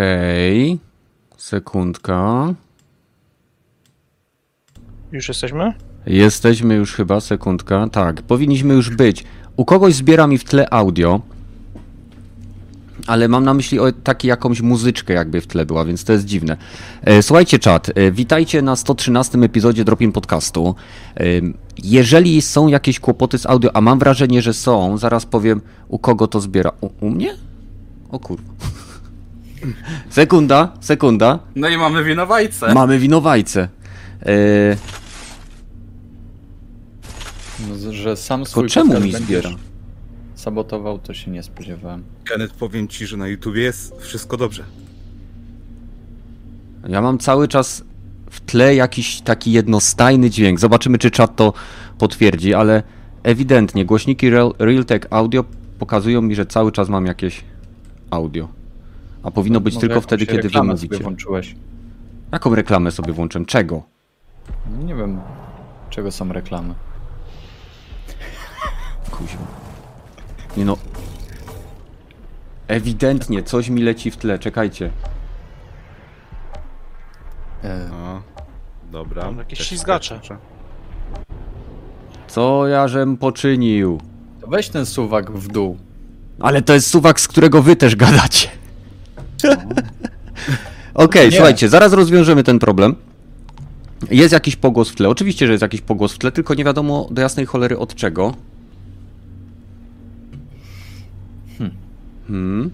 Okej. Sekundka. Już jesteśmy? Jesteśmy już chyba, sekundka. Tak, powinniśmy już być. U kogoś zbiera mi w tle audio, ale mam na myśli o taki jakąś muzyczkę jakby w tle była, więc to jest dziwne. E, Słuchajcie czat, e, witajcie na 113 epizodzie Dropin Podcastu. E, Jeżeli są jakieś kłopoty z audio, a mam wrażenie, że są, zaraz powiem u kogo to zbiera. U, u mnie? O kurwa. Sekunda, sekunda. No i mamy winowajcę. Mamy winowajcę. E, No, że sam Tylko swój czemu mi zbiera? sabotował, to się nie spodziewałem. Kenneth, powiem ci, że na YouTubie jest wszystko dobrze. Ja mam cały czas w tle jakiś taki jednostajny dźwięk. Zobaczymy, czy czat to potwierdzi, ale ewidentnie głośniki Real, Realtek Audio pokazują mi, że cały czas mam jakieś audio. A powinno być Może tylko wtedy, kiedy wy reklamę sobie mówicie. włączyłeś. Jaką reklamę sobie włączę? Czego? Nie wiem, czego są reklamy. Kuźwa. Nie no. Ewidentnie coś mi leci w tle, czekajcie. E, No, dobra. Mam jakieś Też ślizgacze. Co ja żem poczynił? to weź ten suwak w dół. Ale to jest suwak, z którego wy też gadacie. Okej, Nie. słuchajcie, zaraz rozwiążemy ten problem. Jest jakiś pogłos w tle. Oczywiście, że jest jakiś pogłos w tle, tylko nie wiadomo do jasnej cholery od czego. Hmm.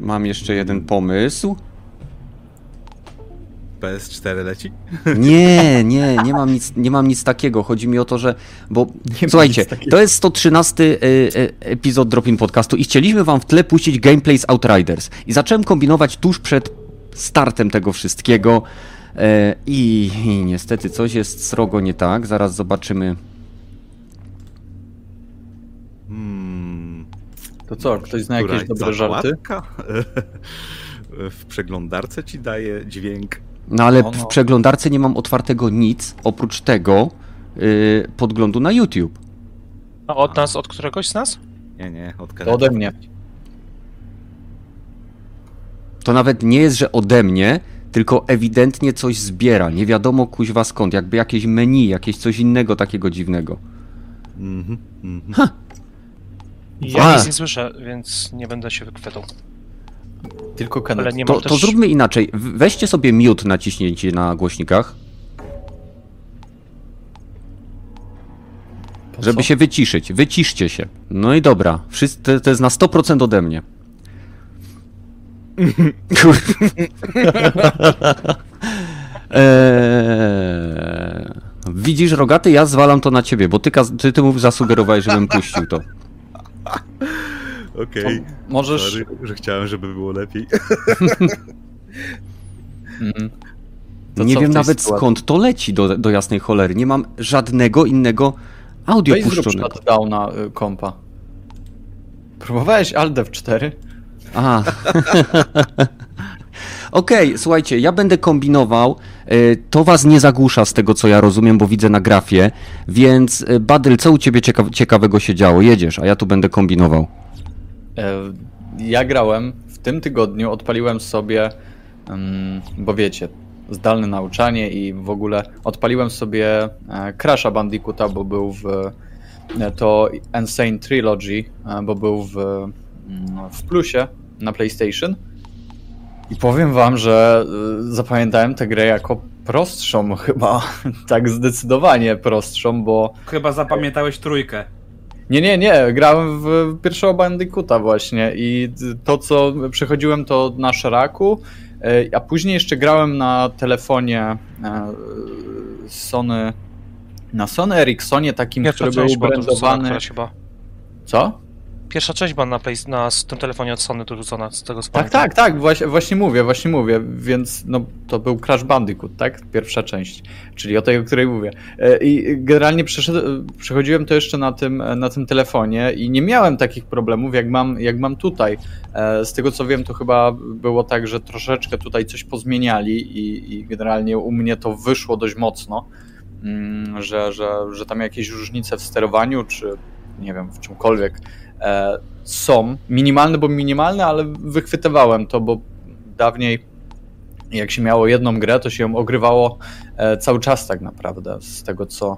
Mam jeszcze jeden pomysł. PS4 leci? Nie, nie, nie mam nic, nie mam nic takiego. Chodzi mi o to, że. Bo ma słuchajcie, to jest 113 y, y, epizod Dropin Podcastu i chcieliśmy wam w tle puścić gameplay z Outriders. I zacząłem kombinować tuż przed startem tego wszystkiego. e, I, I niestety coś jest srogo nie tak. Zaraz zobaczymy. Hmm, To co, ktoś zna jakieś dobre żarty? w przeglądarce ci daje dźwięk. No ale No, no. w przeglądarce nie mam otwartego nic oprócz tego y, podglądu na YouTube. A od nas, od któregoś z nas? Nie, nie, od To Kennetha. ode mnie. To nawet nie jest, że ode mnie, tylko ewidentnie coś zbiera. Nie wiadomo kuźwa skąd. Jakby jakieś menu, jakieś coś innego takiego dziwnego. Mhm, mhm. Ja A. nic nie słyszę, więc nie będę się wychwytał. Tylko Ale Kenneth. nie mam To, też... to zróbmy inaczej. Weźcie sobie mute naciśnięcie na głośnikach, Po żeby co? się wyciszyć. Wyciszcie się. No i dobra. Wszyscy, to, jest na 100% ode mnie. Eee, widzisz, rogaty, ja zwalam to na ciebie, bo ty, ty, ty mów zasugerowałeś, żebym puścił to. Okej. Możesz... Sorry, że chciałem, żeby było lepiej. Mhm. To Nie wiem nawet sytuacji? skąd to leci do, do jasnej cholery. Nie mam żadnego innego audio Weź zrób puszczonego. shutdowna y, kompa. Próbowałeś Alt F4? A. Okej, słuchajcie, ja będę kombinował. y, To was nie zagłusza z tego, co ja rozumiem, bo widzę na grafie. Więc, y, Badyl, co u ciebie cieka- ciekawego się działo? Jedziesz, a ja tu będę kombinował. E, Ja grałem w tym tygodniu, odpaliłem sobie, mm, bo wiecie, zdalne nauczanie i w ogóle odpaliłem sobie e, Crash'a Bandicoota, bo był w e, to Insane Trilogy, bo był w, mm, w plusie na PlayStation. I powiem wam, że zapamiętałem tę grę jako prostszą chyba, tak zdecydowanie prostszą, bo Chyba zapamiętałeś trójkę. Nie, nie, nie. Grałem w pierwszego Bandicoota właśnie i to, co przechodziłem, to na szaraku, e, a później jeszcze grałem na telefonie e, Sony, na Sony Ericssonie takim, Pierwsza który był część była dorzucona brandowany... któraś chyba. Co? Pierwsza część była na, play, na tym telefonie od Sony dorzucona, z tego co Tak, tak, tak, właśnie, właśnie mówię, właśnie mówię, więc no, to był Crash Bandicoot, tak? Pierwsza część, czyli o tej, o której mówię. E, I generalnie przechodziłem to jeszcze na tym, na tym telefonie i nie miałem takich problemów, jak mam, jak mam tutaj. E, Z tego co wiem, to chyba było tak, że troszeczkę tutaj coś pozmieniali i, i generalnie u mnie to wyszło dość mocno, mm, że, że, że tam jakieś różnice w sterowaniu, czy nie wiem, w czymkolwiek są. Minimalne, bo minimalne, ale wychwytywałem to, bo dawniej jak się miało jedną grę, to się ją ogrywało e, cały czas tak naprawdę, z tego co,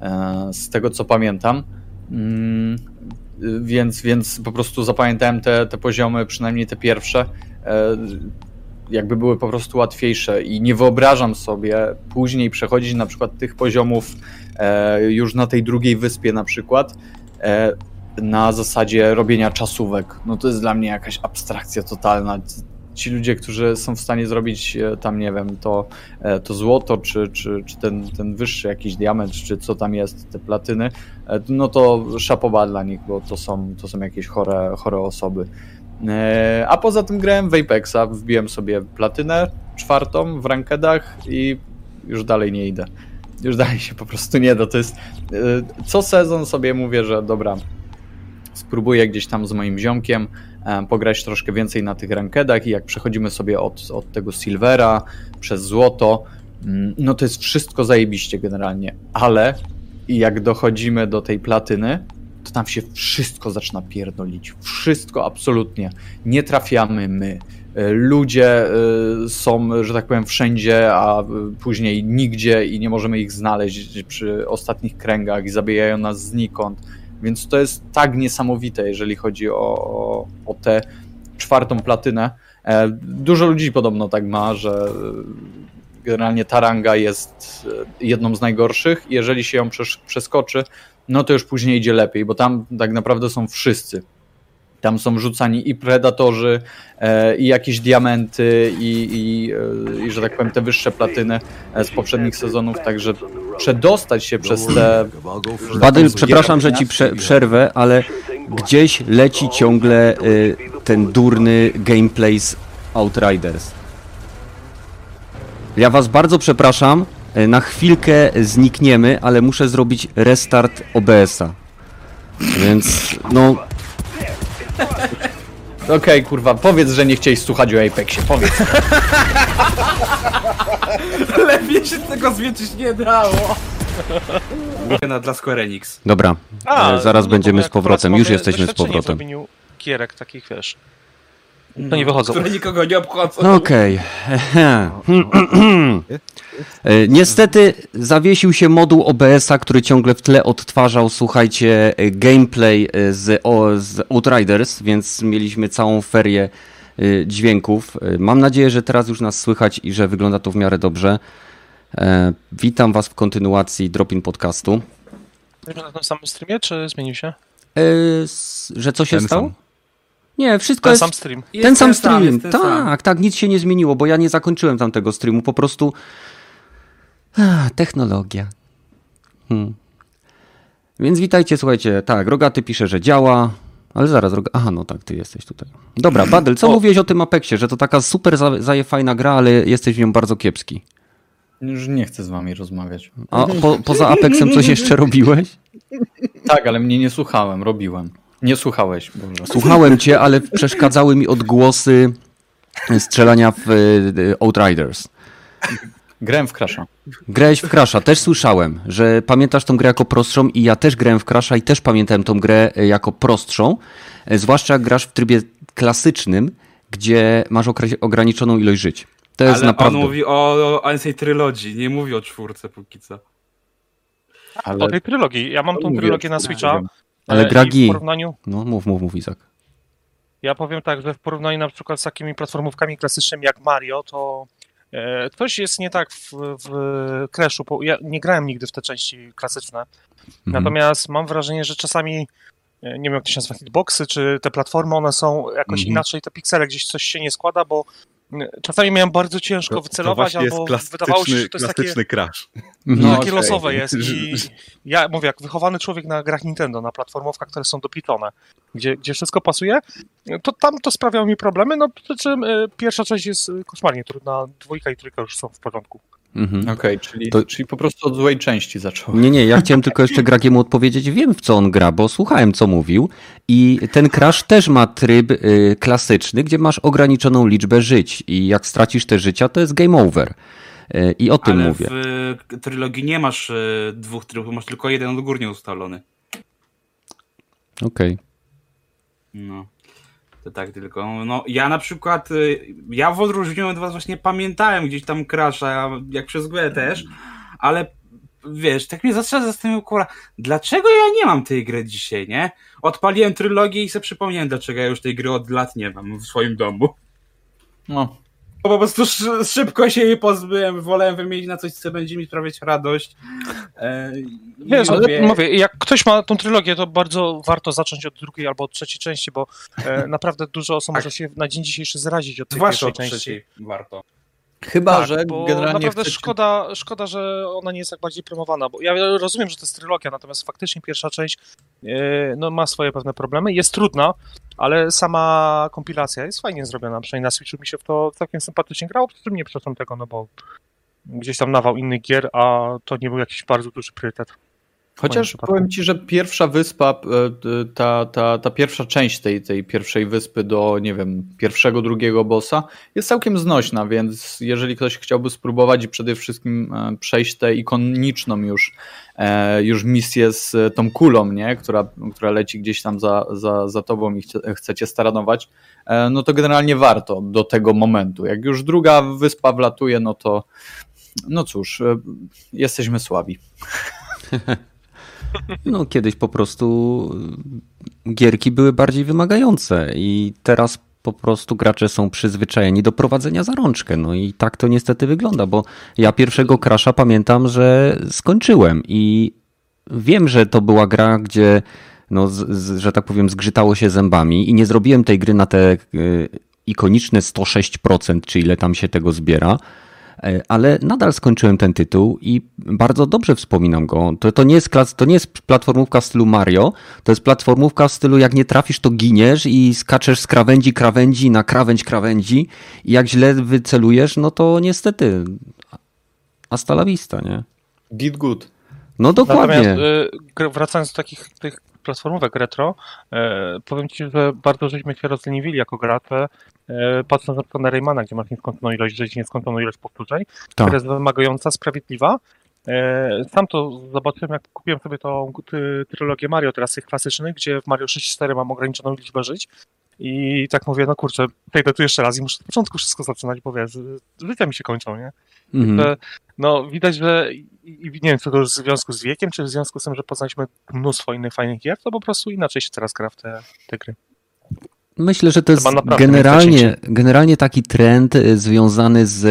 e, z tego, co pamiętam. Mm, więc, więc po prostu zapamiętałem te, te poziomy, przynajmniej te pierwsze, e, jakby były po prostu łatwiejsze i nie wyobrażam sobie później przechodzić na przykład tych poziomów e, już na tej drugiej wyspie na przykład e, na zasadzie robienia czasówek. No to jest dla mnie jakaś abstrakcja totalna. Ci ludzie, którzy są w stanie zrobić e, tam, nie wiem, to, e, to złoto, czy, czy, czy ten, ten wyższy jakiś diament, czy co tam jest, te platyny, e, no to szapoba dla nich, bo to są, to są jakieś chore, chore osoby. A poza tym grałem w Apexa, wbiłem sobie platynę czwartą w rankedach i już dalej nie idę. Już dalej się po prostu nie da. To jest. Co sezon sobie mówię, że dobra, spróbuję gdzieś tam z moim ziomkiem e, pograć troszkę więcej na tych rankedach i jak przechodzimy sobie od, od tego silvera przez złoto, mm, no to jest wszystko zajebiście generalnie, ale jak dochodzimy do tej platyny, to tam się wszystko zaczyna pierdolić. Wszystko absolutnie. Nie trafiamy my. E, Ludzie e, są, że tak powiem, wszędzie, a później nigdzie i nie możemy ich znaleźć przy ostatnich kręgach i zabijają nas znikąd. Więc to jest tak niesamowite, jeżeli chodzi o, o, tę czwartą platynę. E, Dużo ludzi podobno tak ma, że e, generalnie ta ranga jest e, jedną z najgorszych. Jeżeli się ją przeskoczy, no to już później idzie lepiej, bo tam tak naprawdę są wszyscy. Tam są rzucani i predatorzy, e, i jakieś diamenty, i, i, e, i że tak powiem te wyższe platyny e, z poprzednich sezonów, także przedostać się przez te... Badyl, przepraszam, że ci prze, przerwę, ale gdzieś leci ciągle ten durny gameplay z Outriders. Ja was bardzo przepraszam, na chwilkę znikniemy, ale muszę zrobić restart OBS-a. Więc, no, Okej, kurwa, powiedz, że nie chciałeś słuchać o Apexie, powiedz. Lepiej się tego zmieczyć nie dało. Na dla Square Enix. dobra, A, y, zaraz no, będziemy z powrotem, już jesteśmy z powrotem. gierek takich, wiesz. To nie wychodzą. Które nikogo nie obchodzą. No Okej. E, Niestety zawiesił się moduł OBS-a, który ciągle w tle odtwarzał, słuchajcie, e, gameplay e, z, o, z Outriders, więc mieliśmy całą ferię dźwięków. Mam nadzieję, że teraz już nas słychać i że wygląda to w miarę dobrze. Witam Was w kontynuacji Dropin Podcastu. Jesteśmy na tym samym streamie, czy zmienił się? S- Że co się Ten stało? sam. Nie, wszystko Ten jest... sam stream. Jest ten sam stream. ten tak, sam. tak, nic się nie zmieniło, bo ja nie zakończyłem tamtego streamu, po prostu. Ah, technologia. Hmm. Więc witajcie, słuchajcie. Tak, Rogaty pisze, że działa. Ale zaraz, Roga... Aha, no tak, ty jesteś tutaj. Dobra, Badel, co O. mówiłeś o tym Apexie, że to taka super za- zaje fajna gra, ale jesteś w nią bardzo kiepski. Już nie chcę z wami rozmawiać. A po, poza Apexem coś jeszcze robiłeś? Tak, ale mnie nie słuchałem, robiłem. Nie słuchałeś, Boże. Słuchałem cię, ale przeszkadzały mi odgłosy strzelania w e, Outriders. Grałem w Crasha. Grałeś w Crasha, też słyszałem, że pamiętasz tą grę jako prostszą i ja też grałem w Crasha i też pamiętałem tą grę e, jako prostszą, e, zwłaszcza jak grasz w trybie klasycznym, gdzie masz ograniczoną ilość żyć. To jest Ale naprawdę... on mówi o Ancient Trilogy, nie mówi o czwórce póki co. Ale O tej trylogii. Ja mam tą Mówię, trylogję na Switcha. Ale e, Gragi- W porównaniu, No mów, mów, mów Izak. ja powiem tak, że w porównaniu na przykład z takimi platformówkami klasycznymi jak Mario, to e, coś jest nie tak w, w Crashu. bo Ja nie grałem nigdy w te części klasyczne. Mhm. Natomiast mam wrażenie, że czasami, e, nie wiem jak to się nazywa, hitboxy, czy te platformy, one są jakoś Mhm. inaczej, te piksele gdzieś coś się nie składa, bo czasami miałem bardzo ciężko wycelować, właśnie albo wydawało się, że to jest takie, crash. No, takie okej. losowe jest i ja mówię, jak wychowany człowiek na grach Nintendo, na platformówkach, które są dopitlone, gdzie, gdzie wszystko pasuje, to tam to sprawiało mi problemy, no przy czym e, pierwsza część jest koszmarnie trudna, dwójka i trójka już są w porządku. Mhm. Okej, czyli, To- czyli po prostu od złej części zacząłem. Nie, nie, ja chciałem tylko jeszcze Gragiemu odpowiedzieć, wiem w co on gra, bo słuchałem co mówił i ten Crash też ma tryb y, klasyczny, gdzie masz ograniczoną liczbę żyć i jak stracisz te życia, to jest game over. Y, I o tym Ale mówię. w y, trylogii nie masz y, dwóch trybów, masz tylko jeden odgórnie ustalony. Okej. No. To tak tylko. No, ja na przykład, y, ja w odróżnieniu od was właśnie pamiętałem gdzieś tam Crasha, jak przez grę też, ale wiesz, tak mnie zaczęła zastanawiać, kurwa, dlaczego ja nie mam tej gry dzisiaj, nie? Odpaliłem trylogię i sobie przypomniałem, dlaczego ja już tej gry od lat nie mam w swoim domu. No, po prostu szy- szybko się jej pozbyłem, wolałem wymienić na coś, co będzie mi sprawiać radość. E, Wiesz, ale mówię- mówię, jak ktoś ma tą trylogię, to bardzo warto zacząć od drugiej albo od trzeciej części, bo e, naprawdę dużo osób Tak. może się na dzień dzisiejszy zrazić od tej Zwłaszcza pierwszej od części. trzeciej warto. chyba, Tak, że bo generalnie naprawdę chcecie... szkoda, szkoda, że ona nie jest tak bardziej promowana, bo ja rozumiem, że to jest trylogia, natomiast faktycznie pierwsza część e, no, ma swoje pewne problemy, jest trudna, ale sama kompilacja jest fajnie zrobiona, przynajmniej na Switchu mi się w to całkiem sympatycznie grało, przy czym nie przeszłam tego, no bo gdzieś tam nawał innych gier, a to nie był jakiś bardzo duży priorytet. Chociaż powiem ci, że pierwsza wyspa, e, ta, ta, ta pierwsza część tej, tej pierwszej wyspy do, nie wiem, pierwszego, drugiego bossa jest całkiem znośna, więc jeżeli ktoś chciałby spróbować i przede wszystkim e, przejść tę ikoniczną już, e, już misję z tą kulą, nie? Która, która leci gdzieś tam za, za, za tobą i chce, chcecie staranować, no to generalnie warto do tego momentu. Jak już druga wyspa wlatuje, no to no cóż, jesteśmy słabi. No kiedyś po prostu y, gierki były bardziej wymagające i teraz po prostu gracze są przyzwyczajeni do prowadzenia za rączkę. No i tak to niestety wygląda, bo ja pierwszego Crasha pamiętam, że skończyłem i wiem, że to była gra, gdzie no, z, z, że tak powiem, zgrzytało się zębami i nie zrobiłem tej gry na te y, ikoniczne 106%, czy ile tam się tego zbiera. E, ale nadal skończyłem ten tytuł i bardzo dobrze wspominam go. To, to, nie jest klas, to nie jest platformówka w stylu Mario, to jest platformówka w stylu jak nie trafisz, to giniesz i skaczesz z krawędzi krawędzi na krawędź krawędzi i jak źle wycelujesz, no to niestety hasta la vista, nie? Git good. No dokładnie. Natomiast y, wracając do takich tych platformówek retro, e, powiem Ci, że bardzo żeśmy się rozleniwili jako gracze, e, patrząc na przykład na Raymana, gdzie masz nieskończoną ilość żyć, nieskończoną ilość powtórzeń, Tak. która jest wymagająca, sprawiedliwa. E, Sam to zobaczyłem, jak kupiłem sobie tą trylogię Mario, teraz tych klasycznych, gdzie w Mario 6.4 mam ograniczoną liczbę żyć. I tak mówię, no kurczę, przejdę tu jeszcze raz i muszę od początku wszystko zaczynać, bo wiesz, życia mi się kończą, nie? Mhm. że no widać, że i, nie wiem, czy to już w związku z wiekiem, czy w związku z tym, że poznaliśmy mnóstwo innych fajnych gier, to po prostu inaczej się teraz gra w te, te gry. Myślę, że to jest generalnie, generalnie taki trend y, związany z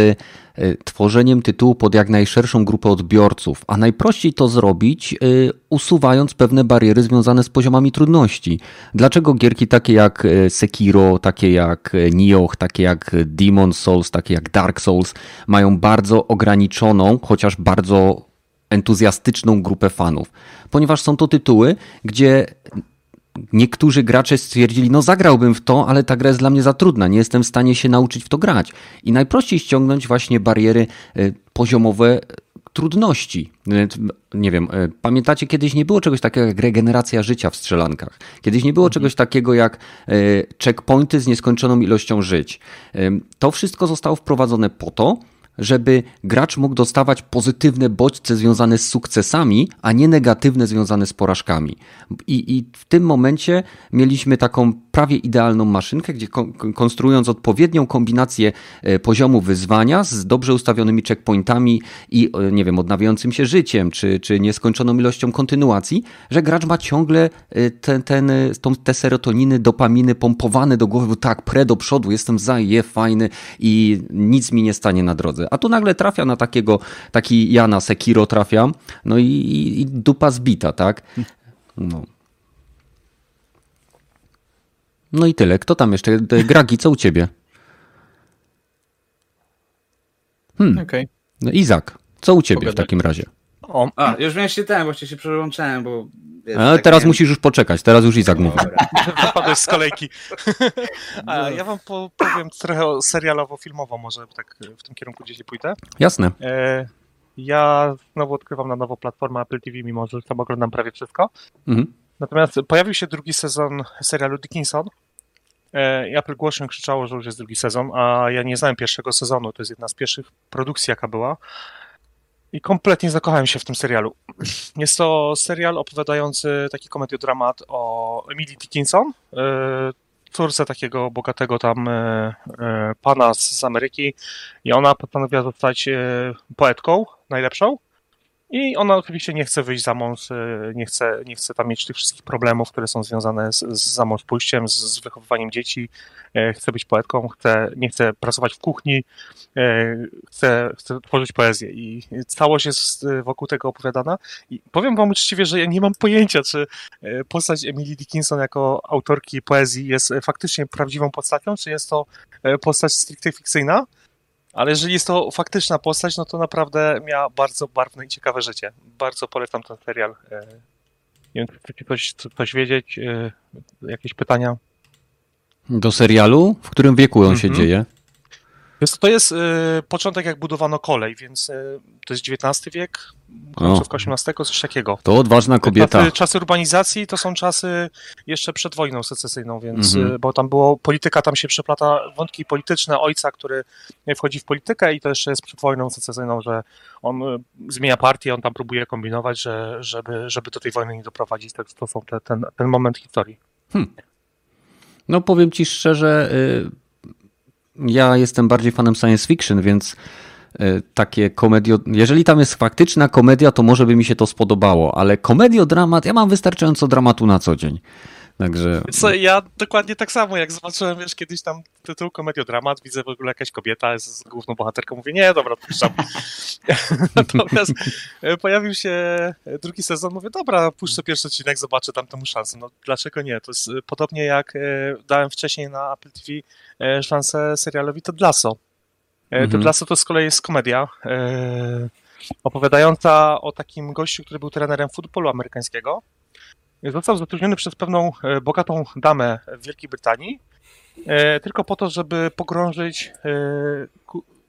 y, tworzeniem tytułu pod jak najszerszą grupę odbiorców, a najprościej to zrobić y, usuwając pewne bariery związane z poziomami trudności. Dlaczego gierki takie jak Sekiro, takie jak Nioh, takie jak Demon Souls, takie jak Dark Souls mają bardzo ograniczoną, chociaż bardzo entuzjastyczną grupę fanów? Ponieważ są to tytuły, gdzie niektórzy gracze stwierdzili, no zagrałbym w to, ale ta gra jest dla mnie za trudna, nie jestem w stanie się nauczyć w to grać. I najprościej ściągnąć właśnie bariery e, poziomowe e, trudności. E, Nie wiem, pamiętacie, kiedyś nie było czegoś takiego jak regeneracja życia w strzelankach. Kiedyś nie było czegoś takiego jak checkpointy z nieskończoną ilością żyć. To wszystko zostało wprowadzone po to, żeby gracz mógł dostawać pozytywne bodźce związane z sukcesami, a nie negatywne związane z porażkami. I, I w tym momencie mieliśmy taką prawie idealną maszynkę, gdzie kon- kon- konstruując odpowiednią kombinację e, poziomu wyzwania z dobrze ustawionymi checkpointami i e, nie wiem, odnawiającym się życiem, czy, czy nieskończoną ilością kontynuacji, że gracz ma ciągle e, ten, ten, tą, te serotoniny, dopaminy pompowane do głowy, tak, pre do przodu, jestem za, je, fajny i nic mi nie stanie na drodze. A tu nagle trafia na takiego, taki Jana Sekiro trafia, no i, i, dupa zbita, tak? No. No i tyle. Kto tam jeszcze? Gragi, co u ciebie? Hmm. Okej. No Izak, co u ciebie w takim razie? O, A, już miałem się ten, właśnie się przełączałem, bo... wiesz, Ale tak teraz miałem- musisz już poczekać, teraz już Izak mówi. Wypadłeś z kolejki. A ja wam po, powiem trochę serialowo-filmowo, może tak w tym kierunku gdzieś pójdę. Jasne. E, ja znowu odkrywam na nowo platformę Apple TV, mimo że tam oglądam prawie wszystko. Mhm. Natomiast pojawił się drugi sezon serialu Dickinson. E, I Apple głośno krzyczało, że już jest drugi sezon, a ja nie znałem pierwszego sezonu. To jest jedna z pierwszych produkcji, jaka była. I kompletnie zakochałem się w tym serialu. Jest to serial opowiadający taki komediodramat o Emily Dickinson, córce takiego bogatego tam y, y, pana z Ameryki i ona postanowiła zostać poetką najlepszą i ona oczywiście nie chce wyjść za mąż, y, nie chce, nie chce tam mieć tych wszystkich problemów, które są związane z, z zamążpójściem, z, z wychowywaniem dzieci. Y, Chce być poetką, chce, nie chce pracować w kuchni, y, chce, chce tworzyć poezję i całość jest y, wokół tego opowiadana. I powiem wam uczciwie, że ja nie mam pojęcia, czy y, postać Emily Dickinson jako autorki poezji jest faktycznie prawdziwą postacią, czy jest to postać stricte fikcyjna. Ale jeżeli jest to faktyczna postać, no to naprawdę miała bardzo barwne i ciekawe życie. Bardzo polecam ten serial. E, Nie wiem, czy chcecie coś, coś wiedzieć? E, Jakieś pytania? Do serialu? W którym wieku on się Mhm. dzieje? To jest e, początek, jak budowano kolej, więc e, to jest XIX wiek, końcówka XVIII, coś takiego. To odważna kobieta. Czasy, czasy urbanizacji to są czasy jeszcze przed wojną secesyjną, więc Mhm. e, bo tam było polityka, tam się przeplata wątki polityczne ojca, który wchodzi w politykę i to jeszcze jest przed wojną secesyjną, że on e, zmienia partię, on tam próbuje kombinować, że, żeby, żeby do tej wojny nie doprowadzić. To, to są te, ten, ten moment historii. No powiem ci szczerze, y, ja jestem bardziej fanem science fiction, więc y, takie komedio... Jeżeli tam jest faktyczna komedia, to może by mi się to spodobało, ale komediodramat, ja mam wystarczająco dramatu na co dzień. Także Co, ja dokładnie tak samo, jak zobaczyłem, wiesz, kiedyś tam tytuł komediodramat, widzę w ogóle jakaś kobieta z główną bohaterką, mówię, nie, dobra, puszczam. Natomiast e, pojawił się drugi sezon, mówię, dobra, puszczę pierwszy odcinek, zobaczę tam temu szansę. No dlaczego nie? To jest e, podobnie jak e, dałem wcześniej na Apple TV szansę serialowi Ted Lasso. Mhm. Lasso to z kolei jest komedia opowiadająca o takim gościu, który był trenerem futbolu amerykańskiego. Został zatrudniony przez pewną e, bogatą damę w Wielkiej Brytanii, e, tylko po to, żeby pogrążyć e,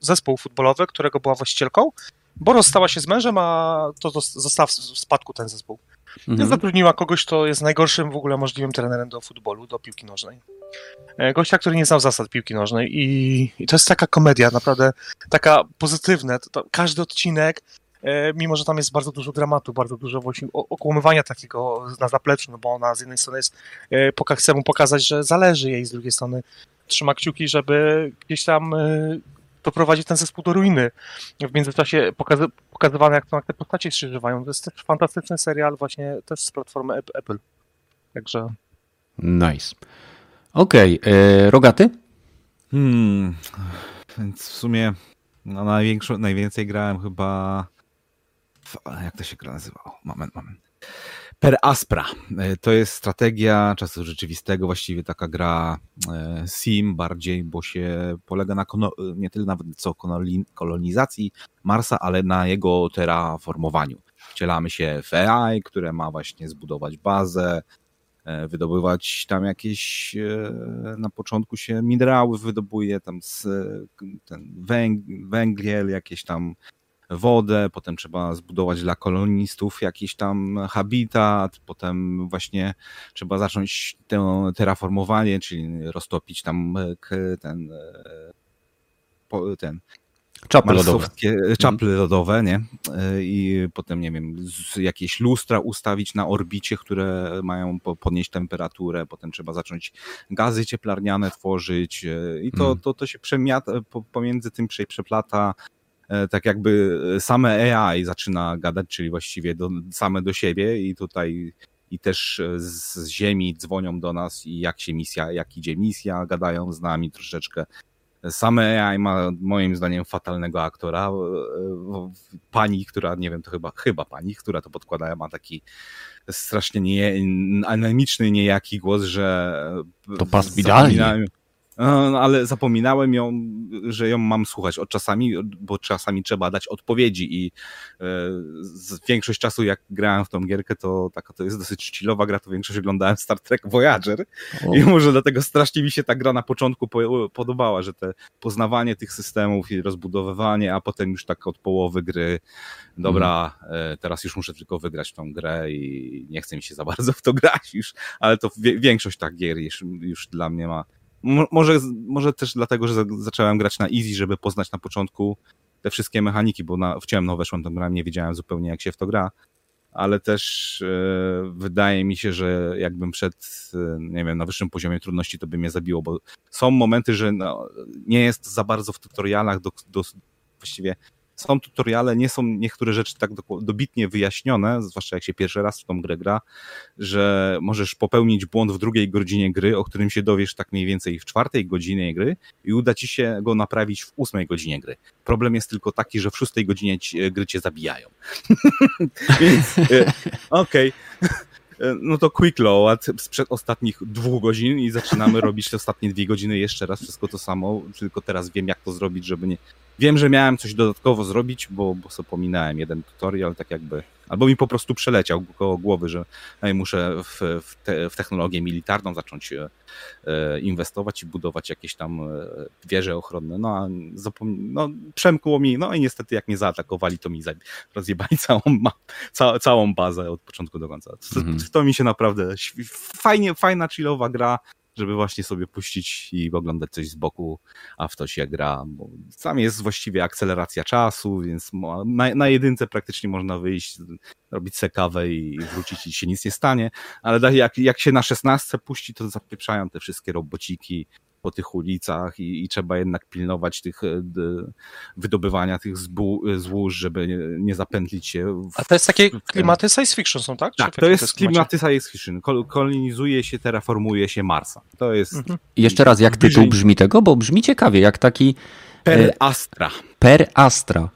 zespół futbolowy, którego była właścicielką, bo rozstała się z mężem, a to zos- został w spadku ten zespół. Więc mhm. zatrudniła kogoś, kto jest najgorszym w ogóle możliwym trenerem do futbolu, do piłki nożnej. Gościa, który nie znał zasad piłki nożnej i, i to jest taka komedia, naprawdę taka pozytywna. To, to, każdy odcinek, mimo że tam jest bardzo dużo dramatu, bardzo dużo właśnie okłamywania takiego na zapleczu, no bo ona z jednej strony jest, e, chce mu pokazać, że zależy jej, z drugiej strony trzyma kciuki, żeby gdzieś tam e, doprowadzić ten zespół do ruiny. W międzyczasie pokazy- pokazywane, jak, to, jak te postacie się żywają. To jest też fantastyczny serial właśnie też z platformy Ap- Apple. Także Nice. Okej, e, Rogaty? Hmm. Więc w sumie no, największą, najwięcej grałem chyba. Jak to się gra nazywało? Moment, moment. Per Aspra. E, To jest strategia czasu rzeczywistego, właściwie taka gra e, sim bardziej, bo się polega na kono, nie tyle nawet co koloni- kolonizacji Marsa, ale na jego terraformowaniu. Wcielamy się w AI, które ma właśnie zbudować bazę, e, wydobywać tam jakieś, e, na początku się minerały wydobuje, tam z, ten węg, węgiel, jakieś tam wodę, potem trzeba zbudować dla kolonistów jakiś tam habitat, potem właśnie trzeba zacząć to terraformowanie, czyli roztopić tam e, ten, e, ten Czapy lodowe. marsowskie czapy lodowe, nie? E, I potem, nie wiem, jakieś lustra ustawić na orbicie, które mają po, podnieść temperaturę, potem trzeba zacząć gazy cieplarniane tworzyć e, i to, Mm. to, to się przemiata, po, pomiędzy tym prze, przeplata e, tak jakby same AI zaczyna gadać, czyli właściwie do, same do siebie i tutaj i też e, z Ziemi dzwonią do nas i jak się misja, jak idzie misja, gadają z nami troszeczkę. Same AI ma moim zdaniem fatalnego aktora. E, e, Pani, która, nie wiem, to chyba, chyba pani, która to podkłada, ma taki strasznie nie, anemiczny, niejaki głos, że. To pas Bidali. No, ale zapominałem ją, że ją mam słuchać od czasami, bo czasami trzeba dać odpowiedzi i e, większość czasu jak grałem w tą gierkę, to taka to jest dosyć chillowa gra, to większość oglądałem Star Trek Voyager O. i może dlatego strasznie mi się ta gra na początku po, podobała, że te poznawanie tych systemów i rozbudowywanie, a potem już tak od połowy gry, dobra, e, teraz już muszę tylko wygrać tą grę i nie chce mi się za bardzo w to grać już, ale to większość tak gier już, już dla mnie ma. Mo- Może, może też dlatego, że za- zacząłem grać na easy, żeby poznać na początku te wszystkie mechaniki, bo na, w ciemno weszłem tą grę, nie wiedziałem zupełnie jak się w to gra, ale też e, wydaje mi się, że jakbym przed, e, nie wiem, na wyższym poziomie trudności, to by mnie zabiło, bo są momenty, że no, nie jest za bardzo w tutorialach do, do, właściwie są tutoriale, nie są niektóre rzeczy tak dobitnie wyjaśnione, zwłaszcza jak się pierwszy raz w tą grę gra, że możesz popełnić błąd w drugiej godzinie gry, o którym się dowiesz tak mniej więcej w czwartej godzinie gry i uda ci się go naprawić w ósmej godzinie gry. Problem jest tylko taki, że w szóstej godzinie ci, gry cię zabijają. Więc e, okej. Okay e, no to quick load sprzed ostatnich dwóch godzin i zaczynamy robić te ostatnie dwie godziny jeszcze raz wszystko to samo, tylko teraz wiem jak to zrobić, żeby nie, Wiem, że miałem coś dodatkowo zrobić, bo, bo sobie pominąłem jeden tutorial, tak jakby, albo mi po prostu przeleciał koło głowy, że muszę w, w, te, w technologię militarną zacząć e, e, inwestować i budować jakieś tam e, wieże ochronne. No a zapom- no, przemkło mi, no i niestety jak mnie zaatakowali, to mi rozjebali całą, ca całą bazę od początku do końca. To, mhm. to mi się naprawdę fajnie, fajna, chillowa gra żeby właśnie sobie puścić i oglądać coś z boku, a w to się gra. Bo jest właściwie akceleracja czasu, więc na, na jedynce praktycznie można wyjść, robić se kawę i wrócić i się nic nie stanie, ale jak, jak się na szesnastce puści, to zapieprzają te wszystkie robociki, po tych ulicach i, i, trzeba jednak pilnować tych e, wydobywania tych złóż, żeby nie, nie zapętlić się. W, A to jest takie klimaty science fiction są, tak? Tak, to jest klimaty science fiction. kolonizuje się, terraformuje się Marsa. To jest... Mhm. Jeszcze raz, jak tytuł brzmi tego? Bo brzmi ciekawie, jak taki... Per e, Astra. Per Astra.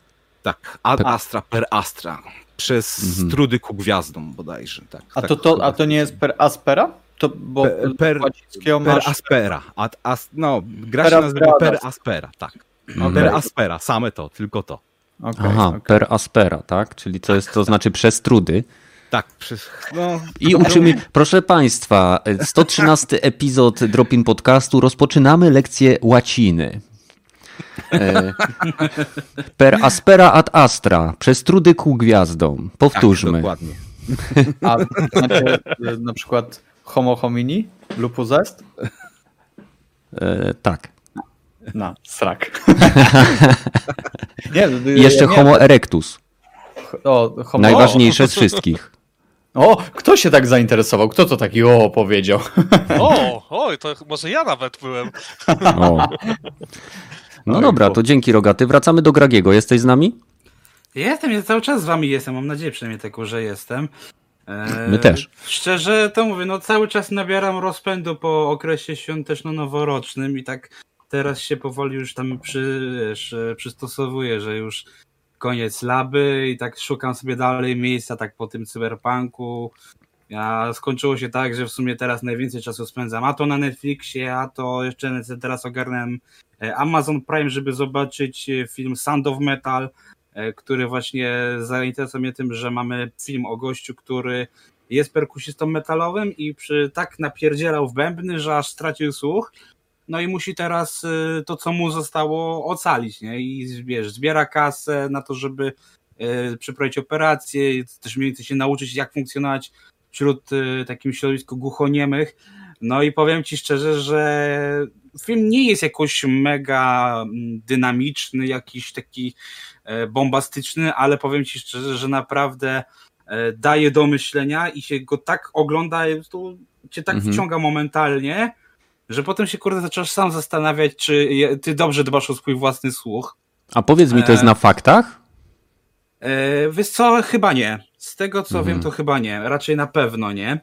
Tak, Ad Astra, Per Astra. Przez mhm. strudy ku gwiazdom bodajże. Tak, a, tak, to, to, a to nie jest Per Aspera? To, bo per, per, per aspera. Ad, as, no, gra się nazywa per aspera, tak. No, per aspera, same to, tylko to. Okay, Aha, okay. per aspera, tak? Czyli to jest, to znaczy przez trudy. Tak, przez, no. I uczymy, proszę Państwa, 113 epizod Dropin Podcastu, rozpoczynamy lekcję łaciny. E, per aspera ad astra, przez trudy ku gwiazdom. Powtórzmy. Tak, dokładnie. A znaczy, na przykład Homo homini? Lupus est? E, tak. No, srak. nie, Jeszcze nie, Homo erectus. O, homo... Najważniejsze z wszystkich. O, kto się tak zainteresował? Kto to taki o powiedział? O, oj, to może ja nawet byłem. O. No dobra, to dzięki Rogaty. Wracamy do Gragiego. Jesteś z nami? Jestem, ja cały czas z wami jestem. Mam nadzieję przynajmniej tylko, że jestem. E, My też. Szczerze to mówię, no cały czas nabieram rozpędu po okresie świąteczno-noworocznym i tak teraz się powoli już tam przy, wiesz, przystosowuję, że już koniec laby i tak szukam sobie dalej miejsca tak po tym cyberpunku. Ja skończyło się tak, że w sumie teraz najwięcej czasu spędzam a to na Netflixie, a to jeszcze teraz ogarnę e, Amazon Prime, żeby zobaczyć e, film Sound of Metal, E, który właśnie zainteresował mnie tym, że mamy film o gościu, który jest perkusistą metalowym i przy, tak napierdzielał w bębny, że aż stracił słuch. No i musi teraz e, to, co mu zostało, ocalić, nie? I wiesz, zbiera kasę na to, żeby e, przeprowadzić operację, też mniej więcej się nauczyć, jak funkcjonować wśród takim środowisku głuchoniemych. No i powiem ci szczerze, że film nie jest jakoś mega mm, dynamiczny, jakiś taki E, bombastyczny, ale powiem ci szczerze, że naprawdę e, daje do myślenia i się go tak ogląda, to cię tak mhm. wciąga momentalnie, że potem się kurde zaczynasz sam zastanawiać, czy ty dobrze dbasz o swój własny słuch. A powiedz mi, to jest e, na faktach? Wiesz co, chyba nie. Z tego co mhm. wiem, to chyba nie. Raczej na pewno nie.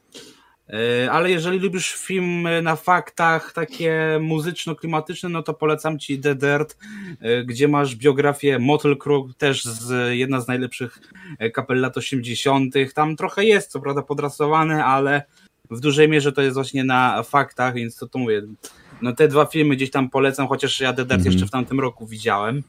E, ale jeżeli lubisz filmy na faktach takie muzyczno-klimatyczne, no to polecam ci The Dirt, e, gdzie masz biografię Motel Crew, też z, jedna z najlepszych e, kapel lat 80. Tam trochę jest, co prawda podrasowane, ale w dużej mierze to jest właśnie na faktach, więc to, to mówię. No te dwa filmy gdzieś tam polecam, chociaż ja The Dirt mm -hmm. jeszcze w tamtym roku widziałem.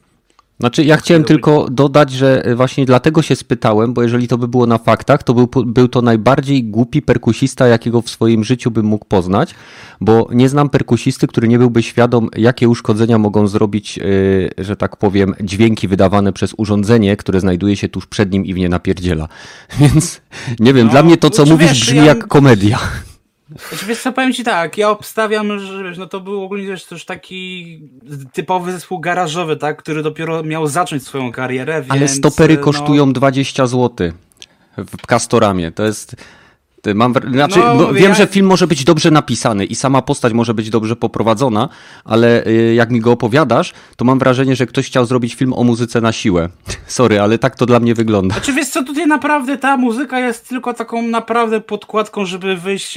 Znaczy, ja chciałem tylko dodać, że właśnie dlatego się spytałem, bo jeżeli to by było na faktach, to był, był to najbardziej głupi perkusista, jakiego w swoim życiu bym mógł poznać, bo nie znam perkusisty, który nie byłby świadom, jakie uszkodzenia mogą zrobić, yy, że tak powiem, dźwięki wydawane przez urządzenie, które znajduje się tuż przed nim i w nie napierdziela. Więc nie wiem, no, dla mnie to, co mówisz, wiesz, brzmi ja... jak komedia. Znaczy, wiesz co, powiem ci tak, ja obstawiam, że wiesz, no to był ogólnie też, też taki typowy zespół garażowy, tak, który dopiero miał zacząć swoją karierę, więc... Ale stopery no, kosztują 20 zł w Castoramie. To jest... Mam, znaczy, No, no, wiem, ja- że film może być dobrze napisany i sama postać może być dobrze poprowadzona, ale y, jak mi go opowiadasz, to mam wrażenie, że ktoś chciał zrobić film o muzyce na siłę. Sorry, ale tak to dla mnie wygląda. Znaczy wiesz co, tutaj naprawdę ta muzyka jest tylko taką naprawdę podkładką, żeby wyjść,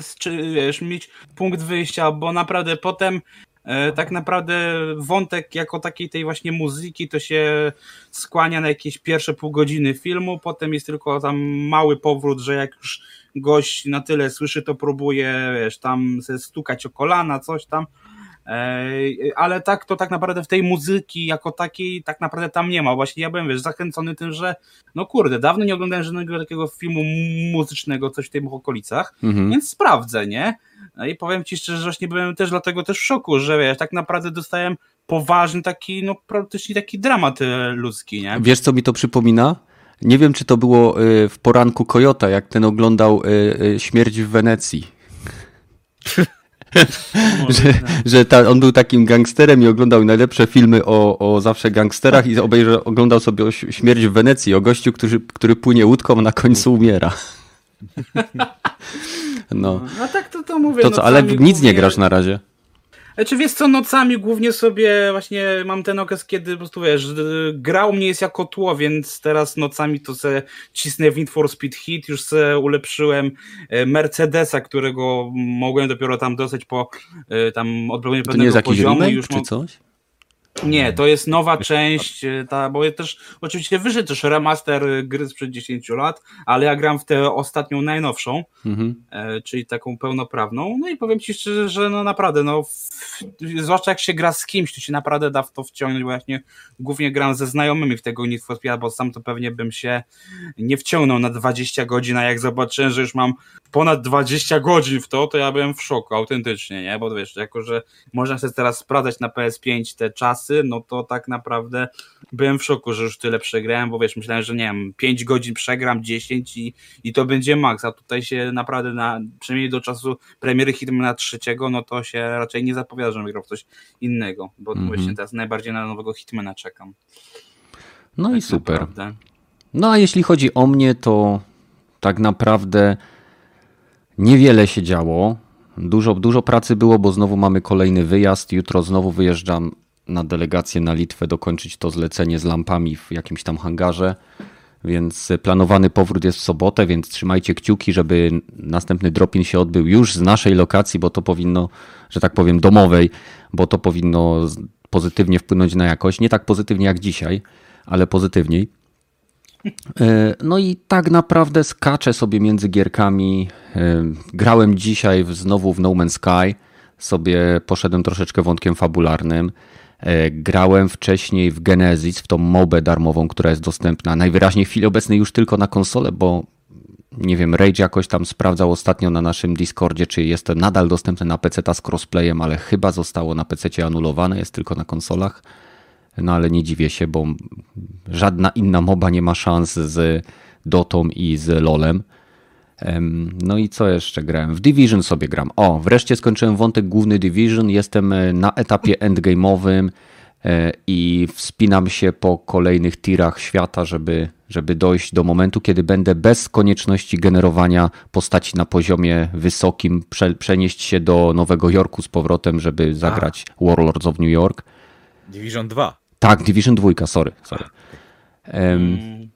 z, czy wiesz, mieć punkt wyjścia, bo naprawdę potem e, tak naprawdę wątek jako takiej tej właśnie muzyki to się skłania na jakieś pierwsze pół godziny filmu, potem jest tylko tam mały powrót, że jak już gość na tyle słyszy, to próbuje, wiesz, tam stukać o kolana, coś tam. Ej, Ale tak, to tak naprawdę w tej muzyki jako takiej tak naprawdę tam nie ma. Właśnie ja byłem, wiesz, zachęcony tym, że no kurde, dawno nie oglądałem żadnego takiego filmu muzycznego, coś w tych okolicach, Mhm. więc sprawdzę, nie? No i powiem ci szczerze, że właśnie byłem też dlatego też w szoku, że wiesz, tak naprawdę dostałem poważny taki, no praktycznie taki dramat e, ludzki, nie? Wiesz, co mi to przypomina? Nie wiem, czy to było y, w poranku Kojota, jak ten oglądał y, y, Śmierć w Wenecji. że, że ta, on był takim gangsterem i oglądał najlepsze filmy o, o zawsze gangsterach i obejrzał, oglądał sobie Śmierć w Wenecji, o gościu, który, który płynie łódką, a na końcu umiera. No, No tak to, to mówię. to co, ale nocami nic nie głównie- grasz na razie. Znaczy wiesz co, nocami głównie sobie właśnie mam ten okres, kiedy po prostu wiesz, gra u mnie jest jako tło, więc teraz nocami to se cisnę w Need for Speed Hit, już se ulepszyłem e, Mercedesa, którego mogłem dopiero tam dostać po e, tam odblokowanie To nie jest pewnego jakiś poziomu. już czy coś? Nie, to jest nowa część, e, ta, bo też oczywiście wyszedł też remaster e, gry sprzed 10 lat, ale ja gram w tę ostatnią najnowszą, Mhm. e, czyli taką pełnoprawną. No i powiem ci szczerze, że no naprawdę, no, w, zwłaszcza jak się gra z kimś, to się naprawdę da w to wciągnąć. Właśnie głównie gram ze znajomymi w tego Need for Speed, bo sam to pewnie bym się nie wciągnął na 20 godzin, a jak zobaczyłem, że już mam ponad 20 godzin w to, to ja byłem w szoku, autentycznie, nie? Bo wiesz, jako że można sobie teraz sprawdzać na PS5 te czasy, no to tak naprawdę byłem w szoku, że już tyle przegrałem, bo wiesz, myślałem, że nie wiem, 5 godzin przegram, 10 i, i to będzie maks, a tutaj się naprawdę na, przynajmniej do czasu premiery Hitmana trzeciego, no to się raczej nie zapowiada, że grał w coś innego, bo Mhm. właśnie teraz najbardziej na nowego Hitmana czekam. No i Tak super. naprawdę. No a jeśli chodzi o mnie, to tak naprawdę niewiele się działo. Dużo, dużo pracy było, bo znowu mamy kolejny wyjazd. Jutro znowu wyjeżdżam na delegację na Litwę dokończyć to zlecenie z lampami w jakimś tam hangarze. Więc planowany powrót jest w sobotę, więc trzymajcie kciuki, żeby następny drop-in się odbył już z naszej lokacji, bo to powinno, że tak powiem, domowej, bo to powinno pozytywnie wpłynąć na jakość. Nie tak pozytywnie jak dzisiaj, ale pozytywniej. E, No i tak naprawdę skaczę sobie między gierkami. E, Grałem dzisiaj znowu w No Man's Sky. Sobie poszedłem troszeczkę wątkiem fabularnym. E, Grałem wcześniej w Genesis, w tą mobę darmową, która jest dostępna najwyraźniej w chwili obecnej już tylko na konsolę, bo nie wiem, Rage jakoś tam sprawdzał ostatnio na naszym Discordzie, czy jest to nadal dostępne na PC z crossplayem, ale chyba zostało na PC anulowane, jest tylko na konsolach. No ale nie dziwię się, bo żadna inna moba nie ma szans z Dotą i z LOLem. No i co jeszcze grałem? W Division sobie gram. O, wreszcie skończyłem wątek główny Division. Jestem e, na etapie endgame'owym e, i wspinam się po kolejnych tirach świata, żeby, żeby dojść do momentu, kiedy będę bez konieczności generowania postaci na poziomie wysokim, prze, przenieść się do Nowego Jorku z powrotem, żeby zagrać Warlords of New York. Division 2. Tak, Division 2, sorry. sorry. Em,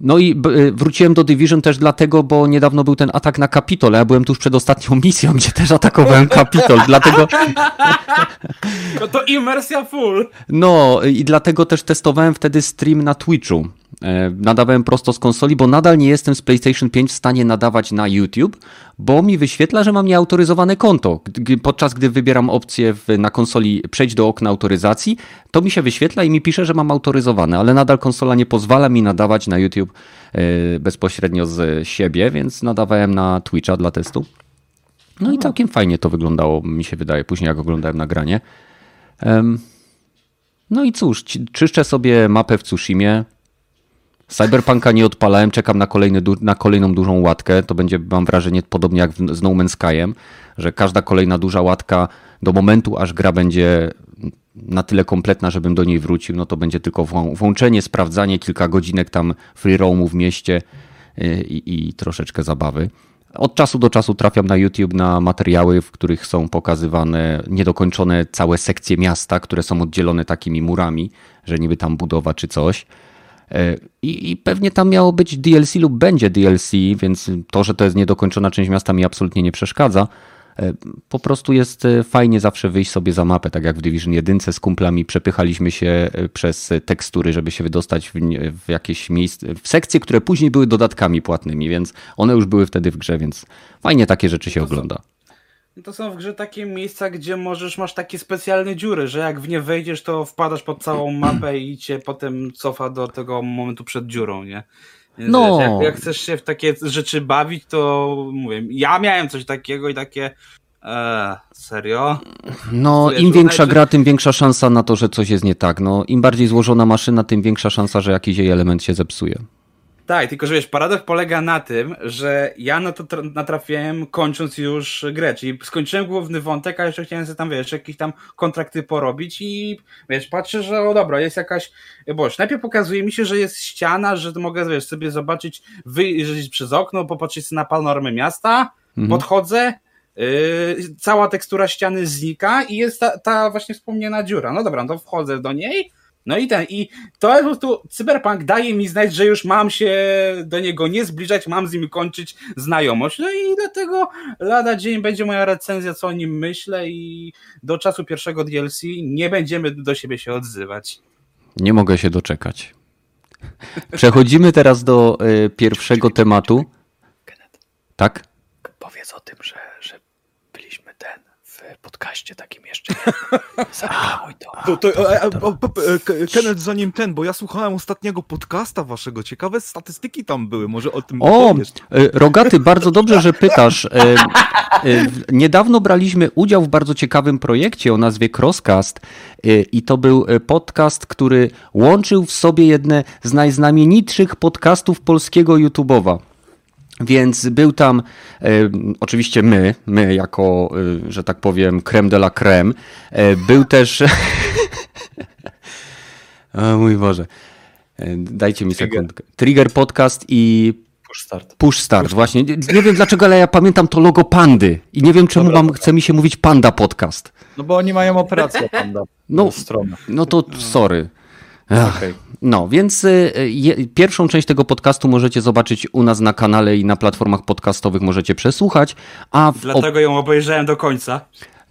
no i y, wróciłem do Division też dlatego, bo niedawno był ten atak na Kapitol, a ja byłem tuż przed ostatnią misją, gdzie też atakowałem Kapitol, dlatego, No to imersja full! no i dlatego też testowałem wtedy stream na Twitchu. E, Nadawałem prosto z konsoli, bo nadal nie jestem z PlayStation 5 w stanie nadawać na YouTube, bo mi wyświetla, że mam nieautoryzowane konto. Podczas gdy wybieram opcję na konsoli przejść do okna autoryzacji, to mi się wyświetla i mi pisze, że mam autoryzowane, ale nadal konsola nie pozwala mi nadawać na YouTube e, bezpośrednio z siebie, więc nadawałem na Twitcha dla testu. No i całkiem fajnie to wyglądało, mi się wydaje, później jak oglądałem nagranie. No i cóż, czyszczę sobie mapę w Tsushimie. Cyberpunka nie odpalałem, czekam na, kolejny, na kolejną dużą łatkę. To będzie, mam wrażenie, podobnie jak z No Man's Skyem, że każda kolejna duża łatka do momentu, aż gra będzie na tyle kompletna, żebym do niej wrócił, no to będzie tylko włączenie, sprawdzanie, kilka godzinek tam free roamu w mieście y, i, i troszeczkę zabawy. Od czasu do czasu trafiam na YouTube na materiały, w których są pokazywane niedokończone całe sekcje miasta, które są oddzielone takimi murami, że niby tam budowa czy coś. E, I, I, pewnie tam miało być DLC lub będzie DLC, więc to, że to jest niedokończona część miasta mi absolutnie nie przeszkadza. E, po prostu jest e, fajnie zawsze wyjść sobie za mapę, tak jak w Division 1 z kumplami przepychaliśmy się przez tekstury, żeby się wydostać w, w jakieś miejsce, w sekcje, które później były dodatkami płatnymi, więc one już były wtedy w grze, więc fajnie takie rzeczy się ogląda. To są w grze takie miejsca, gdzie możesz, masz takie specjalne dziury, że jak w nie wejdziesz, to wpadasz pod całą mapę i cię potem cofa do tego momentu przed dziurą, nie? Więc no. Wiesz, jak, jak, chcesz się w takie rzeczy bawić, to mówię, ja miałem coś takiego i takie Eee, serio? No, im większa gra, tym większa szansa na to, że coś jest nie tak. No, im bardziej złożona maszyna, tym większa szansa, że jakiś jej element się zepsuje. Tak, tylko że wiesz, paradoks polega na tym, że ja na to natrafiłem kończąc już grę, czyli skończyłem główny wątek, a jeszcze chciałem sobie tam, wiesz, jakieś tam kontrakty porobić i wiesz, patrzę, że o dobra, jest jakaś, boż, najpierw pokazuje mi się, że jest ściana, że mogę, wiesz, sobie zobaczyć, wyjrzeć przez okno, popatrzeć na panoramę miasta, mhm. podchodzę, Yy, cała tekstura ściany znika i jest ta, ta, właśnie wspomniana dziura. No dobra, no to wchodzę do niej no i ten, i to po prostu Cyberpunk daje mi znać, że już mam się do niego nie zbliżać, mam z nim kończyć znajomość. No i dlatego lada dzień będzie moja recenzja, co o nim myślę i do czasu pierwszego DLC nie będziemy do siebie się odzywać. Nie mogę się doczekać. Przechodzimy teraz do y, pierwszego tematu. Tak? Powiedz o tym, że podcaście takim jeszcze. To. to, to e, e, Kenneth, zanim ten, bo ja słuchałem ostatniego podcasta waszego. Ciekawe statystyki tam były, może o tym O, e, Rogaty, bardzo dobrze, że pytasz. Niedawno braliśmy udział w bardzo ciekawym projekcie o nazwie Crosscast i to był podcast, który łączył w sobie jedne z najznamienitszych podcastów polskiego YouTube'owa. Więc był tam e, oczywiście my, my jako, e, że tak powiem, creme de la creme. E, był też... o mój Boże. E, dajcie mi Trigger. sekundkę. Trigger Podcast i Push Start. Push Start, Push właśnie. Nie, nie, wiem dlaczego, ale ja pamiętam to logo Pandy i nie wiem czemu Dobra, mam, chce mi się mówić Panda Podcast. No bo oni mają operację Panda. No, no to sorry. Okay. No, więc y, je, pierwszą część tego podcastu możecie zobaczyć u nas na kanale i na platformach podcastowych możecie przesłuchać. A Dlatego ją obejrzałem do końca.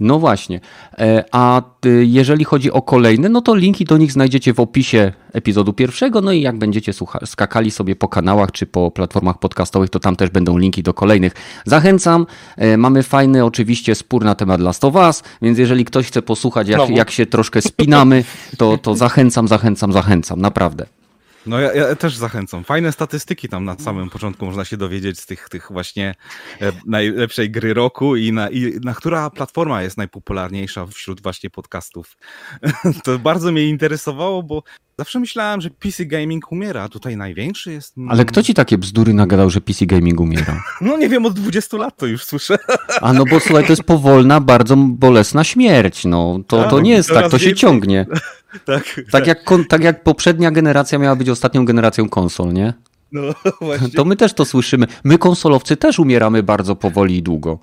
No właśnie. E, a y, jeżeli chodzi o kolejne, no to linki do nich znajdziecie w opisie epizodu pierwszego. No i jak będziecie skakali sobie po kanałach czy po platformach podcastowych, to tam też będą linki do kolejnych. Zachęcam. E, mamy fajny oczywiście spór na temat Last of Us, więc jeżeli ktoś chce posłuchać, jak, jak się troszkę spinamy, to, to zachęcam, zachęcam, zachęcam. Naprawdę. No ja, ja, też zachęcam. Fajne statystyki tam na samym początku można się dowiedzieć z tych, tych właśnie e, najlepszej gry roku i na, i na która platforma jest najpopularniejsza wśród właśnie podcastów. to bardzo mnie interesowało, bo zawsze myślałem, że PC Gaming umiera, a tutaj największy jest... Ale kto ci takie bzdury nagadał, że PC Gaming umiera? no nie wiem, od 20 lat to już słyszę. a no bo słuchaj, to jest powolna, bardzo bolesna śmierć, no. To, to nie jest tak, to się ciągnie. Tak, tak, tak, jak, tak jak poprzednia generacja miała być ostatnią generacją konsol, nie? No właśnie. To my też to słyszymy. My konsolowcy też umieramy bardzo powoli i długo.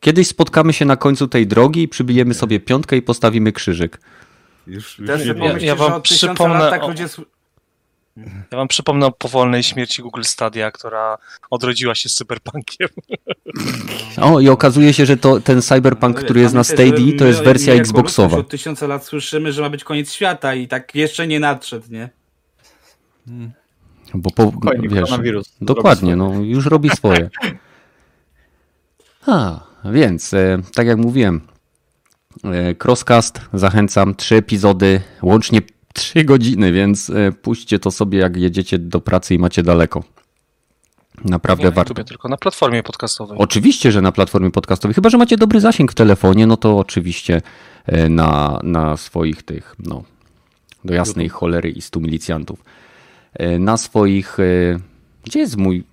Kiedyś spotkamy się na końcu tej drogi i przybijemy sobie piątkę i postawimy krzyżyk. Już, już też ja, ja wam przypomnę o... ludzie... Ja wam przypomnę o powolnej śmierci Google Stadia, która odrodziła się z cyberpunkiem. O, i okazuje się, że to ten cyberpunk, no, który jest na Stadia, to jest wersja Xboxowa. Od tysiąca lat słyszymy, że ma być koniec świata i tak jeszcze nie nadszedł, nie? Bo po, wiesz, dokładnie, no już robi swoje. A, więc, e, tak jak mówiłem, e, Crosscast, zachęcam, trzy epizody, łącznie trzy godziny, więc e, puśćcie to sobie, jak jedziecie do pracy i macie daleko. Naprawdę nie warto. tylko na platformie podcastowej. Oczywiście, że na platformie podcastowej. Chyba, że macie dobry zasięg w telefonie, no to oczywiście e, na, na swoich tych, no, do jasnej cholery i stu milicjantów. E, na swoich. Gdzie jest mój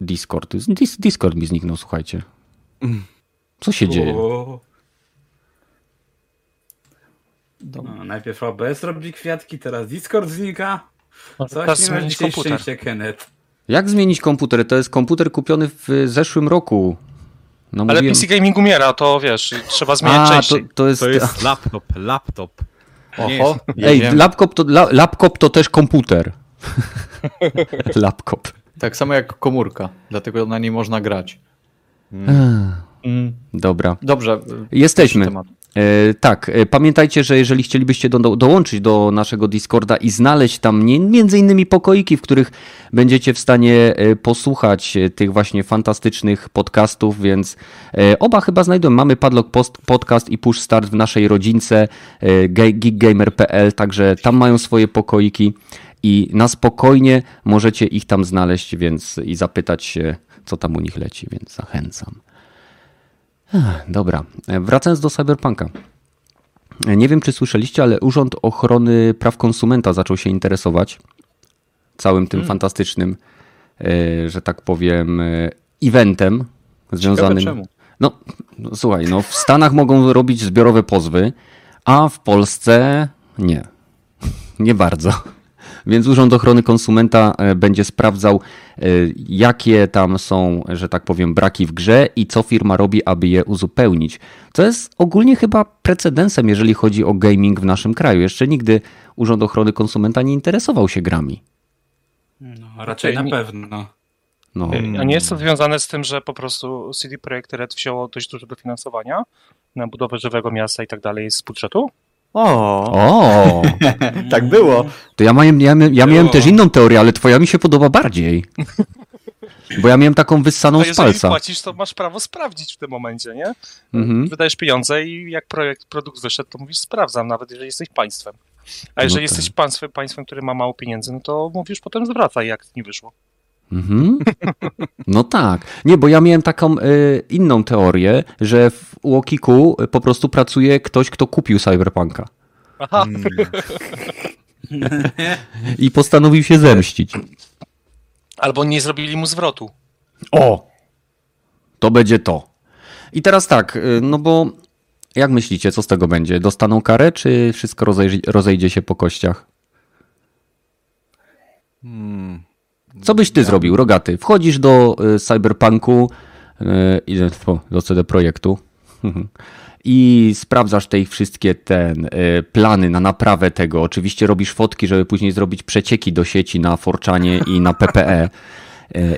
Discord? Discord mi zniknął, słuchajcie. Co się dzieje? No, najpierw OBS robi kwiatki, teraz Discord znika. Coś Teraz nie masz komputer. szczęście, Kenneth. Jak zmienić komputer? To jest komputer kupiony w zeszłym roku. No, Ale mówiłem- PC Gaming umiera, to wiesz, trzeba zmieniać A, to, częściej. to jest... To jest laptop, laptop. Nie Oho, Ej, laptop to, la, laptop to też komputer. laptop. Tak samo jak komórka, dlatego na niej można grać. Dobra. Dobrze. Jesteśmy. E, tak, e, pamiętajcie, że jeżeli chcielibyście do, dołączyć do naszego Discorda i znaleźć tam nie, między innymi pokoiki, w których będziecie w stanie e, posłuchać tych właśnie fantastycznych podcastów, więc e, oba chyba znajdą. Mamy Padlock Post, Podcast i Push Start w naszej rodzince e, ge- geekgamer.pl, także tam mają swoje pokoiki i na spokojnie możecie ich tam znaleźć, więc i zapytać się, co tam u nich leci, więc zachęcam. Dobra, E, wracając do Cyberpunka. E, Nie wiem, czy słyszeliście, ale Urząd Ochrony Praw Konsumenta zaczął się interesować całym tym fantastycznym, e, że tak powiem, eventem związanym. czemu. No, no, słuchaj, no w Stanach mogą robić zbiorowe pozwy, a w Polsce nie. Nie bardzo. Więc Urząd Ochrony Konsumenta e, będzie sprawdzał, e, jakie tam są, że tak powiem, braki w grze i co firma robi, aby je uzupełnić. To jest ogólnie chyba precedensem, jeżeli chodzi o gaming w naszym kraju. Jeszcze nigdy Urząd Ochrony Konsumenta nie interesował się grami. No, raczej Okej, na pewno. No. A nie jest to związane z tym, że po prostu CD Projekt Red wzięło dość duże dofinansowania na budowę żywego miasta i tak dalej z budżetu? O, O, tak było. to ja miałem, ja, miałem- ja miałem też inną teorię, ale twoja mi się podoba bardziej. Bo ja miałem taką wyssaną A z jeżeli palca. płacisz, to masz prawo sprawdzić w tym momencie, nie? Mhm. Wydajesz pieniądze i jak projekt, produkt wyszedł, to mówisz sprawdzam, nawet jeżeli jesteś państwem. A jeżeli No tak. jesteś państwem, państwem, które ma mało pieniędzy, no to mówisz potem zwracaj, jak nie wyszło. Mhm. No tak. Nie, bo ja miałem taką y, inną teorię, że w Łokiku po prostu pracuje ktoś, kto kupił Cyberpunka Aha, i postanowił się zemścić. albo nie zrobili mu zwrotu. O! To będzie to. I teraz tak, y, no bo jak myślicie, co z tego będzie? Dostaną karę, czy wszystko rozejdzie, rozejdzie się po kościach? Hmm. Co byś ty zrobił, Rogaty? Wchodzisz do y, Cyberpunku, y, do- CD Projektu i sprawdzasz te ich wszystkie ten, y, plany na naprawę tego. Oczywiście robisz fotki, żeby później zrobić przecieki do sieci na Forczanie i na PPE.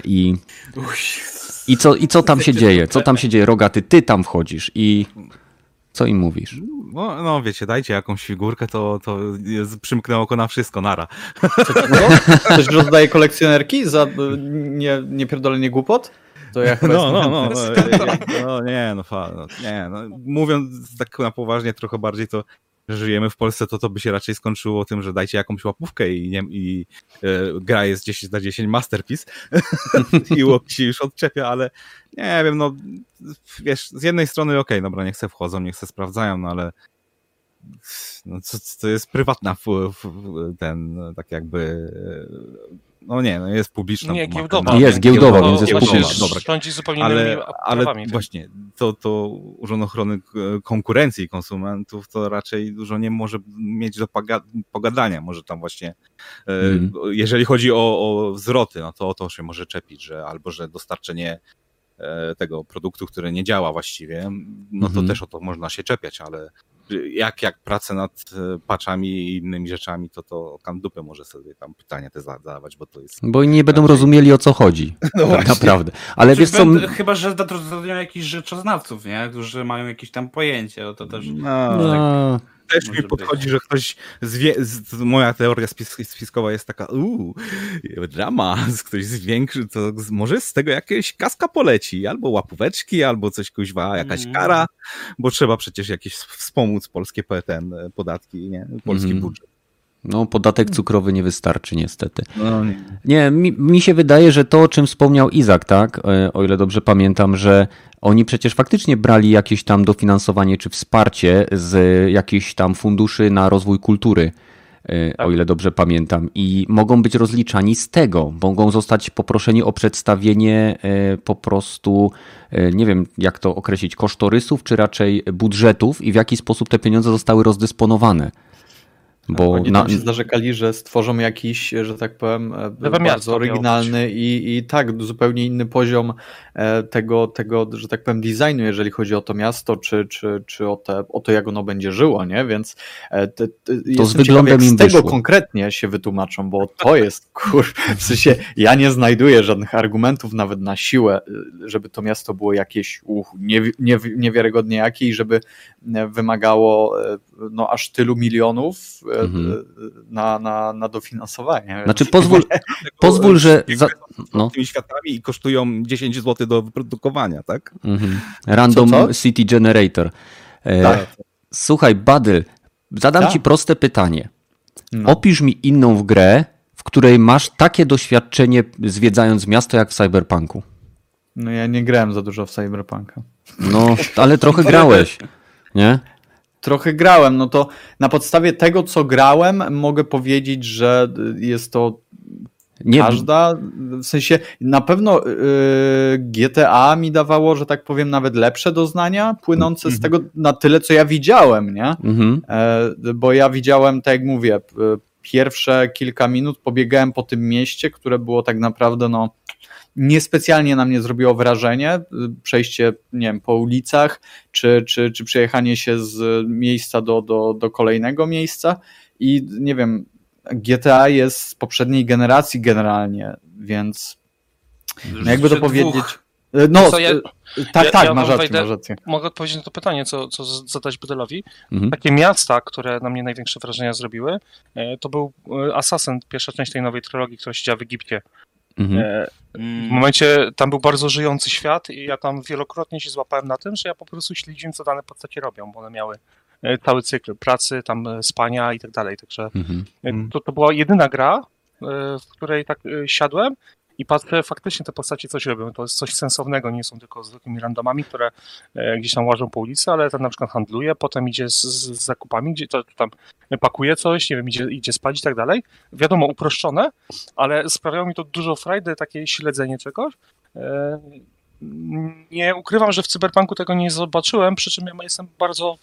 I, i, co, I co tam się dzieje? Co tam się dzieje, Rogaty? Ty tam wchodzisz i co im mówisz? No, no wiecie, dajcie jakąś figurkę, to, to jest, przymknę oko na wszystko, nara. Ktoś rozdaje kolekcjonerki za nie, niepierdolenie głupot? To ja chyba No, no, no, no, no, nie, no, fa, no, nie, no, mówiąc tak na poważnie trochę bardziej, to żyjemy w Polsce, to to by się raczej skończyło tym, że dajcie jakąś łapówkę i, nie, i e, gra jest 10 na 10 masterpiece. I łop się już odczepia, ale nie wiem, no wiesz, z jednej strony okej, dobra, niech se wchodzą, niech se sprawdzają, no ale no, co, to jest prywatna ten, tak jakby e, no nie, no jest publiczna. Nie, giełdowa. ma- Jest giełdowa, To więc jest publiczna. Dobra, rządzi zupełnie innymi ale, ale prawami. właśnie to, to Urząd Ochrony e, Konkurencji Konsumentów to raczej dużo nie może mieć do poga- pogadania. Może tam właśnie, e, Mhm. jeżeli chodzi o, o zwroty, no to o to się może czepić, że albo że dostarczenie e, tego produktu, który nie działa właściwie, no to Mhm. też o to można się czepiać, ale jak, jak pracę nad e, patchami i innymi rzeczami, to to tam dupę może sobie tam pytania te zadawać, bo to jest... Bo nie będą rozumieli o co chodzi. tak naprawdę. Ale wiesz co... Będę- Chyba, że zatrudniają jakichś rzeczoznawców, nie? Którzy mają jakieś tam pojęcie, no to też... No, No, też mi Może być. podchodzi, że ktoś zwie, z, moja teoria spis, spiskowa jest taka, uuu, drama, ktoś zwiększy, to może z tego jakieś kaska poleci, albo łapóweczki, albo coś kuźwa, jakaś Mhm. kara, bo trzeba przecież jakieś wspomóc polskie ten, e, podatki, nie, polski Mhm. budżet. No, podatek cukrowy nie wystarczy niestety. No, nie. Nie, mi, mi się wydaje, że to, o czym wspomniał Izak, tak, e, o ile dobrze pamiętam, że oni przecież faktycznie brali jakieś tam dofinansowanie czy wsparcie z jakichś tam funduszy na rozwój kultury. e, o ile dobrze pamiętam, i mogą być rozliczani z tego. Mogą zostać poproszeni o przedstawienie e, po prostu, nie wiem jak to określić, kosztorysów, czy raczej budżetów i w jaki sposób te pieniądze zostały rozdysponowane. Bo Oni na... tam się zarzekali, że stworzą jakiś, że tak powiem, e, bardzo miasto oryginalny i, i tak, zupełnie inny poziom e, tego, tego, że tak powiem, designu, jeżeli chodzi o to miasto, czy, czy, czy o, te, o to, jak ono będzie żyło, nie? Więc e, te, te, to z wyglądem ciekaw, z tego wyszło. konkretnie się wytłumaczą, bo to jest, kur... w sensie ja nie znajduję żadnych argumentów nawet na siłę, żeby to miasto było jakieś uch, nie, nie, niewiarygodnie jakie i żeby wymagało no, aż tylu milionów mhm. na, na, na dofinansowanie. Znaczy pozwól, pozwól że... Za... No. Tymi światami i kosztują 10 zł do wyprodukowania, tak? Mhm. Random co, co? City Generator. E, tak. Słuchaj, Badyl, zadam tak. ci proste pytanie. No. Opisz mi inną w grę, w której masz takie doświadczenie zwiedzając miasto jak w Cyberpunku. No ja nie grałem za dużo w Cyberpunka. No, ale trochę grałeś, nie? Trochę grałem, no to na podstawie tego, co grałem, mogę powiedzieć, że jest to nie. Każda, w sensie na pewno yy, GTA mi dawało, że tak powiem, nawet lepsze doznania płynące mm -hmm. z mhm. tego na tyle, co ja widziałem, nie? Mm -hmm. e, bo ja widziałem, tak jak mówię, pierwsze kilka minut pobiegałem po tym mieście, które było tak naprawdę, no, niespecjalnie na mnie zrobiło wrażenie. Przejście, nie wiem, po ulicach, czy, czy, czy przejechanie się z miejsca do, do, do kolejnego miejsca. I nie wiem, GTA jest z poprzedniej generacji generalnie, więc no jakby to powiedzieć. Dwóch. No, co, ja, tak, ja, tak, ja masz, rację, masz rację. Mogę odpowiedzieć na to pytanie, co, co zadać Budelowi. Mhm. Takie miasta, które na mnie największe wrażenia zrobiły, to był Assassin, pierwsza część tej nowej trylogii, która się działa w Egipcie. Mhm. E, w momencie tam był bardzo żyjący świat i ja tam wielokrotnie się złapałem na tym, że ja po prostu śledziłem, co dane postacie robią, bo one miały e, cały cykl pracy, tam e, spania i tak dalej. Także mhm. to, to była jedyna gra, w której tak siadłem i patrzę, faktycznie te postacie coś robią, to jest coś sensownego, nie są tylko zwykłymi randomami, które e, gdzieś tam łażą po ulicy, ale ten na przykład handluje, potem idzie z, z zakupami, gdzie to, tam pakuje coś, nie wiem, idzie, idzie spać i tak dalej. Wiadomo, uproszczone, ale sprawiało mi to dużo frajdy, takie śledzenie czegoś. E, nie ukrywam, że w Cyberpunku tego nie zobaczyłem, przy czym ja jestem bardzo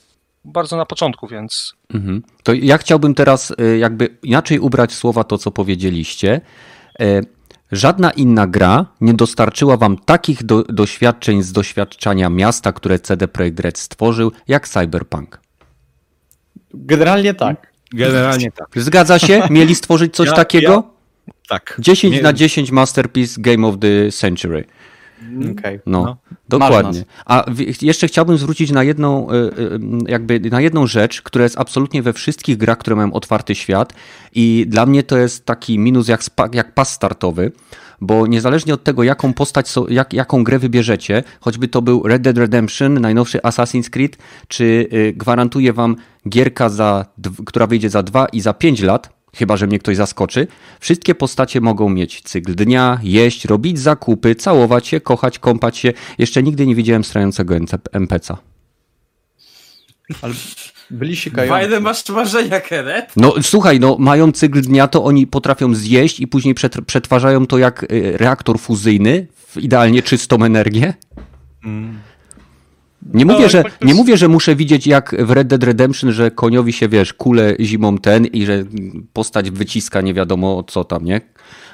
bardzo na początku, więc. Mhm. To ja chciałbym teraz e, jakby inaczej ubrać słowa to, co powiedzieliście. Żadna inna gra nie dostarczyła wam takich do, doświadczeń z doświadczania miasta, które CD Projekt Red stworzył, jak Cyberpunk. Generalnie tak. Generalnie tak. Zgadza się? Mieli stworzyć coś ja, takiego? Ja, tak. 10 na 10 Masterpiece Game of the Century. Okay. No, no, dokładnie. A jeszcze chciałbym zwrócić na jedną, e, e, jakby na jedną rzecz, która jest absolutnie we wszystkich grach, które mają otwarty świat i dla mnie to jest taki minus jak, jak pas startowy, bo niezależnie od tego, jaką postać, jak, jaką grę wybierzecie, choćby to był Red Dead Redemption, najnowszy Assassin's Creed, czy y, gwarantuje wam gierka, za, która wyjdzie za 2 i za 5 lat, chyba że mnie ktoś zaskoczy, wszystkie postacie mogą mieć cykl dnia, jeść, robić zakupy, całować się, kochać, kąpać się. Jeszcze nigdy nie widziałem strającego NPC-a. Ale byli sikający. Fajne masz marzenia, Kenneth. No słuchaj, no mają cykl dnia, to oni potrafią zjeść i później przetwarzają to jak y, reaktor fuzyjny w idealnie czystą energię. Mm. Nie mówię, no, że, nie mówię, że muszę widzieć jak w Red Dead Redemption, że koniowi się, wiesz, kule zimą ten i że postać wyciska nie wiadomo co tam, nie?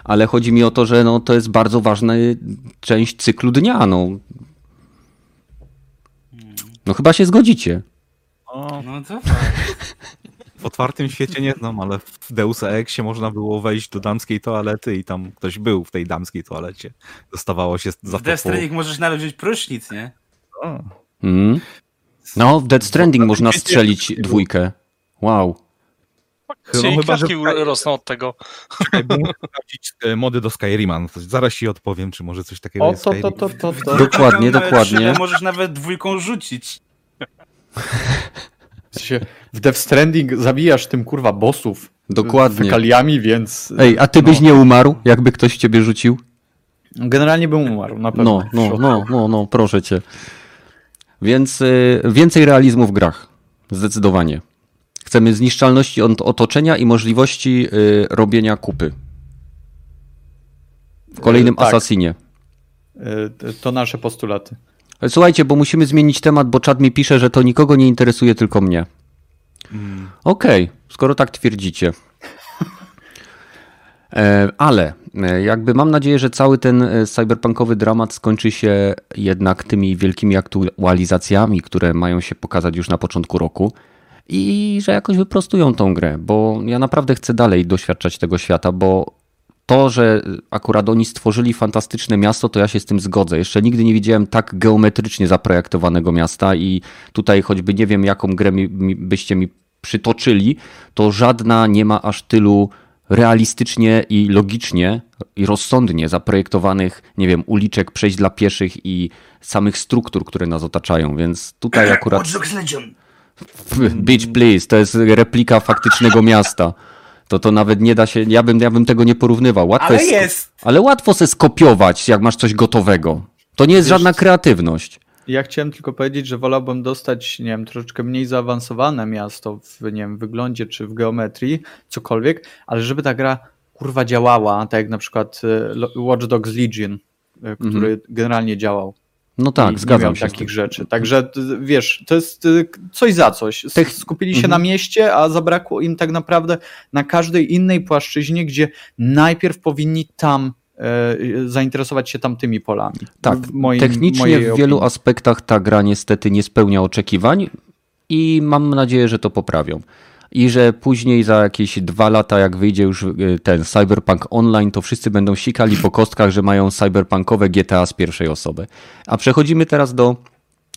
Ale chodzi mi o to, że no, to jest bardzo ważna część cyklu dnia, no. No chyba się zgodzicie. O, no to. W otwartym świecie nie znam, ale w Deus Exie można było wejść do damskiej toalety i tam ktoś był w tej damskiej toalecie. Dostawało się za w W po... możesz nawet wziąć prusznic, nie? O. Mm. No, w Dead Stranding można strzelić dwójkę. Wow. Chyba, chyba że rosną od tego. Muszę sprawdzić e, mody do Skyrima. No zaraz ci odpowiem, czy może coś takiego o, jest to, to, to, to, to. Dokładnie, dokładnie. Możesz nawet dwójką rzucić. W Death Stranding zabijasz tym kurwa bossów. Dokładnie. Fekaliami, więc. Ej, a ty byś no. nie umarł, jakby ktoś w ciebie rzucił? Generalnie bym umarł, na pewno. No, no, no, no, no, proszę cię. Więc y, więcej realizmu w grach. Zdecydowanie. Chcemy zniszczalności od otoczenia i możliwości y, robienia kupy. W kolejnym Y, tak. Assassinie. Y, To nasze postulaty. Słuchajcie, bo musimy zmienić temat, bo czat mi pisze, że to nikogo nie interesuje, tylko mnie. Okej, skoro tak twierdzicie. E, Ale e, jakby mam nadzieję, że cały ten e, cyberpunkowy dramat skończy się jednak tymi wielkimi aktualizacjami, które mają się pokazać już na początku roku i że jakoś wyprostują tą grę, bo ja naprawdę chcę dalej doświadczać tego świata, bo to, że akurat oni stworzyli fantastyczne miasto, to ja się z tym zgodzę. Jeszcze nigdy nie widziałem tak geometrycznie zaprojektowanego miasta i tutaj choćby nie wiem, jaką grę mi, mi, byście mi przytoczyli, to żadna nie ma aż tylu realistycznie i logicznie i rozsądnie zaprojektowanych, nie wiem, uliczek, przejść dla pieszych i samych struktur, które nas otaczają, więc tutaj akurat... Beach please, to jest replika faktycznego miasta. To to nawet nie da się, ja bym, ja bym tego nie porównywał. Łatwo Ale jest, jest! ale łatwo se skopiować, jak masz coś gotowego. To nie jest Wiesz- żadna kreatywność. Ja chciałem tylko powiedzieć, że wolałbym dostać, nie wiem, troszeczkę mniej zaawansowane miasto w, nie wiem, wyglądzie czy w geometrii, cokolwiek, ale żeby ta gra kurwa działała, tak jak na przykład Lo- Watch Dogs Legion, e, który generalnie działał. No I tak, nie zgadzam się. z takich rzeczy. Także t- wiesz, to jest y, coś za coś. Skupili się Mhm. na mieście, a zabrakło im tak naprawdę na każdej innej płaszczyźnie, gdzie najpierw powinni tam zainteresować się tamtymi polami. Tak, W moim- technicznie w wielu opinii. aspektach ta gra niestety nie spełnia oczekiwań i mam nadzieję, że to poprawią. I że później za jakieś dwa lata, jak wyjdzie już y, ten Cyberpunk Online, to wszyscy będą sikali po kostkach, że mają cyberpunkowe GTA z pierwszej osoby. A przechodzimy teraz do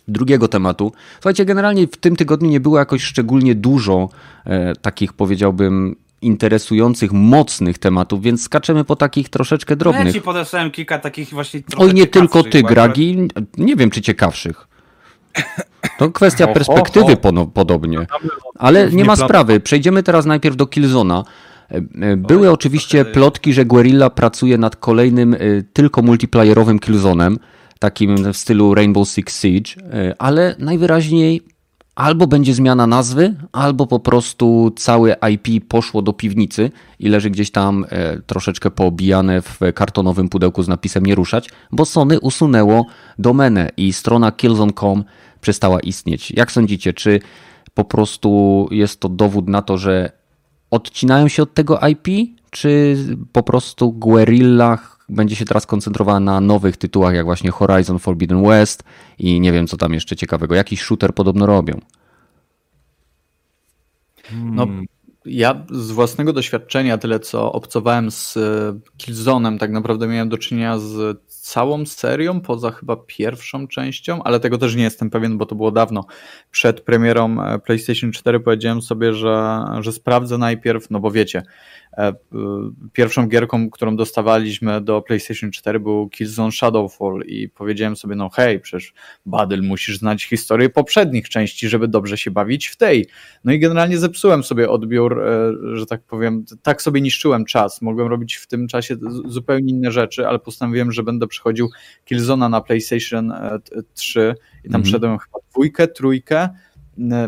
drugiego tematu. Słuchajcie, generalnie w tym tygodniu nie było jakoś szczególnie dużo e, takich, powiedziałbym, interesujących, mocnych tematów, więc skaczemy po takich troszeczkę No drobnych. ja ci podesłałem kilka takich właśnie Oj, nie tylko ty, Gragi. Nie wiem, czy ciekawszych. To kwestia Ho, ho, perspektywy podobnie. Ale nie ma sprawy. Przejdziemy teraz najpierw do Killzona. E, e, Były Oj, oczywiście plotki, że Guerrilla pracuje nad kolejnym e, tylko multiplayerowym Killzonem, takim w stylu Rainbow Six Siege, ale najwyraźniej albo będzie zmiana nazwy, albo po prostu całe IP poszło do piwnicy i leży gdzieś tam e, troszeczkę poobijane w kartonowym pudełku z napisem nie ruszać, bo Sony usunęło domenę i strona killzone.com przestała istnieć. Jak sądzicie, czy po prostu jest to dowód na to, że odcinają się od tego IP, czy po prostu Guerrilla będzie się teraz koncentrowała na nowych tytułach, jak właśnie Horizon Forbidden West i nie wiem co tam jeszcze ciekawego. Jakiś shooter podobno robią. No, ja z własnego doświadczenia, tyle co obcowałem z e, Killzone'em, tak naprawdę miałem do czynienia z całą serią, poza chyba pierwszą częścią, ale tego też nie jestem pewien, bo to było dawno. Przed premierą e, PlayStation 4 powiedziałem sobie, że, że sprawdzę najpierw, no bo wiecie, pierwszą gierką, którą dostawaliśmy do PlayStation 4 był Killzone Shadowfall i powiedziałem sobie, no hej, przecież Badyl, musisz znać historię poprzednich części, żeby dobrze się bawić w tej. No i generalnie zepsułem sobie odbiór, e, że tak powiem, tak sobie niszczyłem czas. Mogłem robić w tym czasie zupełnie inne rzeczy, ale postanowiłem, że będę przechodził Killzona na PlayStation e, t- 3 i tam Mhm. wszedłem chyba dwójkę, trójkę.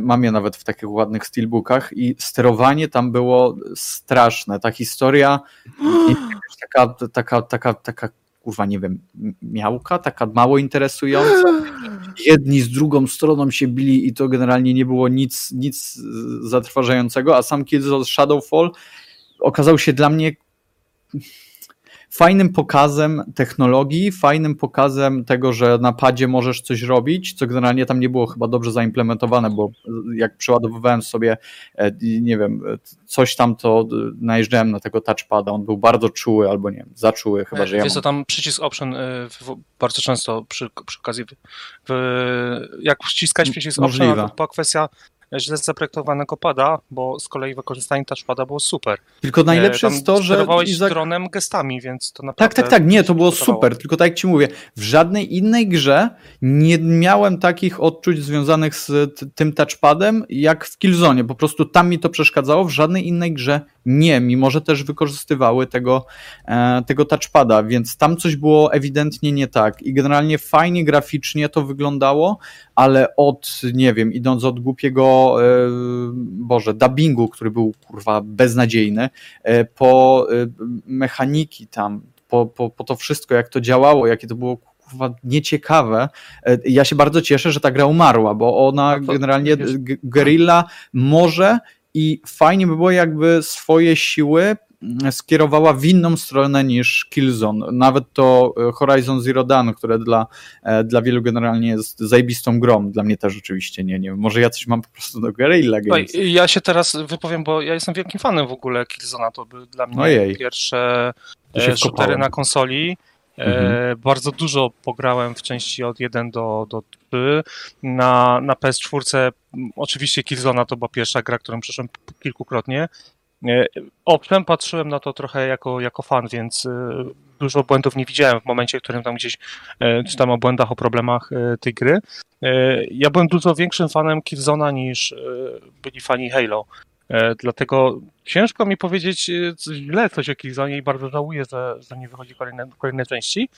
Mam je nawet w takich ładnych steelbookach i sterowanie tam było straszne. Ta historia taka, taka, taka, taka kurwa, nie wiem, miałka, taka mało interesująca jedni z drugą stroną się bili i to generalnie nie było nic, nic zatrważającego, a sam Killzone Shadowfall okazał się dla mnie fajnym pokazem technologii, fajnym pokazem tego, że na padzie możesz coś robić, co generalnie tam nie było chyba dobrze zaimplementowane, bo jak przeładowywałem sobie, e, nie wiem, e, coś tam, to e, najeżdżałem na tego touchpada, on był bardzo czuły, albo nie wiem, za czuły, chyba, że ja Wiesz co, tam przycisk option bardzo często przy, przy okazji, w, jak ściskać przycisk option, Możliwe. to była kwestia źle zaprojektowanego pada, bo z kolei wykorzystanie touchpada było super. Tylko najlepsze E, tam jest to, że... sterowałeś Izak- dronem gestami, więc to Tak, naprawdę... tak, tak, nie, to było podobało. super, tylko tak jak ci mówię, w żadnej innej grze nie miałem takich odczuć związanych z tym touchpadem jak w Killzone, po prostu tam mi to przeszkadzało, w żadnej innej grze nie, mimo że też wykorzystywały tego, e, tego touchpada, więc tam coś było ewidentnie nie tak. I generalnie fajnie graficznie to wyglądało, ale od, nie wiem, idąc od głupiego, e, Boże, dubbingu, który był kurwa beznadziejny, e, po mechaniki tam, po, po, po to wszystko, jak to działało, jakie to było kurwa nieciekawe. Ja się bardzo cieszę, że ta gra umarła, bo ona No to generalnie Guerrilla może i fajnie by było jakby swoje siły mm, skierowała w inną stronę niż Killzone. Nawet to e, Horizon Zero Dawn, które dla, e, dla wielu generalnie jest zajebistą grą. Dla mnie też oczywiście nie, nie wiem. Może ja coś mam po prostu do Guerrilla Games. ja się teraz wypowiem, bo ja jestem wielkim fanem w ogóle Killzona. To były dla mnie Ojej. pierwsze e, shootery wkopałem. na konsoli. E, Mhm. Bardzo dużo pograłem w części od 1 do, do 3. Na, na PS4 m, oczywiście Killzona to była pierwsza gra, którą przeszłem p- kilkukrotnie. E, Owszem, patrzyłem na to trochę jako, jako fan, więc e, dużo błędów nie widziałem w momencie, w którym tam gdzieś czytam o błędach, o problemach tej gry. Ja byłem dużo większym fanem Killzona niż byli fani Halo. E, Dlatego ciężko mi powiedzieć e, coś źle coś o Killzonie i bardzo żałuję, że, że nie wychodzi kolejne, kolejne części.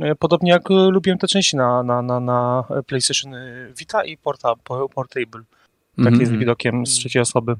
E, Podobnie jak lubiłem te części na, na, na, na PlayStation Vita i porta, po- Portable. Takie Mhm. z widokiem z trzeciej osoby.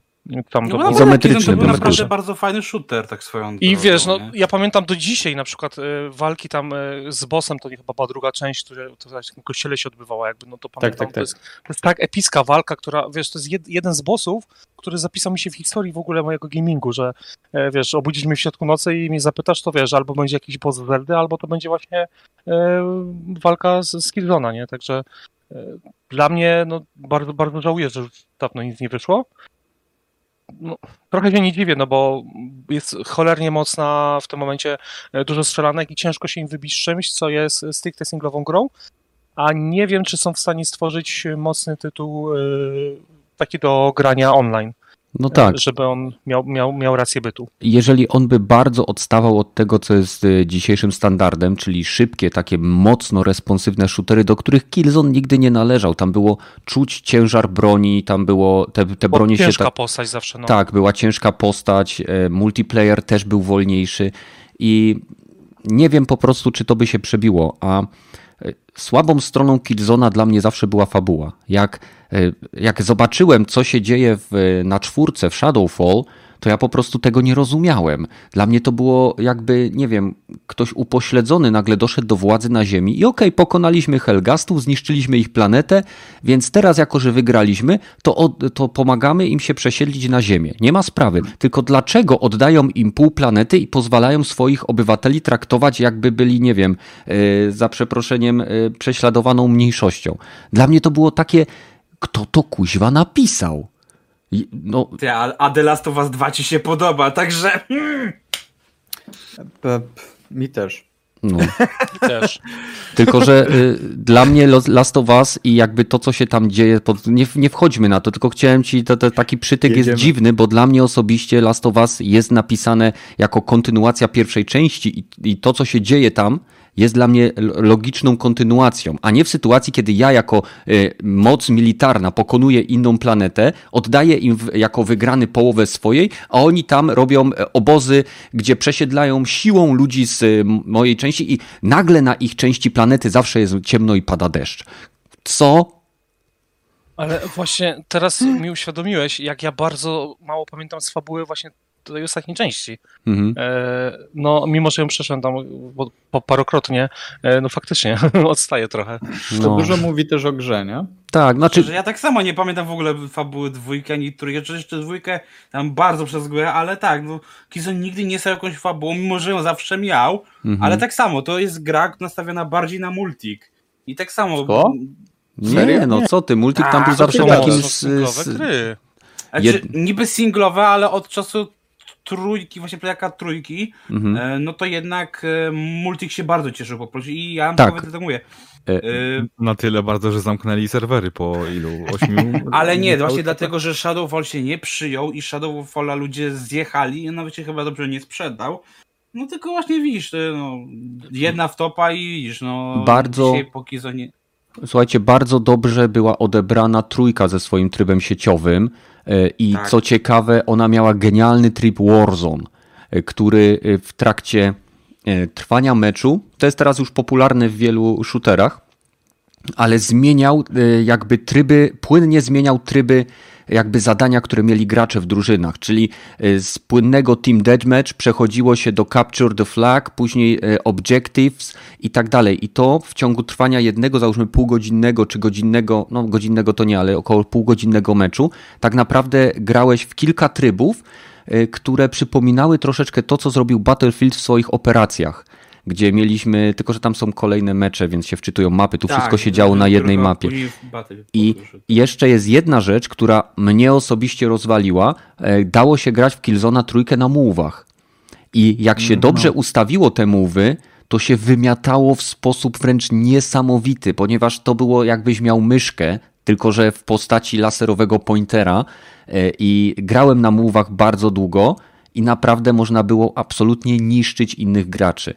Tam No, to było. izometryczny To był naprawdę bardzo fajny shooter, tak swoją I drogą, wiesz, no nie? ja pamiętam do dzisiaj na przykład e, walki tam e, z bossem, to nie chyba była druga część, która to w takim kościele się odbywała, jakby no to pamiętam. tak, To, tak. jest, to jest tak epicka walka, która, wiesz, to jest jed, jeden z bossów, który zapisał mi się w historii w ogóle mojego gamingu, że e, wiesz, obudzisz mnie w środku nocy i mnie zapytasz, to wiesz, albo będzie jakiś boss z Zeldy, albo to będzie właśnie e, walka z, z Killzona, nie? Także e, dla mnie, no bardzo, bardzo żałuję, że już dawno nic nie wyszło. No, trochę się nie dziwię, no bo jest cholernie mocna w tym momencie e, dużo strzelanek i ciężko się im wybić czymś, co jest stricte singlową grą, a nie wiem, czy są w stanie stworzyć mocny tytuł e, taki do grania online, No tak. żeby on miał, miał, miał rację bytu. jeżeli on by bardzo odstawał od tego, co jest y, dzisiejszym standardem, czyli szybkie, takie mocno responsywne shootery, do których Killzone nigdy nie należał. Tam było czuć ciężar broni, tam było te, te Bo bronie się ciężka tak, postać zawsze, no. tak, była ciężka postać, e, multiplayer też był wolniejszy i nie wiem po prostu, czy to by się przebiło, a słabą stroną Killzona dla mnie zawsze była fabuła. Jak, e, jak zobaczyłem, co się dzieje w, na czwórce w Shadowfall, to ja po prostu tego nie rozumiałem. Dla mnie to było jakby, nie wiem, ktoś upośledzony nagle doszedł do władzy na Ziemi i okej, pokonaliśmy Helgastów, zniszczyliśmy ich planetę, więc teraz jako, że wygraliśmy, to, od, to pomagamy im się przesiedlić na Ziemię. Nie ma sprawy. Tylko dlaczego oddają im pół planety i pozwalają swoich obywateli traktować jakby byli, nie wiem, yy, za przeproszeniem, yy, prześladowaną mniejszością. Dla mnie to było takie, kto to kuźwa napisał? No, Ty, a, a The Last of Us 2 ci się podoba, także... mm, P- p- Mi też. no. Też. Tylko, że y, dla mnie Last of Us i jakby to, co się tam dzieje, pod, nie, nie wchodźmy na to, tylko chciałem ci, to, to, taki przytyk Jedziemy. jest dziwny, bo dla mnie osobiście Last of Us jest napisane jako kontynuacja pierwszej części i, i to, co się dzieje tam, jest dla mnie logiczną kontynuacją, a nie w sytuacji, kiedy ja jako y, moc militarna pokonuję inną planetę, oddaję im jako wygrany połowę swojej, a oni tam robią e, obozy, gdzie przesiedlają siłą ludzi z mojej części i nagle na ich części planety zawsze jest ciemno i pada deszcz. Co? Ale właśnie teraz mi uświadomiłeś, jak ja bardzo mało pamiętam z fabuły właśnie tej ostatniej części. Mhm. E, no, mimo że ją przeszedłem tam po, po parokrotnie, e, no faktycznie odstaję trochę. To No. dużo mówi też o grze, nie? Tak, znaczy, ja tak samo nie pamiętam w ogóle fabuły dwójki ani trójki, czy jeszcze dwójkę tam bardzo przez górę, ale tak, no, Kizon nigdy nie stał jakąś fabułą, mimo że ją zawsze miał, Mhm. ale tak samo, to jest gra nastawiona bardziej na multik. I tak samo... Co? nie, no co ty, multik tam był to zawsze takim to. Znaczy, Jed- niby singlowe, ale od czasu trójki, właśnie playaka trójki, Mhm. e, no to jednak e, multik się bardzo cieszył po prostu i ja Tak. tak. tak mówię. E, E, Na tyle bardzo, że zamknęli serwery po ilu? Ośmiu? ale nie, właśnie dlatego, że Shadowfall się nie przyjął i Shadowfalla ludzie zjechali i nawet się chyba dobrze nie sprzedał. No tylko właśnie widzisz, to, no, jedna wtopa i widzisz, no Bardzo- dzisiaj po Kizonie... Słuchajcie, bardzo dobrze była odebrana trójka ze swoim trybem sieciowym. E, I Tak. co ciekawe, ona miała genialny tryb Warzone, e, który e, w trakcie trwania meczu, to jest teraz już popularne w wielu shooterach, ale zmieniał jakby tryby, płynnie zmieniał tryby jakby zadania, które mieli gracze w drużynach, czyli e, z płynnego Team Deathmatch przechodziło się do Capture the Flag, później e, Objectives i tak dalej. I to w ciągu trwania jednego, załóżmy półgodzinnego czy godzinnego, no godzinnego to nie, ale około półgodzinnego meczu, tak naprawdę grałeś w kilka trybów, e, które przypominały troszeczkę to, co zrobił Battlefield w swoich operacjach. Gdzie mieliśmy, tylko że tam są kolejne mecze, więc się wczytują mapy. Tu wszystko się działo na jednej trochę mapie. I jeszcze jest jedna rzecz, która mnie osobiście rozwaliła. E, Dało się grać w Killzona trójkę na mułwach. I jak się dobrze ustawiło te muwy, to się wymiatało w sposób wręcz niesamowity, ponieważ to było jakbyś miał myszkę, tylko że w postaci laserowego pointera e, i grałem na mułwach bardzo długo i naprawdę można było absolutnie niszczyć innych graczy.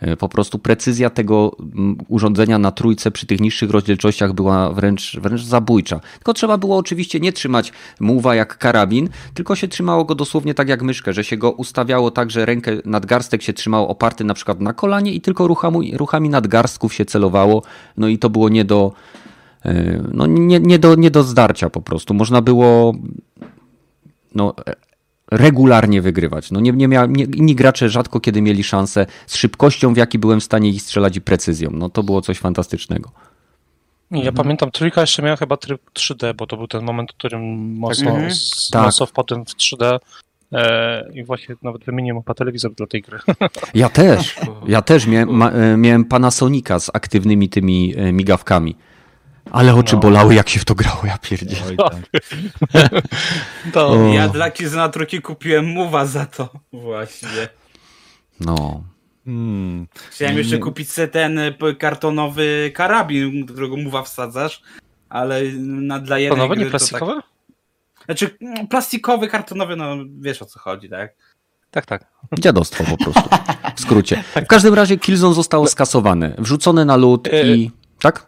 E, Po prostu precyzja tego mm, urządzenia na trójce przy tych niższych rozdzielczościach była wręcz, wręcz zabójcza. Tylko trzeba było oczywiście nie trzymać muła jak karabin, tylko się trzymało go dosłownie tak jak myszkę, że się go ustawiało tak, że rękę nadgarstek się trzymało oparty na przykład na kolanie i tylko ruchami, ruchami nadgarstków się celowało. No i to było nie do, e, no nie, nie, do, nie do zdarcia po prostu. Można było no, e, regularnie wygrywać. No nie, nie mia, nie, inni gracze rzadko kiedy mieli szansę z szybkością, w jaki byłem w stanie ich strzelać i precyzją. No to było coś fantastycznego. Ja pamiętam, trójka jeszcze miała chyba tryb 3D, bo to był ten moment, w którym mocno, Mhm. s- Tak. mocno wpadłem w 3D e, i właśnie nawet wymieniłem chyba telewizor dla tej gry. Ja też. Ja też miałem, ma, e, miałem Panasonica z aktywnymi tymi e, migawkami. Ale oczy No. bolały, jak się w to grało, ja pierdzielę. Tam. To, O. Ja dla Killzona trójki kupiłem muwa za to właśnie. No. Hmm. Chciałem jeszcze kupić sobie ten p- kartonowy karabin, do którego muwa wsadzasz, ale na, dla jednej nowe, nie gry to plastikowe? Tak, znaczy mm, plastikowy, kartonowy, no wiesz o co chodzi, tak? Tak, tak. Dziadostwo po prostu. W skrócie. W każdym razie Killzone zostało skasowane. Wrzucone na lód E, i... Tak?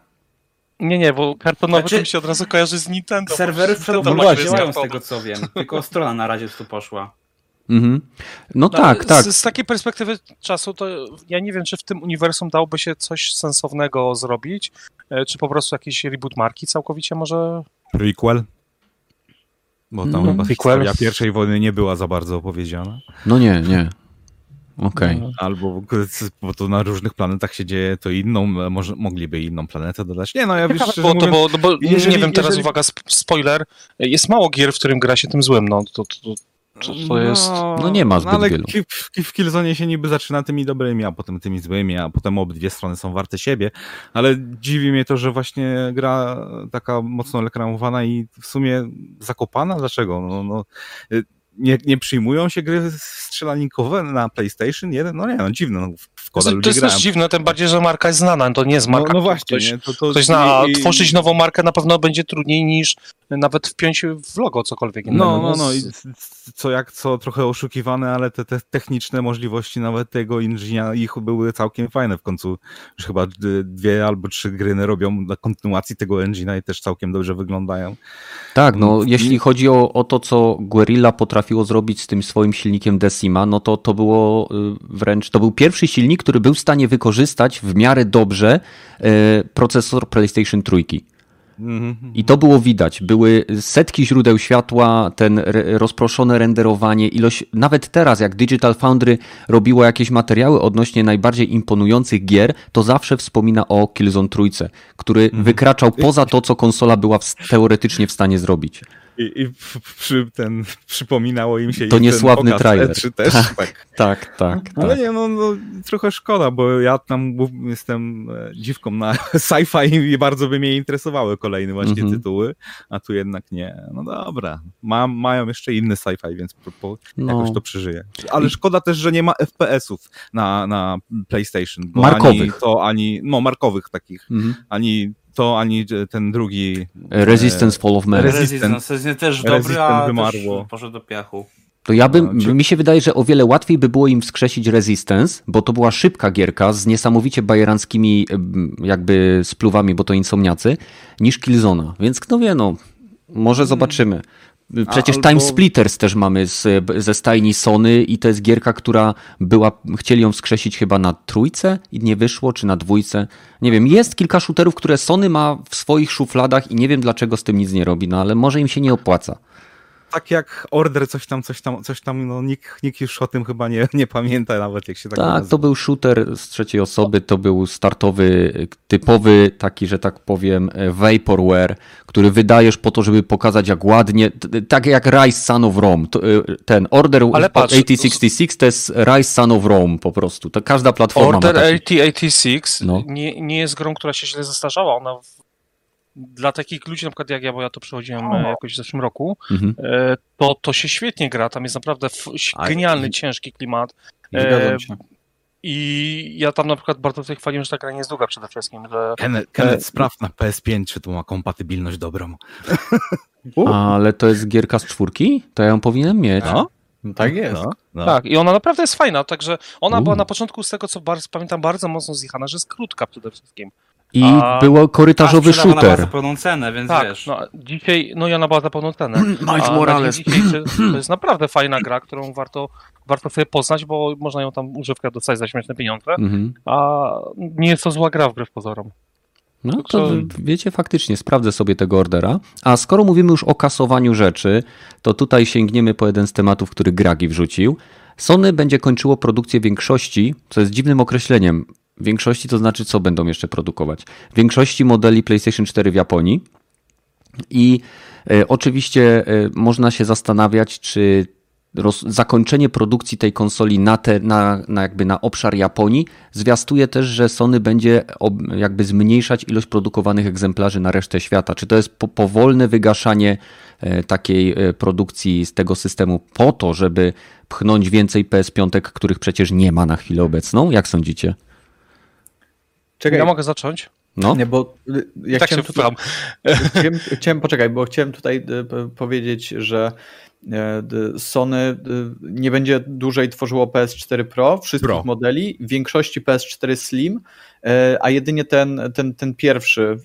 Nie, nie, bo kartonowy Znaczy- to mi się od razu kojarzy z Nintendo. Serwery gry działają z tego co wiem, tylko strona na razie tu poszła. Mhm. No No, tak, tak. Z, z takiej perspektywy czasu, to ja nie wiem, czy w tym uniwersum dałoby się coś sensownego zrobić, e, czy po prostu jakiś reboot marki całkowicie może... Prequel. Bo tam No, chyba historia pierwszej wojny nie była za bardzo opowiedziana. No nie, nie. Okej. No. Albo bo to na różnych planetach się dzieje, to inną, może mogliby inną planetę dodać. Nie no, ja wiesz, było to, mówiąc, bo, no bo jeżeli- nie wiem, teraz jeżeli- uwaga, sp- spoiler, jest mało gier, w którym gra się tym złym, no to, to, to, to jest... No nie ma zbyt ale wielu. W, w Killzone się niby zaczyna tymi dobrymi, a potem tymi złymi, a potem obydwie strony są warte siebie, ale dziwi mnie to, że właśnie gra taka mocno reklamowana i w sumie zakopana. Dlaczego? No, no, y, nie, nie przyjmują się gry strzelanikowe na PlayStation 1? No nie, no dziwne, no, w koda To, to jest grają. też dziwne, tym bardziej, że marka jest znana, to nie jest No, marka, no którą właśnie, ktoś, nie? To, to, ktoś zna, a i- i- tworzyć nową markę na pewno będzie trudniej niż nawet wpiąć w logo cokolwiek innego. No, no, no. I c- c- co jak co trochę oszukiwane, ale te, te techniczne możliwości nawet tego inżyniera ich były całkiem fajne w końcu. Już chyba dwie albo trzy gry robią na kontynuacji tego engine'a i też całkiem dobrze wyglądają. Tak, no Mm, jeśli i- chodzi o, o to, co Guerrilla potrafiło zrobić z tym swoim silnikiem Decima, no to to było y, wręcz, to był pierwszy silnik, który był w stanie wykorzystać w miarę dobrze y, procesor PlayStation 3. Mhm. I to było widać. Były setki źródeł światła, ten rozproszone renderowanie, ilość. Nawet teraz, jak Digital Foundry robiło jakieś materiały odnośnie najbardziej imponujących gier, to zawsze wspomina o Killzone Trójce, który wykraczał poza to, co konsola była w, teoretycznie w stanie zrobić. I, i przy, ten, przypominało im się To i niesławny ten trailer. E3 też. Tak. Tak. Tak, tak, Ale tak. nie, no, no trochę szkoda, bo ja tam jestem e, dziwką na sci-fi i bardzo by mnie interesowały kolejne właśnie Mhm. tytuły, a tu jednak nie. No dobra, Ma, mają jeszcze inny sci-fi, więc po, po, No. jakoś to przeżyje. Ale szkoda też, że nie ma FPS-ów na, na PlayStation. Markowych. Ani to, ani, no markowych takich, Mhm. ani to, ani ten drugi. Resistance Fall of Man. Resistance. Resistance jest też dobry, Resistance a wymarło. też poszedł do piachu. To ja bym, No, czy- mi się wydaje, że o wiele łatwiej by było im wskrzesić Resistance, bo to była szybka gierka z niesamowicie bajeranckimi jakby spluwami, bo to insomniacy, niż Killzona. Więc kto wie, no, może zobaczymy. Przecież albo- Time Splitters też mamy z, ze stajni Sony i to jest gierka, która była, chcieli ją wskrzesić chyba na trójce i nie wyszło, czy na dwójce. Nie wiem, jest kilka shooterów, które Sony ma w swoich szufladach i nie wiem dlaczego z tym nic nie robi, no ale może im się nie opłaca. Tak jak Order, coś tam, coś tam, coś tam, no nikt, nikt już o tym chyba nie, nie pamięta nawet, jak się tak Tak, to był shooter z trzeciej osoby, to był startowy, typowy taki, że tak powiem, e, vaporware, który wydajesz po to, żeby pokazać jak ładnie, tak jak Rise Son of Rome. To, e, Ten Order Ale patrz, 8066 to jest Rise Son of Rome po prostu. To każda platforma Order ma taki. 8086 No. nie, nie jest grą, która się źle zestarzała. Ona w, dla takich ludzi, na przykład jak ja, bo ja to przechodziłem e, jakoś w zeszłym roku, Mhm. e, to, to się świetnie gra. Tam jest naprawdę A- genialny, ciężki klimat. E, się. I ja tam na przykład bardzo tutaj chwaliłem, że ta gra nie jest długa przede wszystkim. Że... Kenneth, Kenneth sprawdź na PS5, czy to ma kompatybilność dobrą. Ale to jest gierka z czwórki? To ja ją powinienem mieć. No, No, tak jest. no, no. Tak, i ona naprawdę jest fajna, także ona U. była na początku z tego, co bardzo, pamiętam, bardzo mocno zjechana, że jest krótka przede wszystkim. I A- było korytarzowy A sprzedawana była za shooter. pełną cenę, więc Tak, wiesz. no dzisiaj, no i ona była za pełną cenę. Miles na Morales. to jest naprawdę fajna gra, którą warto, warto sobie poznać, bo można ją tam używkę dostać za śmieszne pieniądze, Mhm. a nie jest to zła gra wbrew pozorom. No to To- wiecie, faktycznie sprawdzę sobie tego ordera. A skoro mówimy już o kasowaniu rzeczy, to tutaj sięgniemy po jeden z tematów, który Gragi wrzucił. Sony będzie kończyło produkcję większości, co jest dziwnym określeniem. Większości to znaczy, co będą jeszcze produkować? Większości modeli PlayStation 4 w Japonii. I e, oczywiście e, można się zastanawiać, czy roz, zakończenie produkcji tej konsoli na, te, na, na, jakby na obszar Japonii zwiastuje też, że Sony będzie ob, jakby zmniejszać ilość produkowanych egzemplarzy na resztę świata. Czy to jest po, powolne wygaszanie e, takiej produkcji z tego systemu po to, żeby pchnąć więcej PS5, których przecież nie ma na chwilę obecną? Jak sądzicie? Czekaj, Ja mogę zacząć? No, nie, bo y, ja tak się chciałem, tutaj, wpytam. chciałem, chciałem, poczekaj, bo chciałem tutaj y, powiedzieć, że e, Sony y, nie będzie dłużej tworzyło PS4 Pro, wszystkich Pro. modeli, w większości PS4 Slim, e, a jedynie ten, ten, ten pierwszy,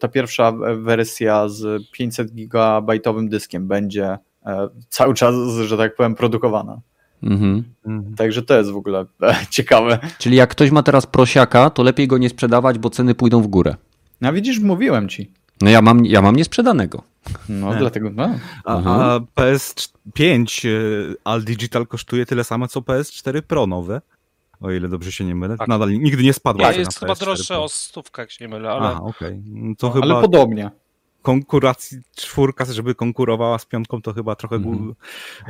ta pierwsza wersja z 500 gigabajtowym dyskiem będzie e, cały czas, że tak powiem, produkowana. Mhm. Mhm. Także to jest w ogóle e, ciekawe. Czyli jak ktoś ma teraz prosiaka, to lepiej go nie sprzedawać, bo ceny pójdą w górę. No widzisz, mówiłem ci. No ja mam, ja mam niesprzedanego. No, Nie. dlatego, no. A, Mhm. a PS5 y, All Digital kosztuje tyle samo, co PS4 Pro nowe. O ile dobrze się nie mylę. Tak. Nadal nigdy nie spadła cena jest chyba PS4 droższe Pro. o stówkę, jak się nie mylę, ale... Aha, okej. No To No, chyba Ale podobnie. Konkuracji czwórka, żeby konkurowała z piątką, to chyba trochę... Mhm. gu-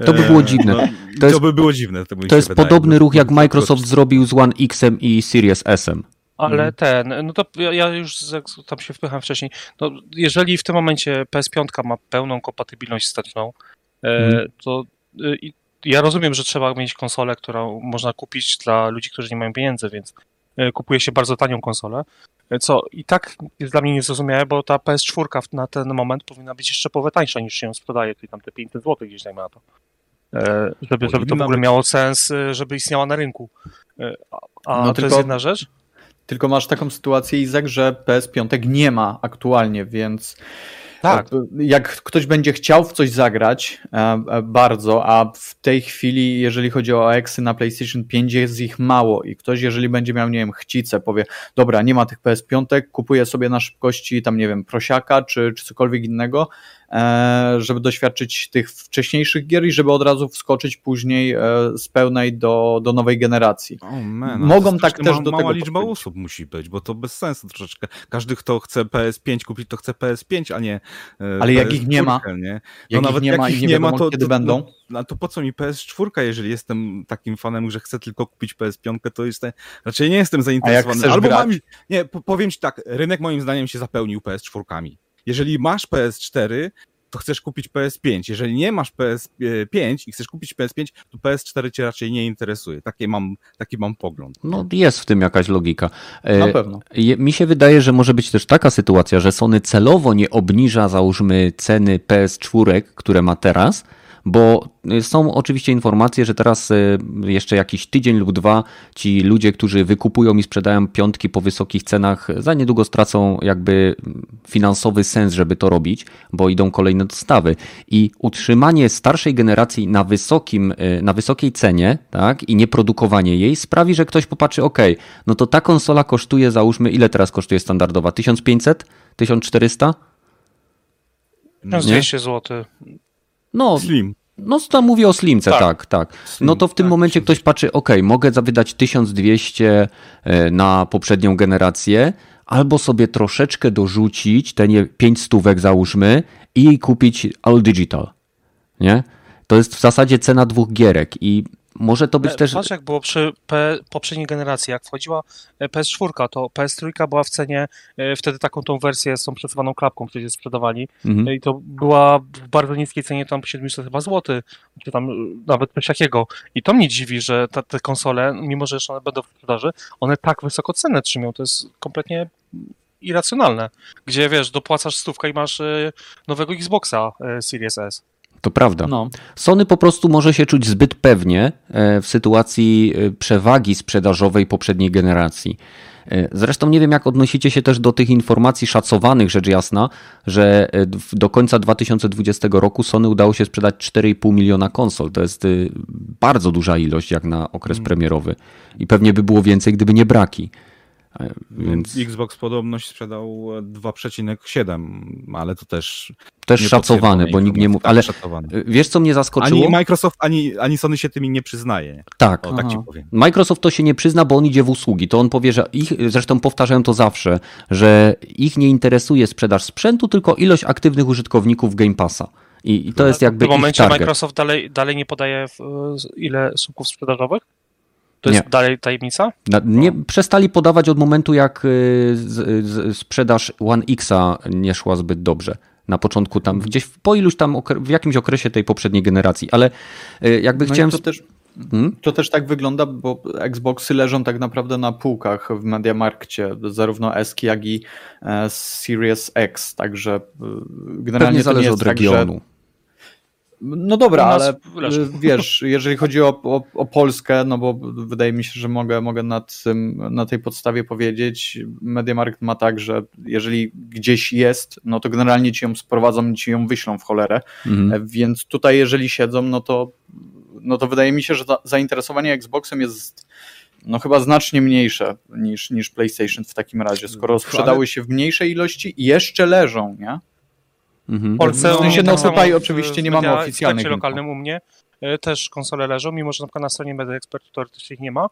To by e, było dziwne. No, To to, jest- by było dziwne. To, To jest wydaje, podobny że- ruch, jak że- Microsoft zrobił z One X-em i Series S-em. Ale Mhm. ten, no to ja, już tam się wpycham wcześniej. No, jeżeli w tym momencie PS5 ma pełną kompatybilność wsteczną, e, Mhm. to e, i ja rozumiem, że trzeba mieć konsolę, którą można kupić dla ludzi, którzy nie mają pieniędzy, więc e, kupuje się bardzo tanią konsolę. Co i tak jest dla mnie niezrozumiałe, bo ta PS4 w- na ten moment powinna być jeszcze połowę tańsza niż się ją sprzedaje, czyli tam te 500 zł gdzieś dajmy na to. E, Żeby, żeby to w ogóle miało sens, e, żeby istniała na rynku. E, A, a No to tylko- jest jedna rzecz. Tylko masz taką sytuację, Izak, że PS5 nie ma aktualnie, więc Tak. jak ktoś będzie chciał w coś zagrać e, e, bardzo, a w tej chwili, jeżeli chodzi o eksy na PlayStation 5, jest ich mało i ktoś, jeżeli będzie miał, nie wiem, chcicę, powie, dobra, nie ma tych PS5, kupuję sobie na szybkości tam, nie wiem, prosiaka czy, czy cokolwiek innego, żeby doświadczyć tych wcześniejszych gier i żeby od razu wskoczyć później e, z pełnej do, do nowej generacji. O man, Mogą tak też do mała tego liczba podchodzić. osób musi być, bo to bez sensu troszeczkę. Każdy, kto chce PS5 kupić, to chce PS5, a nie e, Ale jak PS4, ich nie ma, nie? Jak nawet nie jak ma ich nie, ma, to- kiedy to- będą. No to po co mi PS4, jeżeli jestem takim fanem, że chcę tylko kupić PS5, to jestem, raczej nie jestem zainteresowany. Albo grać? mam, nie, po- powiem ci tak, rynek moim zdaniem się zapełnił PS4. Jeżeli masz PS4, to chcesz kupić PS5. Jeżeli nie masz PS5 i chcesz kupić PS5, to PS4 cię raczej nie interesuje. Takie mam, taki mam pogląd. No jest w tym jakaś logika. E, Na pewno. Mi się wydaje, że może być też taka sytuacja, że Sony celowo nie obniża, załóżmy, ceny PS4, które ma teraz, bo y, są oczywiście informacje, że teraz y, jeszcze jakiś tydzień lub dwa ci ludzie, którzy wykupują i sprzedają piątki po wysokich cenach, za niedługo stracą jakby finansowy sens, żeby to robić, bo idą kolejne dostawy. I utrzymanie starszej generacji na, wysokim, y, na wysokiej cenie tak, i nieprodukowanie jej sprawi, że ktoś popatrzy, ok, no to ta konsola kosztuje, załóżmy, ile teraz kosztuje standardowa? 1500? 1400? 1200 zł. No, Slim. No tam mówię o Slimce, tak, Tak. tak. No to w tym tak, momencie ktoś patrzy, ok, mogę wydać 1200 e, na poprzednią generację, albo sobie troszeczkę dorzucić, te nie 5 stówek załóżmy i kupić All Digital, nie? To jest w zasadzie cena dwóch gierek i może to być też... Patrz jak było przy P, poprzedniej generacji, jak wchodziła e, PS4, to PS3 była w cenie, e, wtedy taką tą wersję z tą przesuwaną klapką, którą się sprzedawali Mhm. i to była w bardzo niskiej cenie, tam 700 chyba złotych, czy tam e, nawet coś takiego. I to mnie dziwi, że ta, te konsole, mimo że jeszcze one będą w sprzedaży, one tak wysoko cenę trzymią, to jest kompletnie irracjonalne. Gdzie wiesz, dopłacasz stówkę i masz e, nowego Xboxa e, Series S. To prawda. No. Sony po prostu może się czuć zbyt pewnie e, w sytuacji e, przewagi sprzedażowej poprzedniej generacji. E, Zresztą nie wiem, jak odnosicie się też do tych informacji szacowanych, rzecz jasna, że do końca 2020 roku Sony udało się sprzedać 4,5 miliona konsol. To jest y, bardzo duża ilość jak na okres premierowy. I pewnie by było więcej, gdyby nie braki. E, Więc Xbox podobność sprzedał e, 2,7, ale to też. też nie szacowane, bo nikt nie mówi. tak, Ale szacowane. y, wiesz, co mnie zaskoczyło? Ani Microsoft, ani, ani Sony się tymi nie przyznaje. Tak. O, tak ci Aha. powiem. Microsoft to się nie przyzna, bo on idzie w usługi. To on powie, że ich, zresztą powtarzają to zawsze, że ich nie interesuje sprzedaż sprzętu, tylko ilość aktywnych użytkowników Game Passa. I, i to jest W jakby tym ich momencie target. Microsoft dalej, dalej nie podaje w, ile słupków sprzedażowych? To jest Nie. dalej tajemnica? Na, nie przestali podawać od momentu, jak y, z, z, sprzedaż One Xa nie szła zbyt dobrze. Na początku tam, gdzieś w- po iluś tam, okre- w jakimś okresie tej poprzedniej generacji, ale y, jakby No chciałem... i to też, Hmm? to też tak wygląda, bo Xboxy leżą tak naprawdę na półkach w Mediamarkcie, zarówno S, jak i e, Series X, także e, generalnie Pewnie to nie zależy jest od tak, regionu. No dobra, ale leży. e, wiesz, jeżeli chodzi o, o, o Polskę, no bo wydaje mi się, że mogę, mogę nad tym, na tej podstawie powiedzieć, Mediamarkt ma tak, że jeżeli gdzieś jest, no to generalnie ci ją sprowadzą i ci ją wyślą w cholerę, Mhm. E, Więc tutaj, jeżeli siedzą, no to, no to wydaje mi się, że za- zainteresowanie Xboxem jest no chyba znacznie mniejsze niż, niż PlayStation w takim razie, skoro sprzedały się w mniejszej ilości i jeszcze leżą, nie? Mhm. W Polsce, W sensie, tak no tutaj oczywiście nie mamy oficjalnych W lokalnym u mnie e, też konsole leżą, mimo że na przykład na stronie Media Expert teoretycznie ich nie ma,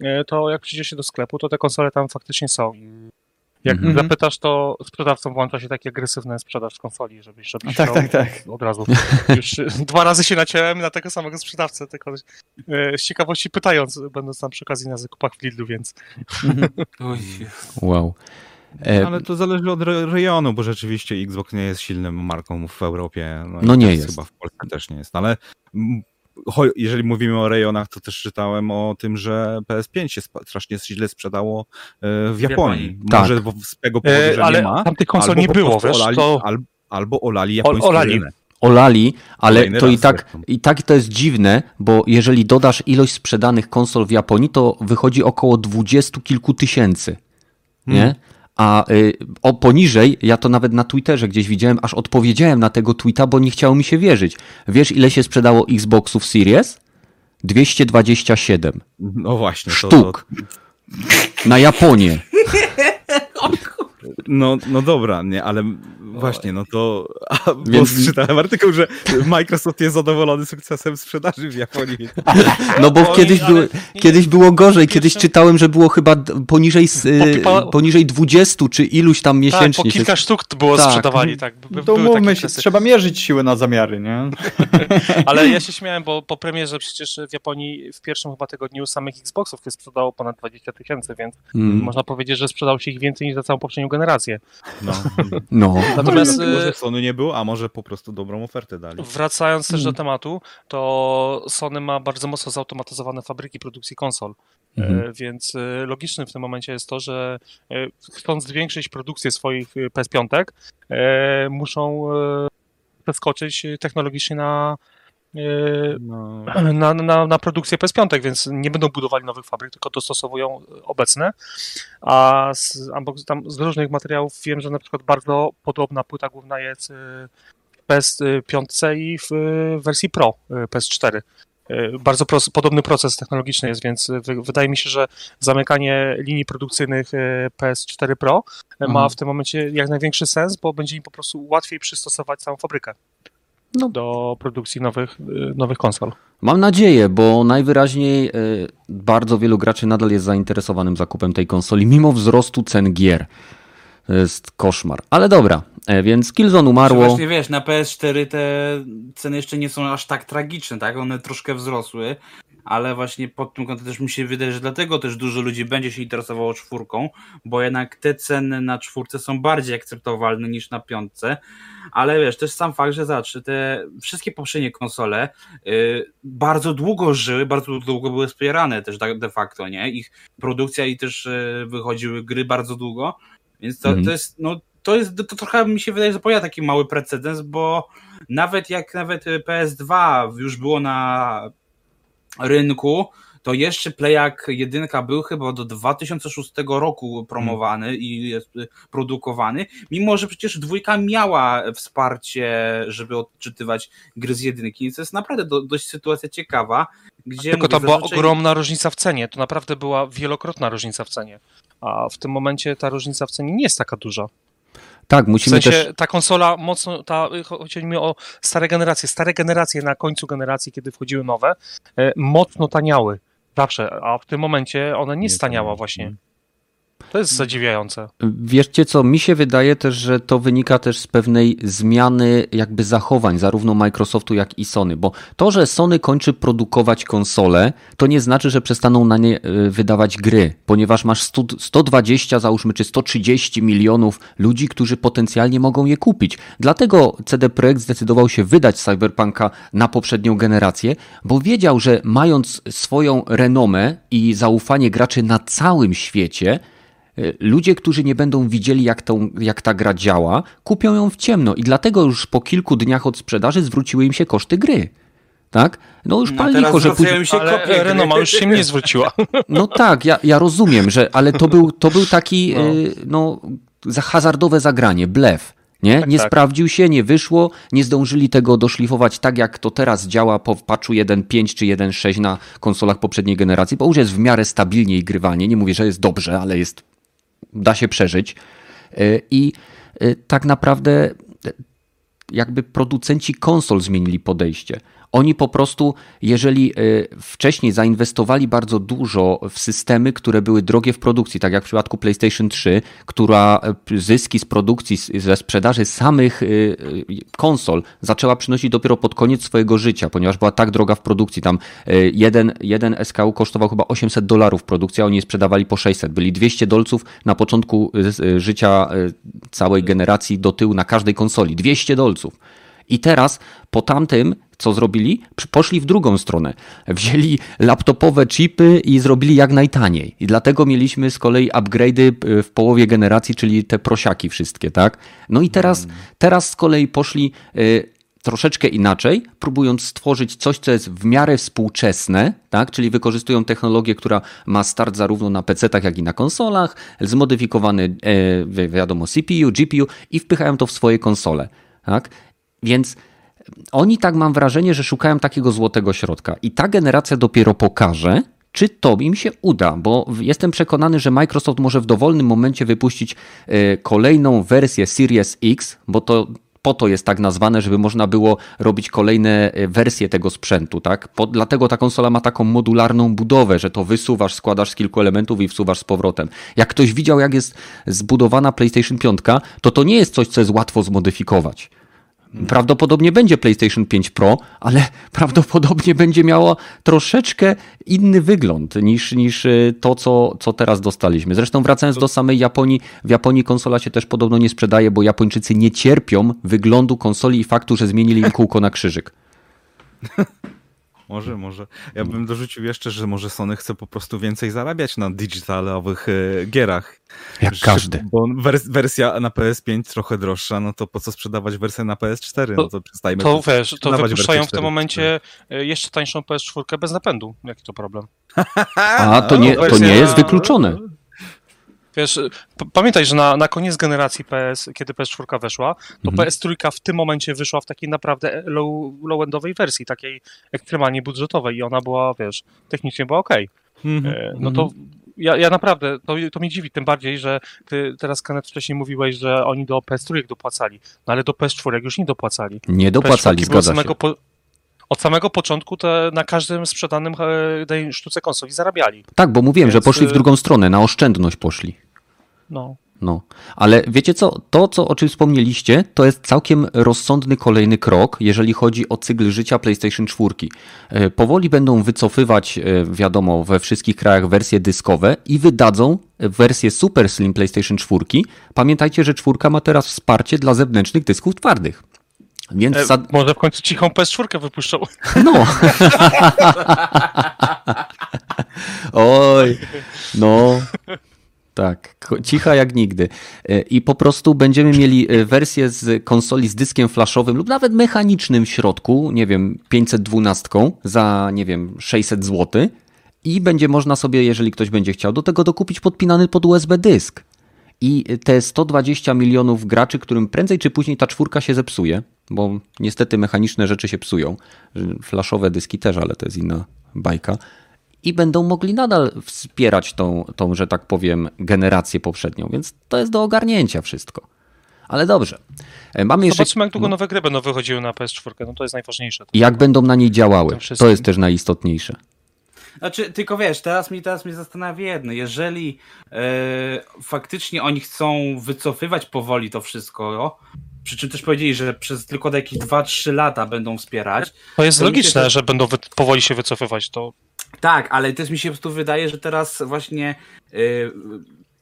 e, to jak przyjdzie się do sklepu, to te konsole tam faktycznie są. Jak Mhm. zapytasz, to sprzedawcą włącza się taki agresywny sprzedaż konsoli, żebyś, żebyś Tak, tak, tak. od razu. Już e, dwa razy się naciąłem na tego samego sprzedawcę, tylko z ciekawości pytając, będąc tam przy okazji na zakupach w Lidlu, więc Oj, Wow. E, Ale to zależy od re- rejonu, bo rzeczywiście Xbox nie jest silną marką w Europie. i No nie jest. Chyba w Polsce też nie jest, ale mm, cho- jeżeli mówimy o rejonach, to też czytałem o tym, że PS5 się strasznie źle sprzedało e, w Japonii. Tak. Może bo z tego powodu, e, że ale nie ma, tam tych konsol nie było, wiesz, olali, to... al, albo olali japoński olali. rynek. olali, ale Kolejny to i tak, zresztą. i tak to jest dziwne, bo jeżeli dodasz ilość sprzedanych konsol w Japonii, to wychodzi około dwudziestu kilku tysięcy. Nie? Hmm. A y, o poniżej, ja to nawet na Twitterze gdzieś widziałem, aż odpowiedziałem na tego tweeta, bo nie chciało mi się wierzyć. Wiesz, ile się sprzedało Xboxów Series? 227 No właśnie. To, sztuk. Na Japonię. No, no dobra, nie, ale właśnie, no to a, bo Więc- czytałem artykuł, że Microsoft jest zadowolony sukcesem sprzedaży w Japonii. No bo Oj, kiedyś, ale było, kiedyś było gorzej, kiedyś czytałem, że było chyba poniżej, y, poniżej 20 czy iluś tam Tak, miesięcznie. po się- kilka sztuk było Tak. sprzedawali, tak. by- No To takie się, trzeba mierzyć siły na zamiary, nie? Ale ja się śmiałem, bo po premierze przecież w Japonii w pierwszym chyba tygodniu samych Xboxów się sprzedało ponad 20 tysięcy, więc Mm, można powiedzieć, że sprzedało się ich więcej niż za całą poprzednią generację. No. No. Natomiast może, może y, Sony nie było, a może po prostu dobrą ofertę dali. wracając też do Mm. tematu, to Sony ma bardzo mocno zautomatyzowane fabryki produkcji konsol. Mhm. E, Więc e, logicznym w tym momencie jest to, że e, chcąc zwiększyć produkcję swoich e, PS5, e, muszą e, przeskoczyć technologicznie na, No, na, na, na produkcję PS5, więc nie będą budowali nowych fabryk, tylko dostosowują obecne. A z, tam z różnych materiałów wiem, że na przykład bardzo podobna płyta główna jest w PS5 i w wersji Pro y, PS4. Y, Bardzo pros- podobny proces technologiczny jest, więc wy- wydaje mi się, że zamykanie linii produkcyjnych y, PS4 Pro y, ma Mhm. w tym momencie jak największy sens, bo będzie im po prostu łatwiej przystosować całą fabrykę No. do produkcji nowych, y, nowych konsol. Mam nadzieję, bo najwyraźniej e, bardzo wielu graczy nadal jest zainteresowanym zakupem tej konsoli, mimo wzrostu cen gier. To jest koszmar. Ale dobra, e, więc Killzone Czy umarło. Właśnie wiesz, na PS4 te ceny jeszcze nie są aż tak tragiczne, tak? One troszkę wzrosły, ale właśnie pod tym kątem też mi się wydaje, że dlatego też dużo ludzi będzie się interesowało czwórką, bo jednak te ceny na czwórce są bardziej akceptowalne niż na piątce, ale wiesz, też sam fakt, że zawsze te wszystkie poprzednie konsole y, bardzo długo żyły, bardzo długo były wspierane też tak de facto, nie? Ich produkcja i też y, wychodziły gry bardzo długo, więc to, Mhm. to jest, no to jest, to trochę mi się wydaje, że pojawia taki mały precedens, bo nawet jak nawet y, PS2 już było na rynku, to jeszcze Playak 1 był chyba do 2006 roku promowany i jest y, produkowany, mimo że przecież dwójka miała wsparcie, żeby odczytywać gry z jedynki, więc to jest naprawdę do, dość sytuacja ciekawa, gdzie Tylko to była zazwyczaj- ogromna różnica w cenie. To naprawdę była wielokrotna różnica w cenie. A w tym momencie ta różnica w cenie nie jest taka duża. Tak, W musimy sensie też. ta konsola mocno, ta, chodzi mi o stare generacje. Stare generacje na końcu generacji, kiedy wchodziły nowe, e, mocno taniały. Zawsze, a w tym momencie ona nie staniała właśnie. To jest zadziwiające. Wierzcie co, mi się wydaje też, że to wynika też z pewnej zmiany jakby zachowań zarówno Microsoftu jak i Sony, bo to, że Sony kończy produkować konsole, to nie znaczy, że przestaną na nie y, wydawać gry, ponieważ masz 100, 120 załóżmy czy 130 milionów ludzi, którzy potencjalnie mogą je kupić. Dlatego CD Projekt zdecydował się wydać Cyberpunka na poprzednią generację, bo wiedział, że mając swoją renomę i zaufanie graczy na całym świecie, Ludzie, którzy nie będą widzieli, jak, tą, jak ta gra działa, kupią ją w ciemno i dlatego już po kilku dniach od sprzedaży zwróciły im się koszty gry. Tak? No już No pal że później... się Ale kopie gry. Renoma już się nie zwróciła. No tak, ja, ja rozumiem, że, ale to był, to był taki No. y, no, za hazardowe zagranie, blef. Nie? Tak, nie tak. sprawdził się, nie wyszło, nie zdążyli tego doszlifować tak, jak to teraz działa po patchu 1.5 czy 1.6 na konsolach poprzedniej generacji, bo już jest w miarę stabilnie i grywalnie. Nie mówię, że jest dobrze, ale jest, da się przeżyć. Y, I y, tak naprawdę y, jakby producenci konsol zmienili podejście. Oni po prostu, jeżeli y, wcześniej zainwestowali bardzo dużo w systemy, które były drogie w produkcji, tak jak w przypadku PlayStation 3, która y, zyski z produkcji, ze sprzedaży samych y, konsol zaczęła przynosić dopiero pod koniec swojego życia, ponieważ była tak droga w produkcji. Tam jeden, jeden SKU kosztował chyba 800 dolarów produkcja, oni je sprzedawali po 600. Byli 200 dolców na początku życia całej generacji do tyłu na każdej konsoli. 200 dolców. I teraz po tamtym, co zrobili? Poszli w drugą stronę. Wzięli laptopowe chipy i zrobili jak najtaniej. I dlatego mieliśmy z kolei upgrade'y y, w połowie generacji, czyli te prosiaki wszystkie, tak? No i teraz, teraz z kolei poszli y, troszeczkę inaczej, próbując stworzyć coś, co jest w miarę współczesne, tak? czyli wykorzystują technologię, która ma start zarówno na PC-tach, jak i na konsolach, zmodyfikowany, e, wi- wiadomo, CPU, GPU i wpychają to w swoje konsole. Tak? Więc oni tak mam wrażenie, że szukają takiego złotego środka. I ta generacja dopiero pokaże, czy to im się uda, bo jestem przekonany, że Microsoft może w dowolnym momencie wypuścić e, kolejną wersję Series X, bo to po to jest tak nazwane, żeby można było robić kolejne e, wersje tego sprzętu, tak? Po, dlatego ta konsola ma taką modularną budowę, że to wysuwasz, składasz z kilku elementów i wsuwasz z powrotem. Jak ktoś widział, jak jest zbudowana PlayStation 5, to to nie jest coś, co jest łatwo zmodyfikować. Prawdopodobnie będzie PlayStation 5 Pro, ale prawdopodobnie będzie miało troszeczkę inny wygląd niż, niż y, to, co, co teraz dostaliśmy. Zresztą wracając do samej Japonii, w Japonii konsola się też podobno nie sprzedaje, bo Japończycy nie cierpią wyglądu konsoli i faktu, że zmienili im kółko na krzyżyk. Może, może. Ja bym dorzucił jeszcze, że może Sony chce po prostu więcej zarabiać na digitalowych e, gierach. Jak Że- każdy. Bo wers wersja na PS5 trochę droższa, no to po co sprzedawać wersję na PS4? No to przestajmy. To wiesz, to wypuszczają w tym 4. momencie e, jeszcze tańszą PS4 bez napędu. Jaki to problem? A, to nie, to nie jest wykluczone. Wiesz, pamiętaj, że na, na koniec generacji PS, kiedy PS4 weszła, to Mhm. PS3 w tym momencie wyszła w takiej naprawdę low, low-endowej wersji, takiej ekstremalnie budżetowej i ona była, wiesz, technicznie była okej. Mhm. E, No to ja, ja naprawdę, to, to mnie dziwi, tym bardziej, że ty teraz Kenneth wcześniej mówiłeś, że oni do PS3 dopłacali, no ale do PS4 już nie dopłacali. Nie dopłacali, PS4 było od zgadza się. samego Po, od samego początku te, na każdym sprzedanym e, tej sztuce konsoli zarabiali. Tak, bo mówiłem, że Więc, poszli w y- drugą stronę, na oszczędność poszli. No. No, ale wiecie co, to co o czym wspomnieliście, to jest całkiem rozsądny kolejny krok, jeżeli chodzi o cykl życia PlayStation 4. E, Powoli będą wycofywać, e, wiadomo, we wszystkich krajach wersje dyskowe i wydadzą wersję Super Slim PlayStation 4. Pamiętajcie, że czwórka ma teraz wsparcie dla zewnętrznych dysków twardych. Więc E, za... może w końcu cichą PS4 wypuszczą. no. Oj, no. Tak, cicha jak nigdy. E, I po prostu będziemy mieli e, wersję z konsoli z dyskiem flashowym lub nawet mechanicznym w środku, nie wiem, 512 za, nie wiem, 600 zł. I będzie można sobie, jeżeli ktoś będzie chciał, do tego dokupić podpinany pod USB dysk. I te 120 milionów graczy, którym prędzej czy później ta czwórka się zepsuje, bo niestety mechaniczne rzeczy się psują, flashowe dyski też, ale to jest inna bajka, i będą mogli nadal wspierać tą, tą, że tak powiem, generację poprzednią, więc to jest do ogarnięcia wszystko. Ale dobrze. E, Mamy jeszcze. Zobaczymy, jak długo no, nowe gry będą wychodziły na PS4. No to jest najważniejsze. i jak będą na niej działały. To jest też najistotniejsze. Znaczy, tylko wiesz, teraz mi teraz mnie zastanawia jedno. Jeżeli e, faktycznie oni chcą wycofywać powoli to wszystko, przy czym też powiedzieli, że przez tylko jakieś 2-3 lata będą wspierać. To jest To się logiczne, to- że będą wy- powoli się wycofywać. To Tak, ale też mi się po prostu wydaje, że teraz właśnie e,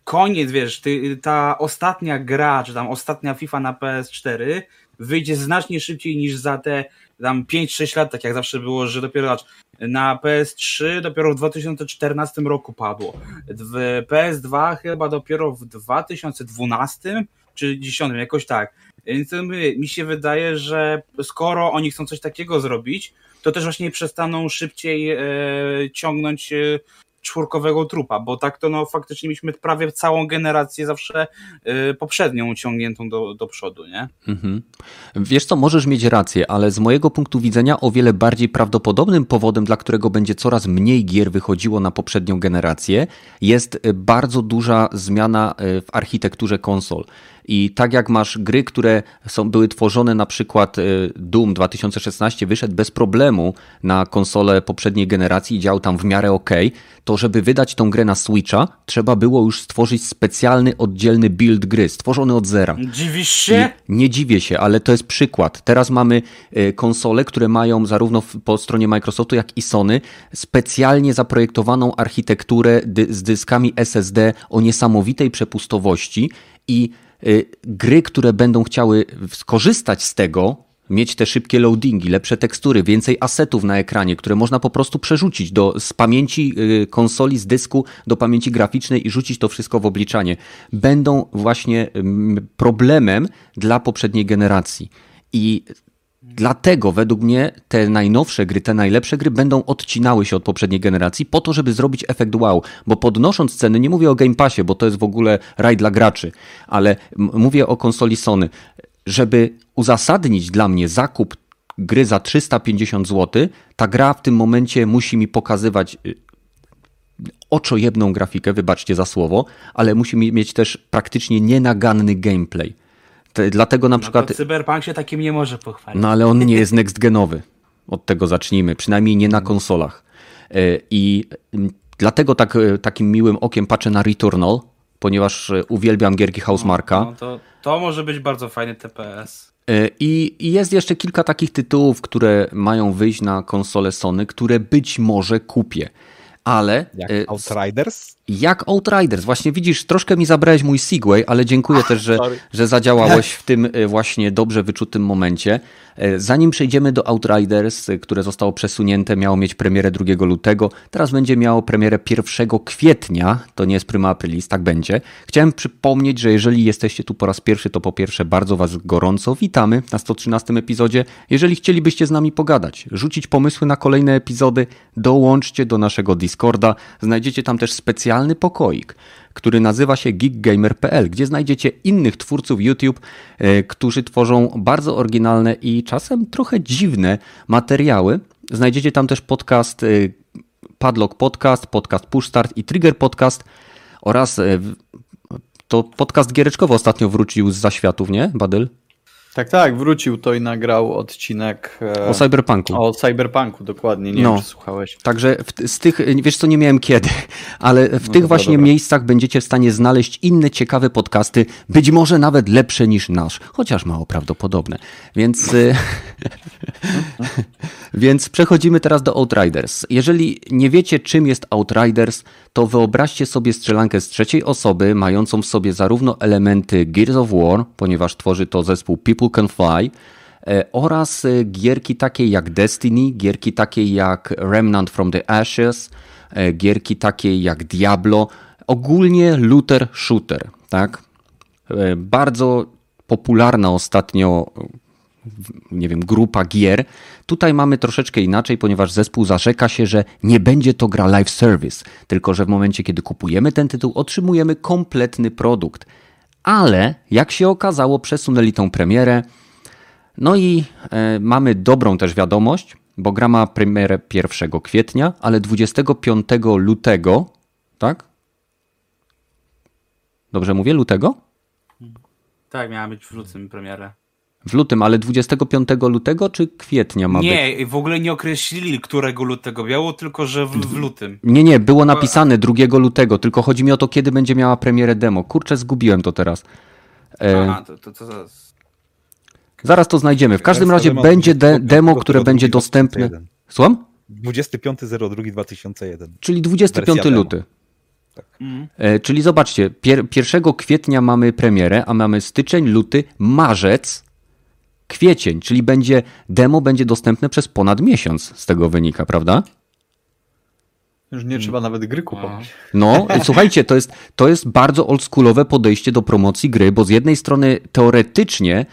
koniec, wiesz, ty, ta ostatnia gra, czy tam ostatnia FIFA na PS4 wyjdzie znacznie szybciej niż za te tam 5-6 lat, tak jak zawsze było, że dopiero na PS3 dopiero w 2014 roku padło. W PS2 chyba dopiero w 2012 czy 2010, jakoś tak. Więc mi się wydaje, że skoro oni chcą coś takiego zrobić, to też właśnie przestaną szybciej e, ciągnąć e, czwórkowego trupa, bo tak to no faktycznie mieliśmy prawie całą generację zawsze e, poprzednią ciągniętą do, do przodu, nie? Mhm. Wiesz co, możesz mieć rację, ale z mojego punktu widzenia o wiele bardziej prawdopodobnym powodem, dla którego będzie coraz mniej gier wychodziło na poprzednią generację, jest y, bardzo duża zmiana y, w architekturze konsol. I tak jak masz gry, które są, były tworzone, na przykład y, Doom 2016 wyszedł bez problemu na konsolę poprzedniej generacji i działał tam w miarę ok, to żeby wydać tą grę na Switcha, trzeba było już stworzyć specjalny, oddzielny build gry, stworzony od zera. Dziwisz się? nie dziwię się, ale to jest przykład. Teraz mamy e, konsole, które mają zarówno po stronie Microsoftu, jak i Sony specjalnie zaprojektowaną architekturę dy z dyskami SSD o niesamowitej przepustowości i e, gry, które będą chciały skorzystać z tego, mieć te szybkie loadingi, lepsze tekstury, więcej asetów na ekranie, które można po prostu przerzucić do, z pamięci y, konsoli, z dysku do pamięci graficznej i rzucić to wszystko w obliczanie, będą właśnie problemem dla poprzedniej generacji. I Dlatego według mnie te najnowsze gry, te najlepsze gry będą odcinały się od poprzedniej generacji po to, żeby zrobić efekt wow. Bo podnosząc ceny, nie mówię o Game Passie, bo to jest w ogóle raj dla graczy, ale mówię o konsoli Sony. Żeby uzasadnić dla mnie zakup gry za 350 zł, ta gra w tym momencie musi mi pokazywać y, oczojebną grafikę, wybaczcie za słowo, ale musi mi- mieć też praktycznie nienaganny gameplay. Te, dlatego na No przykład... Cyberpunk się takim nie może pochwalić. No ale on nie jest next genowy. Od tego zacznijmy, przynajmniej nie na konsolach. E, I dlatego tak, e, takim miłym okiem patrzę na Returnal, ponieważ e, uwielbiam gierki Housemarka. No, to, to może być bardzo fajny TPS. E, I, I jest jeszcze kilka takich tytułów, które mają wyjść na konsole Sony, które być może kupię. Ale Jak e, Outriders? Jak Outriders. Właśnie widzisz, troszkę mi zabrałeś mój Segway, ale dziękuję też, że, sorry. że zadziałałeś w tym e, właśnie dobrze wyczutym momencie. E, Zanim przejdziemy do Outriders, e, które zostało przesunięte, miało mieć premierę 2 lutego, teraz będzie miało premierę 1 kwietnia, to nie jest prima aprilis, tak będzie. Chciałem przypomnieć, że jeżeli jesteście tu po raz pierwszy, to po pierwsze bardzo Was gorąco witamy na 113 epizodzie. Jeżeli chcielibyście z nami pogadać, rzucić pomysły na kolejne epizody, dołączcie do naszego Discorda. Znajdziecie tam też specjalny pokoik, który nazywa się geekgamer.pl, gdzie znajdziecie innych twórców YouTube, e, którzy tworzą bardzo oryginalne i czasem trochę dziwne materiały. Znajdziecie tam też podcast e, Padlock Podcast, podcast Push Start i Trigger Podcast oraz e, to podcast giereczkowo ostatnio wrócił z zaświatów, nie, Badyl? Tak, tak, wrócił to i nagrał odcinek e, O Cyberpunku. o Cyberpunku, dokładnie. Nie No. wiem, czy słuchałeś. Także w, z tych, wiesz co, nie miałem kiedy, ale w tych dobra, właśnie dobra. miejscach będziecie w stanie znaleźć inne ciekawe podcasty, być może nawet lepsze niż nasz, chociaż mało prawdopodobne. Więc, y, więc przechodzimy teraz do Outriders. Jeżeli nie wiecie, czym jest Outriders, to wyobraźcie sobie strzelankę z trzeciej osoby, mającą w sobie zarówno elementy Gears of War, ponieważ tworzy to zespół People Can Fly, e, oraz e, gierki takie jak Destiny, gierki takie jak Remnant from the Ashes, e, gierki takie jak Diablo, ogólnie looter shooter, tak? Bardzo popularna ostatnio nie wiem, grupa gier. Tutaj mamy troszeczkę inaczej, ponieważ zespół zarzeka się, że nie będzie to gra live service, tylko że w momencie, kiedy kupujemy ten tytuł, otrzymujemy kompletny produkt. Ale, jak się okazało, przesunęli tą premierę. No i e, mamy dobrą też wiadomość, bo gra ma premierę 1 kwietnia, ale 25 lutego, tak? Dobrze mówię, lutego? Tak, miała być w lutym premierę. W lutym, ale 25 lutego czy kwietnia ma być? Nie, w ogóle nie określili, którego lutego biało, tylko że w, w lutym. Nie, nie, było napisane 2 lutego, tylko chodzi mi o to, kiedy będzie miała premierę demo. Kurczę, zgubiłem to teraz. E, Aha, to, to, to zaraz. zaraz to znajdziemy. W każdym razie demo będzie de 25 demo, które będzie dostępne. 2001. Słucham? 25.02.2001. Czyli 25 Wersja demo. luty. Mhm. E, czyli zobaczcie, pier 1 kwietnia mamy premierę, a mamy styczeń, luty, marzec, kwiecień, czyli będzie demo będzie dostępne przez ponad miesiąc z tego wynika, prawda? Już nie trzeba nawet gry kupować. No, słuchajcie, to jest, to jest bardzo oldschoolowe podejście do promocji gry, bo z jednej strony teoretycznie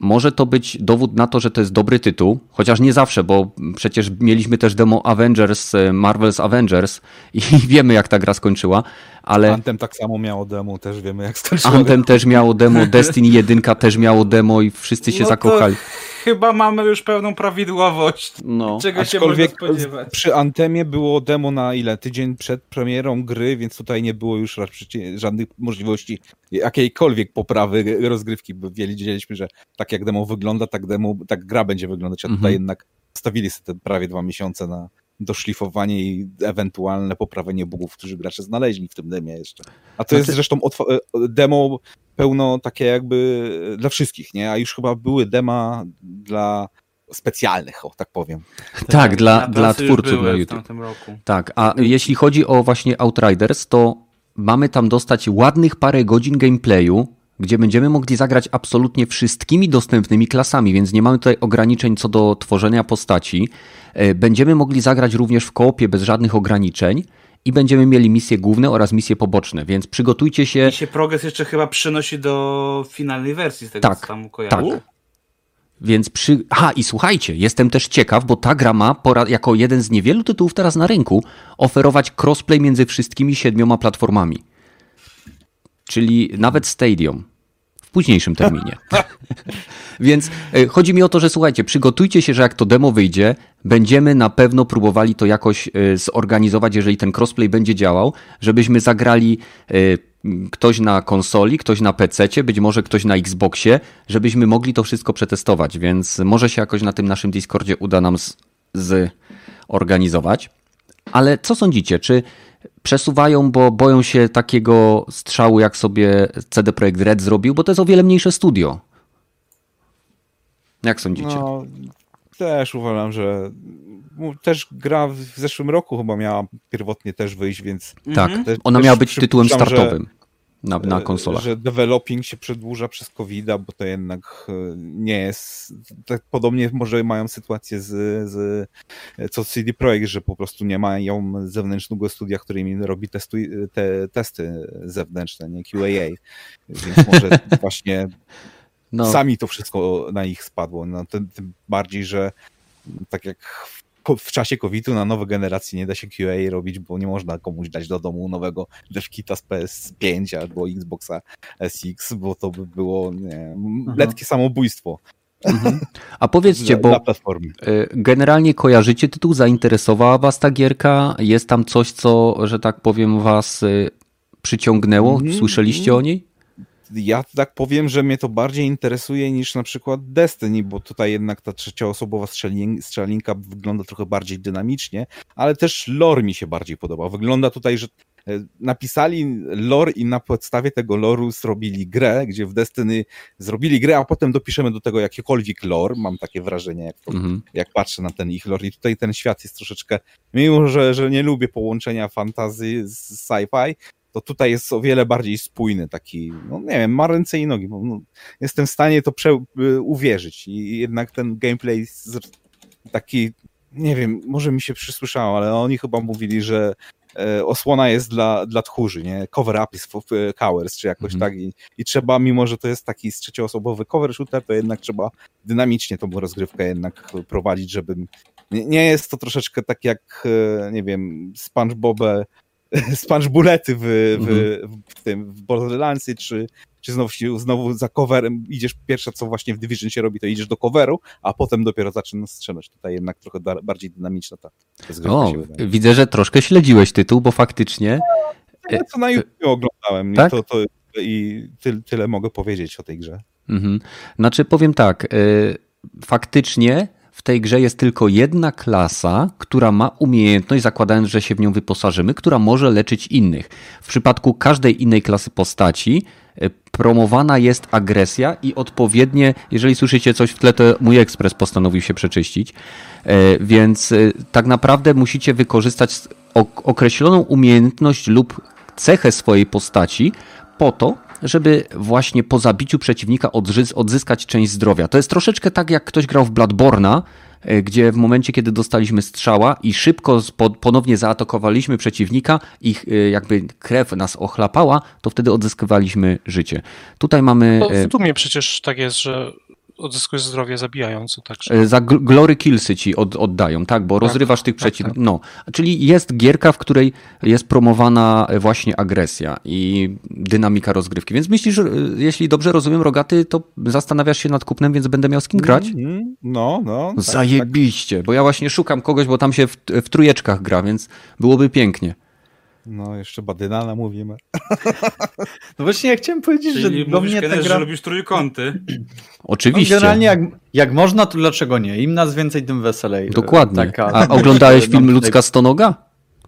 może to być dowód na to, że to jest dobry tytuł, chociaż nie zawsze, bo przecież mieliśmy też demo Avengers, e, Marvel's Avengers i wiemy jak ta gra skończyła, ale Anthem tak samo miało demo, też wiemy jak skończyło. Anthem też miało demo, Destiny 1 też miało demo i wszyscy się No to zakochali. Chyba mamy już pełną prawidłowość. No. Czego się można Aczkolwiek spodziewać. przy Antemie było demo na ile? Tydzień przed premierą gry, więc tutaj nie było już raczej żadnych możliwości jakiejkolwiek poprawy rozgrywki, bo wiedzieliśmy, że tak jak demo wygląda, tak demo, tak gra będzie wyglądać, a Mhm. tutaj jednak stawili sobie te prawie dwa miesiące na doszlifowanie i ewentualne poprawienie bugów, którzy gracze znaleźli w tym demie jeszcze. A to jest Znaczy- zresztą otw- e, demo pełno takie jakby dla wszystkich, nie? A już chyba były dema dla specjalnych, o tak powiem. Tak, dla, Na dla już twórców na w YouTube. Tak, a jeśli chodzi o właśnie Outriders, to mamy tam dostać ładnych parę godzin gameplayu, gdzie będziemy mogli zagrać absolutnie wszystkimi dostępnymi klasami, więc nie mamy tutaj ograniczeń co do tworzenia postaci. E, Będziemy mogli zagrać również w koopie bez żadnych ograniczeń i będziemy mieli misje główne oraz misje poboczne, więc przygotujcie się. I się progres jeszcze chyba przynosi do finalnej wersji z tego, Tak, co tam kojarzę. tak. Więc przy. Aha, i słuchajcie, jestem też ciekaw, bo ta gra ma pora... jako jeden z niewielu tytułów teraz na rynku oferować crossplay między wszystkimi siedmioma platformami. Czyli nawet Stadium. W późniejszym terminie. Więc e, chodzi mi o to, że słuchajcie, przygotujcie się, że jak to demo wyjdzie, będziemy na pewno próbowali to jakoś e, zorganizować, jeżeli ten crossplay będzie działał, żebyśmy zagrali e, ktoś na konsoli, ktoś na PC, być może ktoś na Xboxie, żebyśmy mogli to wszystko przetestować, więc może się jakoś na tym naszym Discordzie uda nam z, z organizować. Ale co sądzicie, czy przesuwają, bo boją się takiego strzału, jak sobie CD Projekt Red zrobił, bo to jest o wiele mniejsze studio. Jak sądzicie? No, też uważam, że też gra w zeszłym roku chyba miała pierwotnie też wyjść, więc Tak. Też- ona miała być tytułem przypuszczam, że- startowym na, na e, konsolach. Że developing się przedłuża przez covid bo to jednak e, nie jest. Tak podobnie może mają sytuację z, z co CD Projekt, że po prostu nie mają zewnętrznego studia, który im robi testu, te testy zewnętrzne, nie QAA. Więc może właśnie No, sami to wszystko na nich spadło. No, tym, tym bardziej, że tak jak w, czasie COVID-u na nowe generacje nie da się QA robić, bo nie można komuś dać do domu nowego devkita z PS5 albo Xboxa SX, bo to by było nie, letkie samobójstwo mhm. A powiedzcie, bo y, generalnie kojarzycie tytuł, zainteresowała was ta gierka? Jest tam coś, co, że tak powiem, was y, przyciągnęło? Mhm, Słyszeliście o niej? Ja tak powiem, że mnie to bardziej interesuje niż na przykład Destiny, bo tutaj jednak ta trzecioosobowa strzelin, strzelinka wygląda trochę bardziej dynamicznie, ale też lore mi się bardziej podoba. Wygląda tutaj, że e, napisali lore i na podstawie tego loru zrobili grę, gdzie w Destiny zrobili grę, a potem dopiszemy do tego jakiekolwiek lore. Mam takie wrażenie, jak, Mhm. jak patrzę na ten ich lore. I tutaj ten świat jest troszeczkę, mimo że, że nie lubię połączenia fantazy z sci-fi, to tutaj jest o wiele bardziej spójny, taki, no nie wiem, ma ręce i nogi. Bo, no, jestem w stanie to prze, y, uwierzyć i jednak ten gameplay taki, nie wiem, może mi się przysłyszało, ale oni chyba mówili, że e, osłona jest dla, dla tchórzy, nie? Cover up is for e, cowards, czy jakoś Mhm. tak I, i trzeba, mimo że to jest taki trzecioosobowy cover shooter, to jednak trzeba dynamicznie tą rozgrywkę jednak prowadzić, żeby nie, nie jest to troszeczkę tak jak, e, nie wiem, SpongeBullety w, w, w, tym, w Borderlandsy, czy, czy znowu, znowu za coverem idziesz, pierwsze co właśnie w Division się robi, to idziesz do coveru, a potem dopiero zaczynasz strzelać. Tutaj jednak trochę bardziej dynamiczna ta O, wydaje. widzę, że troszkę śledziłeś tytuł, bo faktycznie Ja co na YouTube oglądałem Tak? i, to, to, i ty, tyle mogę powiedzieć o tej grze. Mhm. Znaczy, powiem tak, y, faktycznie w tej grze jest tylko jedna klasa, która ma umiejętność, zakładając, że się w nią wyposażymy, która może leczyć innych. W przypadku każdej innej klasy postaci y, promowana jest agresja i odpowiednie, jeżeli słyszycie coś w tle, to mój ekspres postanowił się przeczyścić, Y, więc y, tak naprawdę musicie wykorzystać określoną umiejętność lub cechę swojej postaci po to, żeby właśnie po zabiciu przeciwnika odzy- odzyskać część zdrowia. To jest troszeczkę tak, jak ktoś grał w Bloodborna, e, gdzie w momencie, kiedy dostaliśmy strzała i szybko ponownie zaatakowaliśmy przeciwnika, ich e, jakby krew nas ochlapała, to wtedy odzyskiwaliśmy życie. Tutaj mamy e, w Dumie przecież tak jest, że odzyskujesz zdrowie zabijając, także... E, Za gl- glory killsy ci od, oddają, tak, bo rozrywasz tych tak, przeciwników. No, czyli jest gierka, w której jest promowana właśnie agresja i dynamika rozgrywki. Więc myślisz, e, jeśli dobrze rozumiem, Rogaty, to zastanawiasz się nad kupnem, więc będę miał z kim grać? Mhm. No, no. tak, tak. Zajebiście, bo ja właśnie szukam kogoś, bo tam się w, w trójeczkach gra, więc byłoby pięknie. No, jeszcze Badyna namówimy. No właśnie ja chciałem powiedzieć, że Czyli do mówisz, mnie Kenneth, gra... że lubisz trójkąty. Oczywiście. No, generalnie jak, jak można, to dlaczego nie? Im nas więcej, tym weselej. Dokładnie. Taka- A oglądałeś film Ludzka Stonoga?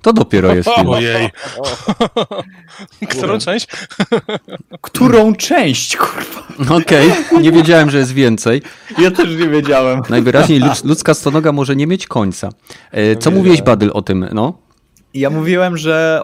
To dopiero jest film. Ojej. Którą część? Którą część, kurwa? Okej, nie wiedziałem, że jest więcej. Ja też nie wiedziałem. Najwyraźniej ludz- ludzka stonoga może nie mieć końca. E, Co mówiłeś, Badyl, o tym? No? Ja mówiłem, że,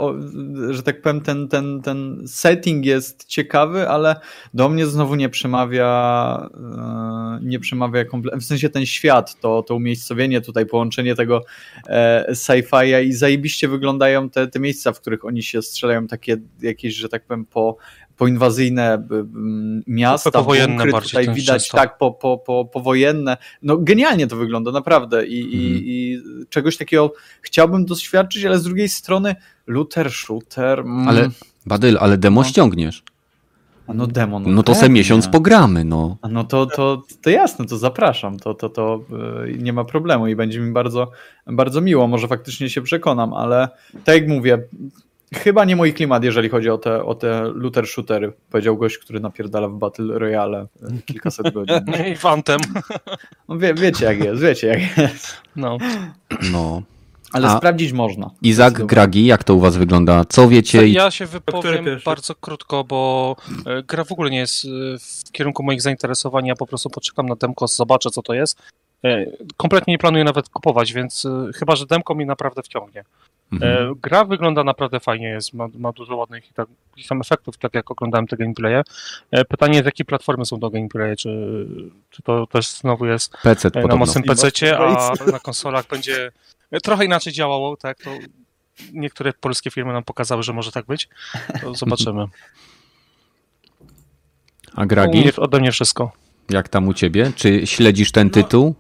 że tak powiem, ten, ten, ten setting jest ciekawy, ale do mnie znowu nie przemawia, e, nie przemawia komple- w sensie ten świat, to, to umiejscowienie tutaj, połączenie tego e, sci-fi'a i zajebiście wyglądają te, te miejsca, w których oni się strzelają, takie jakieś, że tak powiem, po, poinwazyjne b- m, miasta, Powojenne bunkry, tutaj często. widać, tak, po, po, po, powojenne. No genialnie to wygląda, naprawdę I, Mhm. i, i czegoś takiego chciałbym doświadczyć, ale z drugiej strony looter, shooter, mm, Ale, Badyl, ale demo No. ściągniesz. a no demo, no, No to se miesiąc pogramy, no. A No to, to, to jasne, to zapraszam, to, to, to yy, nie ma problemu i będzie mi bardzo, bardzo miło, może faktycznie się przekonam, ale tak jak mówię, chyba nie mój klimat, jeżeli chodzi o te, o te looter shootery, powiedział gość, który napierdala w Battle Royale yy, kilkaset godzin. I fantem. No wie, wiecie jak jest, wiecie jak jest, No. no. ale A- sprawdzić można. Izak. Gragi, jak to u was wygląda? Co wiecie? i- Ja się wypowiem bardzo krótko, bo e, gra w ogóle nie jest e, w kierunku moich zainteresowań. Ja po prostu poczekam na demko, zobaczę co to jest E, kompletnie nie planuję nawet kupować, więc e, chyba, że demko mi naprawdę wciągnie. Mhm. E, gra wygląda naprawdę fajnie, jest, ma, ma dużo ładnych i tak, tam efektów, tak jak oglądałem te gameplaye. E, pytanie, z jakiej platformy są to gameplaye, czy, czy to też znowu jest PC e, na podobno. mocnym PC, a na konsolach będzie e, trochę inaczej działało, tak? To niektóre polskie firmy nam pokazały, że może tak być. To zobaczymy. A Gragi, ode mnie wszystko. jak tam u ciebie? Czy śledzisz ten No. tytuł?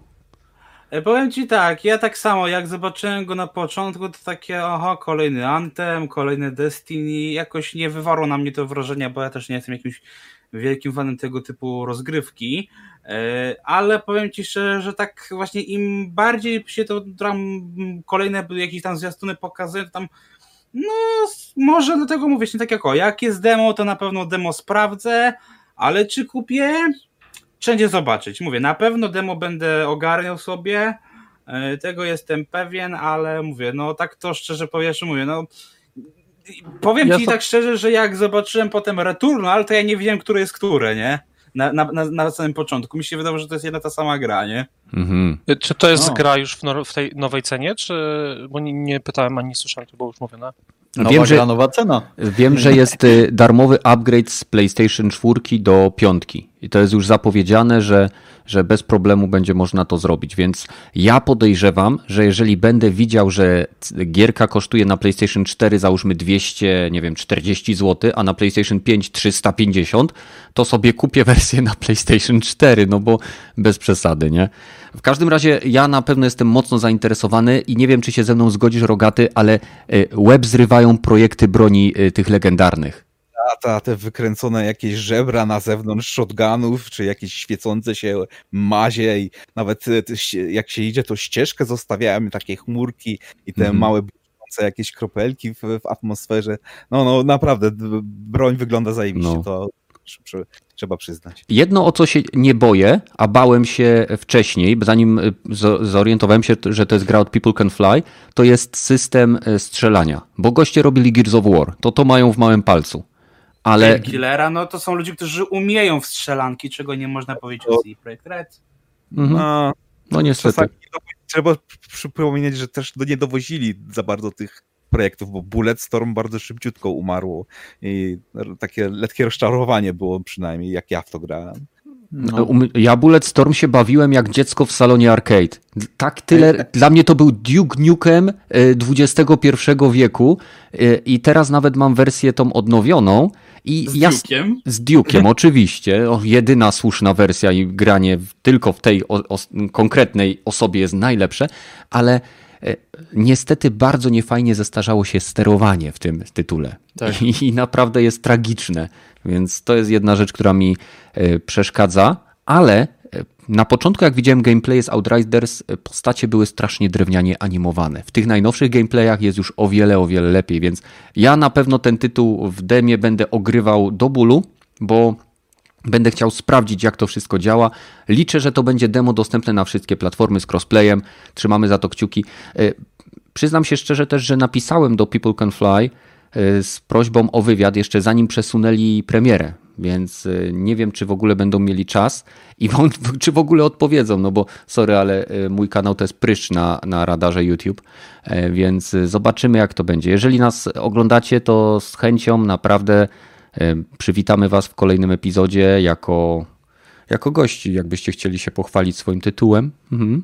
E, Powiem ci tak, ja tak samo, jak zobaczyłem go na początku, to takie, aha, kolejny Anthem, kolejny Destiny, jakoś nie wywarło na mnie to wrażenia, bo ja też nie jestem jakimś wielkim fanem tego typu rozgrywki, e, ale powiem ci szczerze, że tak właśnie im bardziej się to tam kolejne jakieś tam zwiastuny pokazują, to tam no, może dlatego mówię się tak jak o, jak jest demo, to na pewno demo sprawdzę, ale czy kupię? Wszędzie zobaczyć. Mówię, na pewno demo będę ogarniał sobie, e, tego jestem pewien, ale mówię, no tak to szczerze powiedziawszy mówię, no powiem Ja ci to- tak szczerze, że jak zobaczyłem potem Returnal, to ja nie wiedziałem, które jest które, nie? Na, na, na, na samym początku. Mi się wydawało, że to jest jedna ta sama gra, nie? Mhm. Czy to jest O. gra już w, nor- w tej nowej cenie, czy... Bo nie, nie pytałem, ani nie słyszałem, to było już mówione. Nowa Wiem, że gra, nowa cena. Wiem, że jest y, darmowy upgrade z PlayStation 4 do piątki. I to jest już zapowiedziane, że, że bez problemu będzie można to zrobić. Więc ja podejrzewam, że jeżeli będę widział, że gierka kosztuje na PlayStation 4 załóżmy 200, nie wiem, 40 zł, a na PlayStation 5 350, to sobie kupię wersję na PlayStation 4, no bo bez przesady, nie? W każdym razie ja na pewno jestem mocno zainteresowany i nie wiem, czy się ze mną zgodzisz, Rogaty, ale łeb zrywają projekty broni y, tych legendarnych. A ta, te wykręcone jakieś żebra na zewnątrz shotgunów, czy jakieś świecące się mazie i nawet e, jak się idzie, to ścieżkę zostawiałem, takie chmurki i te Mhm. małe jakieś kropelki w, w atmosferze. No, no naprawdę, broń wygląda zajebiście, No. to tr- tr- trzeba przyznać. Jedno, o co się nie boję, a bałem się wcześniej, zanim zo- zorientowałem się, że to jest gra od People Can Fly, to jest system y, strzelania. Bo goście robili Gears of War, to to mają w małym palcu. Ale Killera, no to są ludzie, którzy umieją w strzelanki, czego nie można powiedzieć o CD Projekt Red. mhm, No, no niestety. czasami trzeba przypomnieć, że też no, nie dowozili za bardzo tych projektów, bo Bulletstorm bardzo szybciutko umarło i takie lekkie rozczarowanie było przynajmniej, jak ja w to grałem. No. Um, Ja Bulletstorm się bawiłem jak dziecko w salonie arcade. Tak tyle, dla mnie to był Duke Nukem XXI wieku y, i teraz nawet mam wersję tą odnowioną i Z Duke'iem. Z Duke'iem, oczywiście. O, jedyna słuszna wersja i granie w, tylko w tej o, o, konkretnej osobie jest najlepsze, ale e, niestety bardzo niefajnie zestarzało się sterowanie w tym tytule. Tak. I, I naprawdę jest tragiczne. Więc to jest jedna rzecz, która mi e, przeszkadza, ale na początku, jak widziałem gameplay z Outriders, e, postacie były strasznie drewnianie animowane. W tych najnowszych gameplayach jest już o wiele, o wiele lepiej, więc ja na pewno ten tytuł w demie będę ogrywał do bólu, bo będę chciał sprawdzić, jak to wszystko działa. Liczę, że to będzie demo dostępne na wszystkie platformy z crossplayem. Trzymamy za to kciuki. E, Przyznam się szczerze też, że napisałem do People Can Fly e, z prośbą o wywiad jeszcze zanim przesunęli premierę, więc e, nie wiem, czy w ogóle będą mieli czas i czy w ogóle odpowiedzą, no bo sorry, ale e, mój kanał to jest pryszcz na, na radarze YouTube, e, więc e, zobaczymy, jak to będzie. Jeżeli nas oglądacie, to z chęcią naprawdę przywitamy Was w kolejnym epizodzie jako, jako gości, jakbyście chcieli się pochwalić swoim tytułem. Mhm.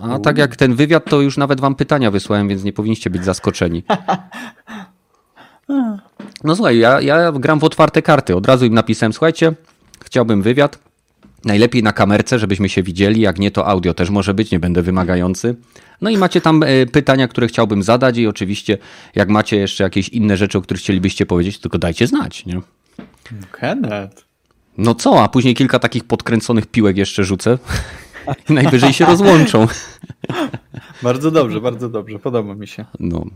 A tak jak ten wywiad, to już nawet wam pytania wysłałem, więc nie powinniście być zaskoczeni. No słuchaj, ja, ja gram w otwarte karty. Od razu im napisałem, słuchajcie, chciałbym wywiad. Najlepiej na kamerce, żebyśmy się widzieli. Jak nie, to audio też może być, nie będę wymagający. No i macie tam e, pytania, które chciałbym zadać i oczywiście jak macie jeszcze jakieś inne rzeczy, o których chcielibyście powiedzieć, tylko dajcie znać, nie? Kenneth. No co, a później kilka takich podkręconych piłek jeszcze rzucę i najwyżej się rozłączą. Bardzo dobrze, bardzo dobrze. Podoba mi się. No.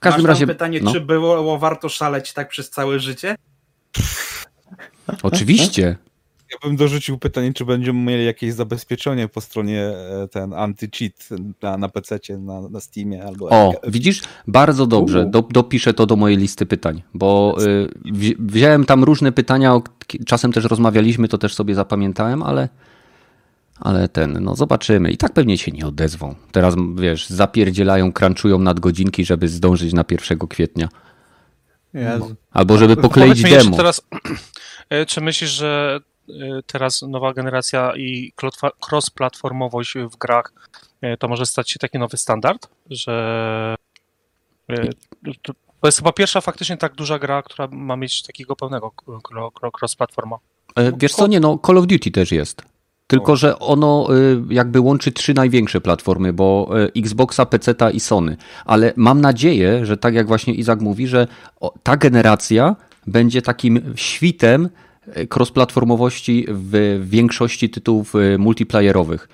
W każdym razie. pytanie, no, czy było warto szaleć tak przez całe życie? Oczywiście. Ja bym dorzucił pytanie, czy będziemy mieli jakieś zabezpieczenie po stronie e, ten anti-cheat na, na PC, na, na Steamie albo. O, widzisz, bardzo dobrze. Do, dopiszę to do mojej listy pytań, bo y, wzi- wziąłem tam różne pytania, czasem też rozmawialiśmy, to też sobie zapamiętałem, ale, Ale ten, no zobaczymy. I tak pewnie się nie odezwą. Teraz, wiesz, zapierdzielają, crunchują nadgodzinki, żeby zdążyć na 1 kwietnia. Jezu. Albo żeby pokleić Powiedz demo. teraz, e, czy myślisz, że e, teraz nowa generacja i cross-platformowość w grach e, to może stać się taki nowy standard, że to, jest chyba pierwsza faktycznie tak duża gra, która ma mieć takiego pełnego cross-platforma. Wiesz co, nie no, Call of Duty też jest. Tylko, że ono y, jakby łączy trzy największe platformy, bo y, Xboxa, PC i Sony. Ale mam nadzieję, że tak jak właśnie Izak mówi, że ta generacja będzie takim świtem y, cross-platformowości w większości tytułów multiplayerowych.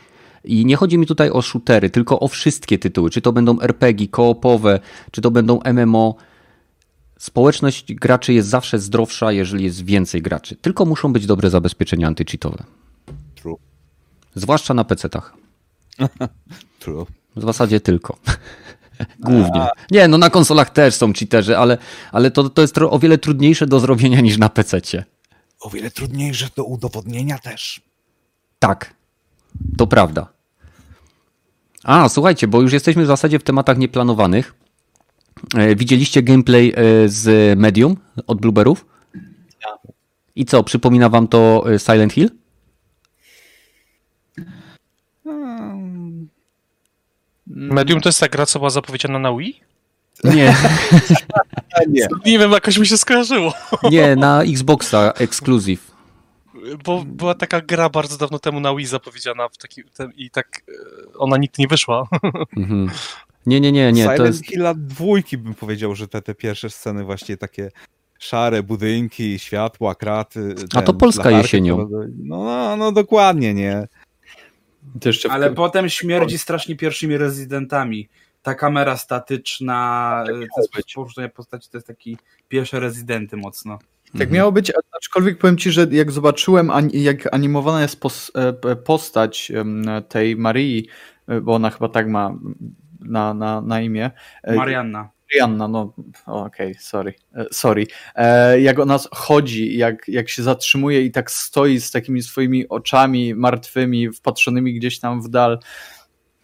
I nie chodzi mi tutaj o shootery, tylko o wszystkie tytuły. Czy to będą RPG, koopowe, czy to będą MMO. Społeczność graczy jest zawsze zdrowsza, jeżeli jest więcej graczy. Tylko muszą być dobre zabezpieczenia antycheatowe. True. Zwłaszcza na PC-tach. True. W zasadzie tylko. Głównie. Nie, no na konsolach też są cheaterzy, ale, ale to, to jest o wiele trudniejsze do zrobienia niż na PC-cie. O wiele trudniejsze do udowodnienia też. Tak, to prawda. A, słuchajcie, bo już jesteśmy w zasadzie w tematach nieplanowanych. E, Widzieliście gameplay e, z Medium od Blueberów? I co, przypomina wam to e, Silent Hill? Medium to jest ta gra, co była zapowiedziana na Wii? Nie, Nie. Nie wiem, jakoś mi się skojarzyło, nie, na Xboxa Exclusive. bo była taka gra bardzo dawno temu na Wii zapowiedziana w taki, ten, i tak e, ona nigdy nie wyszła. Mhm. Nie, nie, nie, nie, Silent to jest... Hilla dwójki bym powiedział, że te, te pierwsze sceny właśnie takie szare budynki, światła, kraty. A to ten, Polska latarki, jesienią. No, no, no dokładnie, nie. Ale tym- potem śmierdzi strasznie pierwszymi rezydentami. Ta kamera statyczna, Tak poruszenie postaci, to jest taki pierwsze rezydenty mocno. Tak miało być, aczkolwiek powiem ci, że jak zobaczyłem, jak animowana jest e, postać tej Marii, e, bo ona chyba tak ma na, na, na imię. e, Marianna. Marianna, no okej, sorry, e, sorry. E, jak ona chodzi, jak, jak się zatrzymuje i tak stoi z takimi swoimi oczami martwymi, wpatrzonymi gdzieś tam w dal,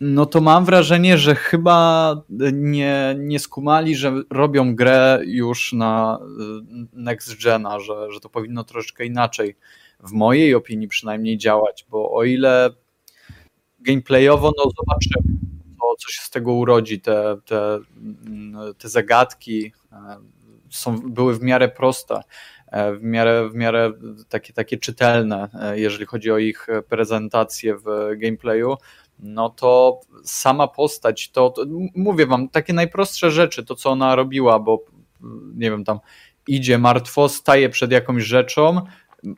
no to mam wrażenie, że chyba nie, nie skumali, że robią grę już na y, next gena, że, że to powinno troszeczkę inaczej, w mojej opinii przynajmniej działać, bo o ile gameplayowo, no zobaczymy, co, co się z tego urodzi, te, te, te zagadki e, są, były w miarę proste, e, w miarę, w miarę takie, takie czytelne, e, jeżeli chodzi o ich prezentację w gameplayu, no to sama postać, to, to mówię wam, takie najprostsze rzeczy, to co ona robiła, bo nie wiem, tam idzie martwo, staje przed jakąś rzeczą,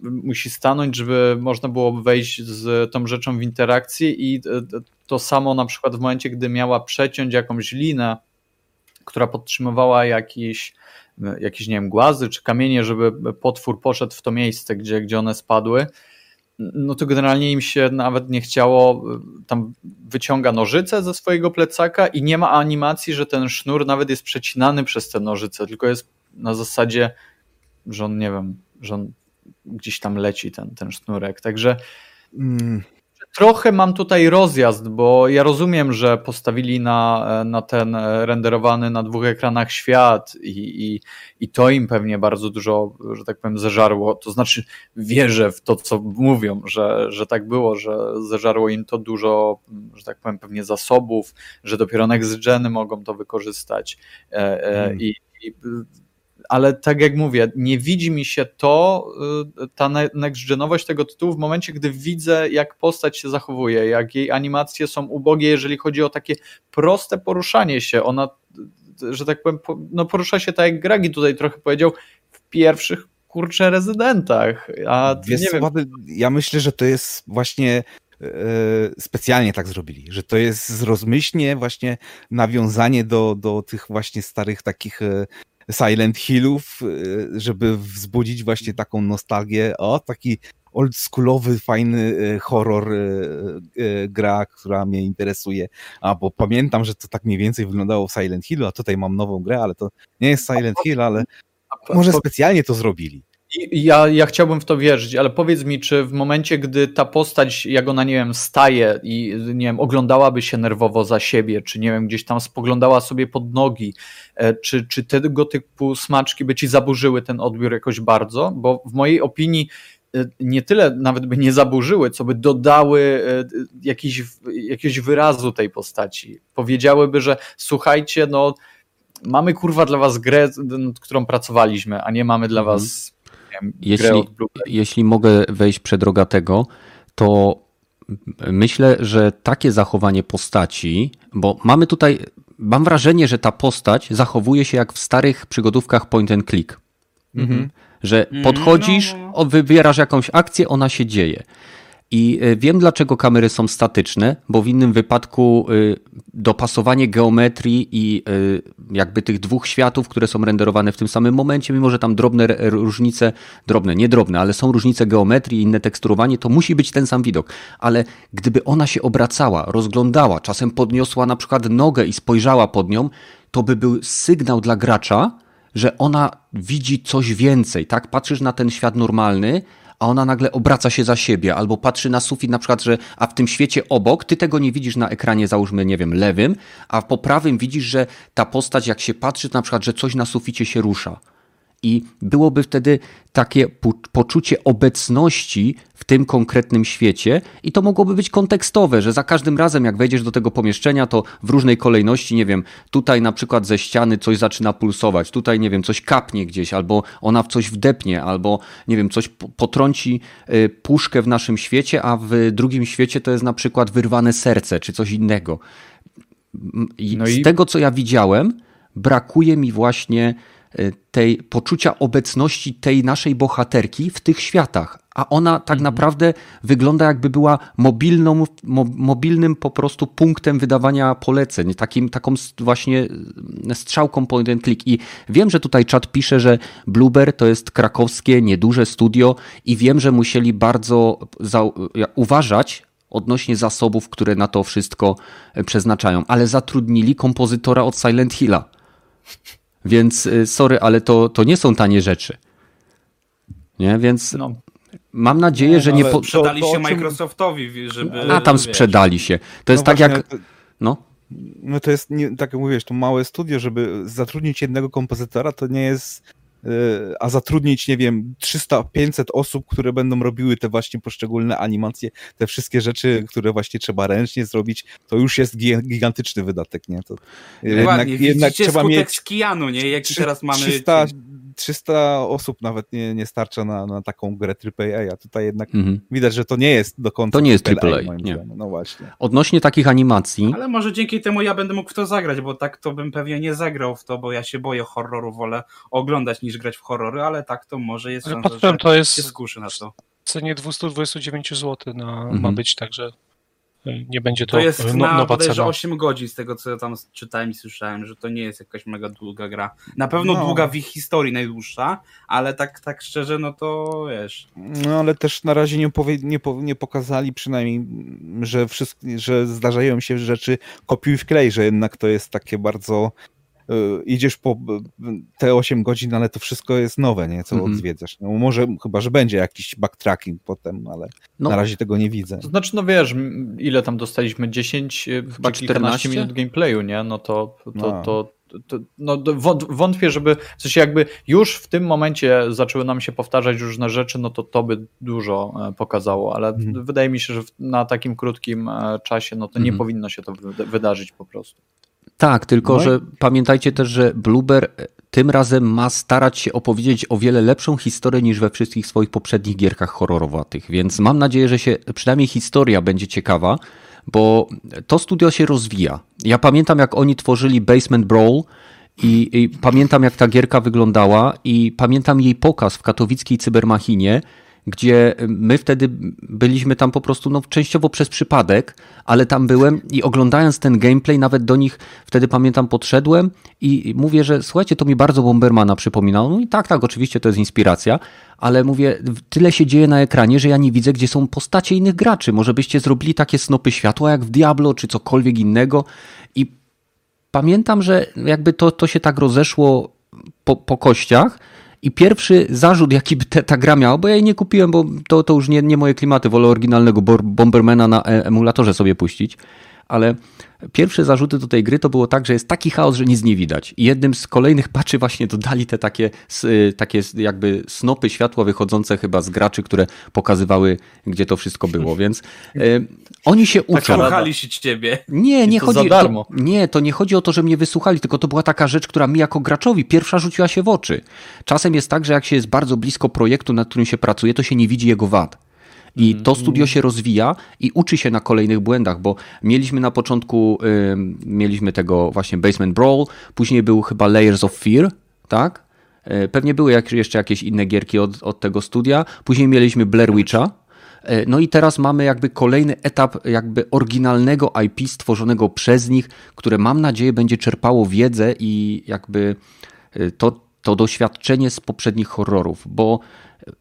musi stanąć, żeby można było wejść z tą rzeczą w interakcję i e, e, to samo na przykład w momencie, gdy miała przeciąć jakąś linę, która podtrzymywała jakiś, e, jakieś, nie wiem, głazy czy kamienie, żeby potwór poszedł w to miejsce, gdzie, gdzie one spadły, no to generalnie im się nawet nie chciało, y, tam wyciąga nożyce ze swojego plecaka i nie ma animacji, że ten sznur nawet jest przecinany przez te nożyce, tylko jest na zasadzie, że on, nie wiem, że on gdzieś tam leci ten, ten sznurek, także Mm, trochę mam tutaj rozjazd, bo ja rozumiem, że postawili na, na ten renderowany na dwóch ekranach świat i, i, i to im pewnie bardzo dużo, że tak powiem, zeżarło. To znaczy, wierzę w to, co mówią, że, że tak było, że zeżarło im to dużo, że tak powiem, pewnie zasobów, że dopiero next geny mogą to wykorzystać. E, e, Hmm. i, i, ale tak jak mówię, nie widzi mi się to, y, ta ne- next-genowość tego tytułu w momencie, gdy widzę, jak postać się zachowuje, jak jej animacje są ubogie, jeżeli chodzi o takie proste poruszanie się. Ona, y, że tak powiem, po- no porusza się tak jak Gragi tutaj trochę powiedział, w pierwszych kurczę rezydentach. A Wiesz, nie wiem, ja myślę, że to jest właśnie e, specjalnie tak zrobili, że to jest zrozmyślnie właśnie nawiązanie do, do tych właśnie starych takich Silent Hillów, e, żeby wzbudzić właśnie taką nostalgię, o taki oldschoolowy, fajny e, horror e, gra, która mnie interesuje. A bo pamiętam, że to tak mniej więcej wyglądało w Silent Hillu, a tutaj mam nową grę, ale to nie jest Silent Hill, ale może specjalnie to zrobili. Ja, ja chciałbym w to wierzyć, ale powiedz mi, czy w momencie, gdy ta postać, jak ona, nie wiem, staje i, nie wiem, oglądałaby się nerwowo za siebie, czy, nie wiem, gdzieś tam spoglądała sobie pod nogi, e, czy, czy tego typu smaczki by ci zaburzyły ten odbiór jakoś bardzo? Bo w mojej opinii e, nie tyle nawet by nie zaburzyły, co by dodały e, jakiś, jakiegoś wyrazu tej postaci. Powiedziałyby, że słuchajcie, no mamy kurwa dla was grę, nad którą pracowaliśmy, a nie mamy dla mhm. was wiem, jeśli, Jeśli mogę wejść przed rogatego, to myślę, że takie zachowanie postaci, bo mamy tutaj, mam wrażenie, że ta postać zachowuje się jak w starych przygodówkach point and click. Mhm. Że mm, podchodzisz, no, no. wybierasz jakąś akcję, ona się dzieje. I e, wiem, dlaczego kamery są statyczne, bo w innym wypadku e, dopasowanie geometrii i e, jakby tych dwóch światów, które są renderowane w tym samym momencie, mimo że tam drobne różnice, drobne, nie drobne, ale są różnice geometrii, inne teksturowanie, to musi być ten sam widok. Ale gdyby ona się obracała, rozglądała, czasem podniosła na przykład nogę i spojrzała pod nią, to by był sygnał dla gracza, że ona widzi coś więcej, tak? Patrzysz na ten świat normalny, a ona nagle obraca się za siebie, albo patrzy na sufit na przykład, że a w tym świecie obok, ty tego nie widzisz na ekranie, załóżmy, nie wiem, lewym, a po prawym widzisz, że ta postać jak się patrzy, to na przykład, że coś na suficie się rusza i byłoby wtedy takie poczucie obecności w tym konkretnym świecie i to mogłoby być kontekstowe, że za każdym razem jak wejdziesz do tego pomieszczenia, to w różnej kolejności, nie wiem, tutaj na przykład ze ściany coś zaczyna pulsować, tutaj nie wiem, coś kapnie gdzieś, albo ona w coś wdepnie, albo nie wiem, coś potrąci y, puszkę w naszym świecie, a w drugim świecie to jest na przykład wyrwane serce, czy coś innego. I no z i... tego, co ja widziałem, brakuje mi właśnie tej poczucia obecności tej naszej bohaterki w tych światach. A ona tak mhm. naprawdę wygląda jakby była mobilną, mo, mobilnym po prostu punktem wydawania poleceń, takim, taką właśnie y, strzałką point and click. I wiem, że tutaj czat pisze, że Blueber to jest krakowskie, nieduże studio i wiem, że musieli bardzo uważać, odnośnie zasobów, które na to wszystko y, przeznaczają, ale zatrudnili kompozytora od Silent Hilla. Więc y, sorry, ale to, to nie są tanie rzeczy. Nie, więc no. mam nadzieję, że nie... Po... Sprzedali się Microsoftowi, żeby... A, tam sprzedali się. To jest no tak jak... No. No to jest, nie, tak jak mówisz, to małe studio, żeby zatrudnić jednego kompozytora, to nie jest a zatrudnić, nie wiem, 300-500 osób, które będą robiły te właśnie poszczególne animacje, te wszystkie rzeczy, które właśnie trzeba ręcznie zrobić, to już jest gigantyczny wydatek, nie? To jednak, jednak trzeba mieć Kijanu, nie? Jaki teraz mamy 300, 300 osób nawet nie, nie starcza na, na taką grę AAA, a tutaj jednak mhm. widać, że to nie jest do końca To nie jest AAA, nie. No właśnie. Odnośnie takich animacji... Ale może dzięki temu ja będę mógł w to zagrać, bo tak to bym pewnie nie zagrał w to, bo ja się boję horroru, wolę oglądać niż grać w horrory, ale tak to może jest szansa, że to jest się skuszy na to. W cenie 229 zł na, mhm. ma być, także nie będzie to, to jest no, na nowa cena. 8 godzin z tego, co ja tam czytałem i słyszałem, że to nie jest jakaś mega długa gra. Na pewno no. długa w ich historii najdłuższa, ale tak, tak szczerze, no to wiesz. No ale też na razie nie, powie, nie, po, nie pokazali przynajmniej, że, wszystko, że zdarzają się rzeczy kopiuj w klej, że jednak to jest takie bardzo idziesz po y, te 8 godzin, ale to wszystko jest nowe, nie? Co mm -hmm. odwiedzasz. No może, chyba, że będzie jakiś backtracking potem, ale no, na razie tego nie widzę. To znaczy, no wiesz, ile tam dostaliśmy? 10, y, chyba 14 minut gameplayu, nie? No to, to, no. to, to no, wątpię, żeby, w sensie jakby już w tym momencie zaczęły nam się powtarzać różne rzeczy, no to to by dużo e, pokazało, ale mm. wydaje mi się, że na takim krótkim e, czasie, no to nie mhm. powinno się to wydarzyć po prostu. Tak, tylko no że pamiętajcie też, że Blueber e, tym razem ma starać się opowiedzieć o wiele lepszą historię niż we wszystkich swoich poprzednich gierkach horrorowatych, więc mam nadzieję, że się przynajmniej historia będzie ciekawa, bo to studio się rozwija. Ja pamiętam, jak oni tworzyli Basement Brawl i, i pamiętam, jak ta gierka wyglądała i pamiętam jej pokaz w katowickiej cybermachinie, gdzie my wtedy byliśmy tam po prostu no, częściowo przez przypadek, ale tam byłem i oglądając ten gameplay, nawet do nich wtedy pamiętam podszedłem i mówię, że słuchajcie, to mi bardzo Bombermana przypominało. No i tak, tak, oczywiście to jest inspiracja, ale mówię, tyle się dzieje na ekranie, że ja nie widzę, gdzie są postacie innych graczy. Może byście zrobili takie snopy światła jak w Diablo, czy cokolwiek innego i pamiętam, że jakby to, to się tak rozeszło po, po kościach, I pierwszy zarzut, jaki te, ta gra miała, bo ja jej nie kupiłem, bo to, to już nie, nie moje klimaty, wolę oryginalnego Bombermana na e, emulatorze sobie puścić, ale pierwsze zarzuty do tej gry to było tak, że jest taki chaos, że nic nie widać. I jednym z kolejnych patchy właśnie dodali te takie, takie jakby snopy światła wychodzące chyba z graczy, które pokazywały, gdzie to wszystko było, więc e, oni się uczą. Tak słuchali się ciebie. Nie, nie chodzi, to, nie, to nie chodzi o to, że mnie wysłuchali, tylko to była taka rzecz, która mi jako graczowi pierwsza rzuciła się w oczy. Czasem jest tak, że jak się jest bardzo blisko projektu, nad którym się pracuje, to się nie widzi jego wad. I mhm. to studio się rozwija i uczy się na kolejnych błędach, bo mieliśmy na początku, y, mieliśmy tego właśnie Basement Brawl, później był chyba Layers of Fear, tak? Y, pewnie były jak, jeszcze jakieś inne gierki od, od tego studia. Później mieliśmy Blair Witcha. Y, no i teraz mamy jakby kolejny etap jakby oryginalnego IP stworzonego przez nich, które mam nadzieję będzie czerpało wiedzę i jakby y, to, to doświadczenie z poprzednich horrorów, bo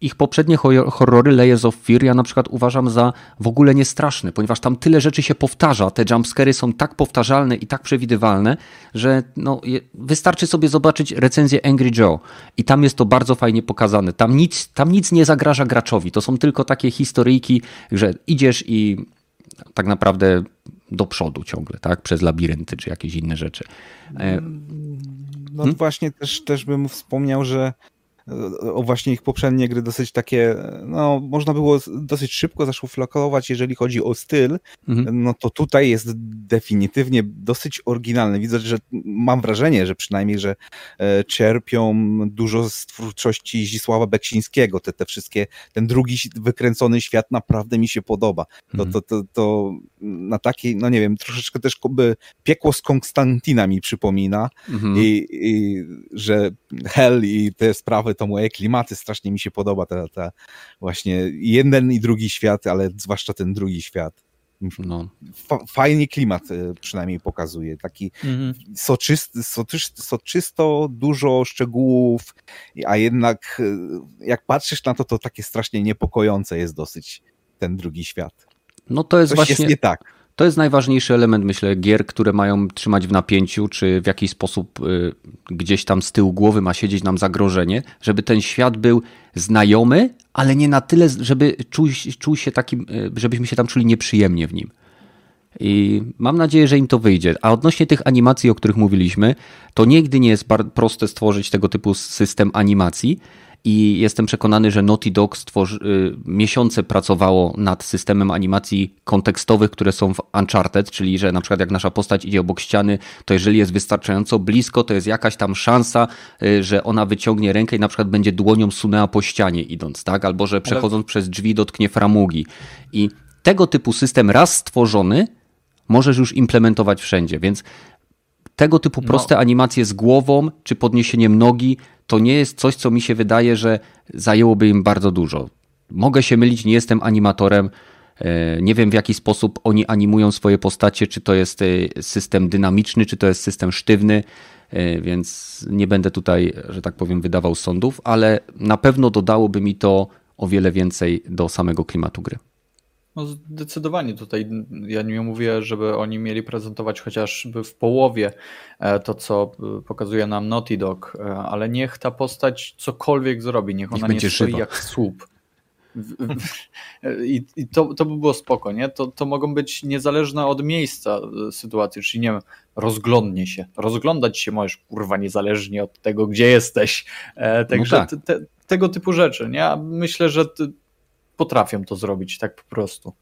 ich poprzednie horrory Layers of Fear ja na przykład uważam za w ogóle niestraszne, ponieważ tam tyle rzeczy się powtarza, te jumpscary są tak powtarzalne i tak przewidywalne, że no, wystarczy sobie zobaczyć recenzję Angry Joe i tam jest to bardzo fajnie pokazane. Tam nic, tam nic nie zagraża graczowi, to są tylko takie historyjki, że idziesz i tak naprawdę do przodu ciągle, tak? Przez labirynty czy jakieś inne rzeczy. E, no hmm? właśnie też, też bym wspomniał, że o właśnie ich poprzednie gry dosyć takie, no można było dosyć szybko zaszuflakować, jeżeli chodzi o styl, mhm. no to tutaj jest definitywnie dosyć oryginalny. Widzę, że mam wrażenie, że przynajmniej, że e, czerpią dużo z twórczości Zisława Beksińskiego, te, te wszystkie, ten drugi wykręcony świat naprawdę mi się podoba. To, mhm. to, to, to na takiej, no nie wiem, troszeczkę też piekło z Konstantina mi przypomina mhm. i, i że Hell i te sprawy to moje klimaty, strasznie mi się podoba ta, ta właśnie jeden i drugi świat, ale zwłaszcza ten drugi świat. No. Fajnie klimat e, przynajmniej pokazuje. Taki mhm. soczysty, soczysty, soczysto, dużo szczegółów, a jednak e, jak patrzysz na to, to takie strasznie niepokojące jest dosyć ten drugi świat. No to jest Coś właśnie... jest nie tak. To jest najważniejszy element, myślę, gier, które mają trzymać w napięciu, czy w jakiś sposób y, gdzieś tam z tyłu głowy ma siedzieć nam zagrożenie, żeby ten świat był znajomy, ale nie na tyle, żeby czuł, czuł się takim, y, żebyśmy się tam czuli nieprzyjemnie w nim. I mam nadzieję, że im to wyjdzie. A odnośnie tych animacji, o których mówiliśmy, to nigdy nie jest proste stworzyć tego typu system animacji, i jestem przekonany, że Naughty Dog stworzy, y, miesiące pracowało nad systemem animacji kontekstowych, które są w Uncharted, czyli że na przykład jak nasza postać idzie obok ściany, to jeżeli jest wystarczająco blisko, to jest jakaś tam szansa, y, że ona wyciągnie rękę i na przykład będzie dłonią sunęła po ścianie idąc, tak? Albo że przechodząc Ale... przez drzwi dotknie framugi. I tego typu system raz stworzony możesz już implementować wszędzie, więc tego typu no. proste no. animacje z głową czy podniesieniem nogi to nie jest coś, co mi się wydaje, że zajęłoby im bardzo dużo. Mogę się mylić, nie jestem animatorem. E, nie wiem w jaki sposób oni animują swoje postacie, czy to jest e, system dynamiczny, czy to jest system sztywny, e, więc nie będę tutaj, że tak powiem, wydawał sądów, ale na pewno dodałoby mi to o wiele więcej do samego klimatu gry. No zdecydowanie tutaj ja nie mówię, żeby oni mieli prezentować chociażby w połowie e, to, co e, pokazuje nam Naughty Dog, e, ale niech ta postać cokolwiek zrobi, niech ona niech nie stoi żywa. jak słup. I, i to, to by było spoko, nie? To, to mogą być niezależne od miejsca sytuacje, czyli nie wiem, rozglądnie się. Rozglądać się możesz, kurwa, niezależnie od tego, gdzie jesteś. także no tak. te, tego typu rzeczy, nie? Myślę, że potrafią to zrobić tak po prostu.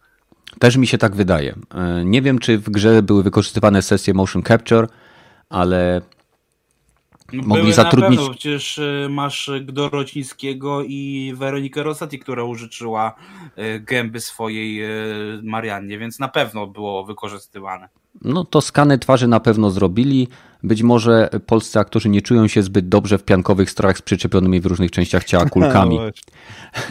Też mi się tak wydaje. E, nie wiem, czy w grze były wykorzystywane sesje motion capture, ale no, mogli były zatrudnić. Na pewno, przecież e, masz Dorocińskiego i Weronikę Rosati, która użyczyła e, gęby swojej Mariannie, więc na pewno było wykorzystywane. No to skany twarzy na pewno zrobili. Być może polscy aktorzy nie czują się zbyt dobrze w piankowych strojach z przyczepionymi w różnych częściach ciała kulkami.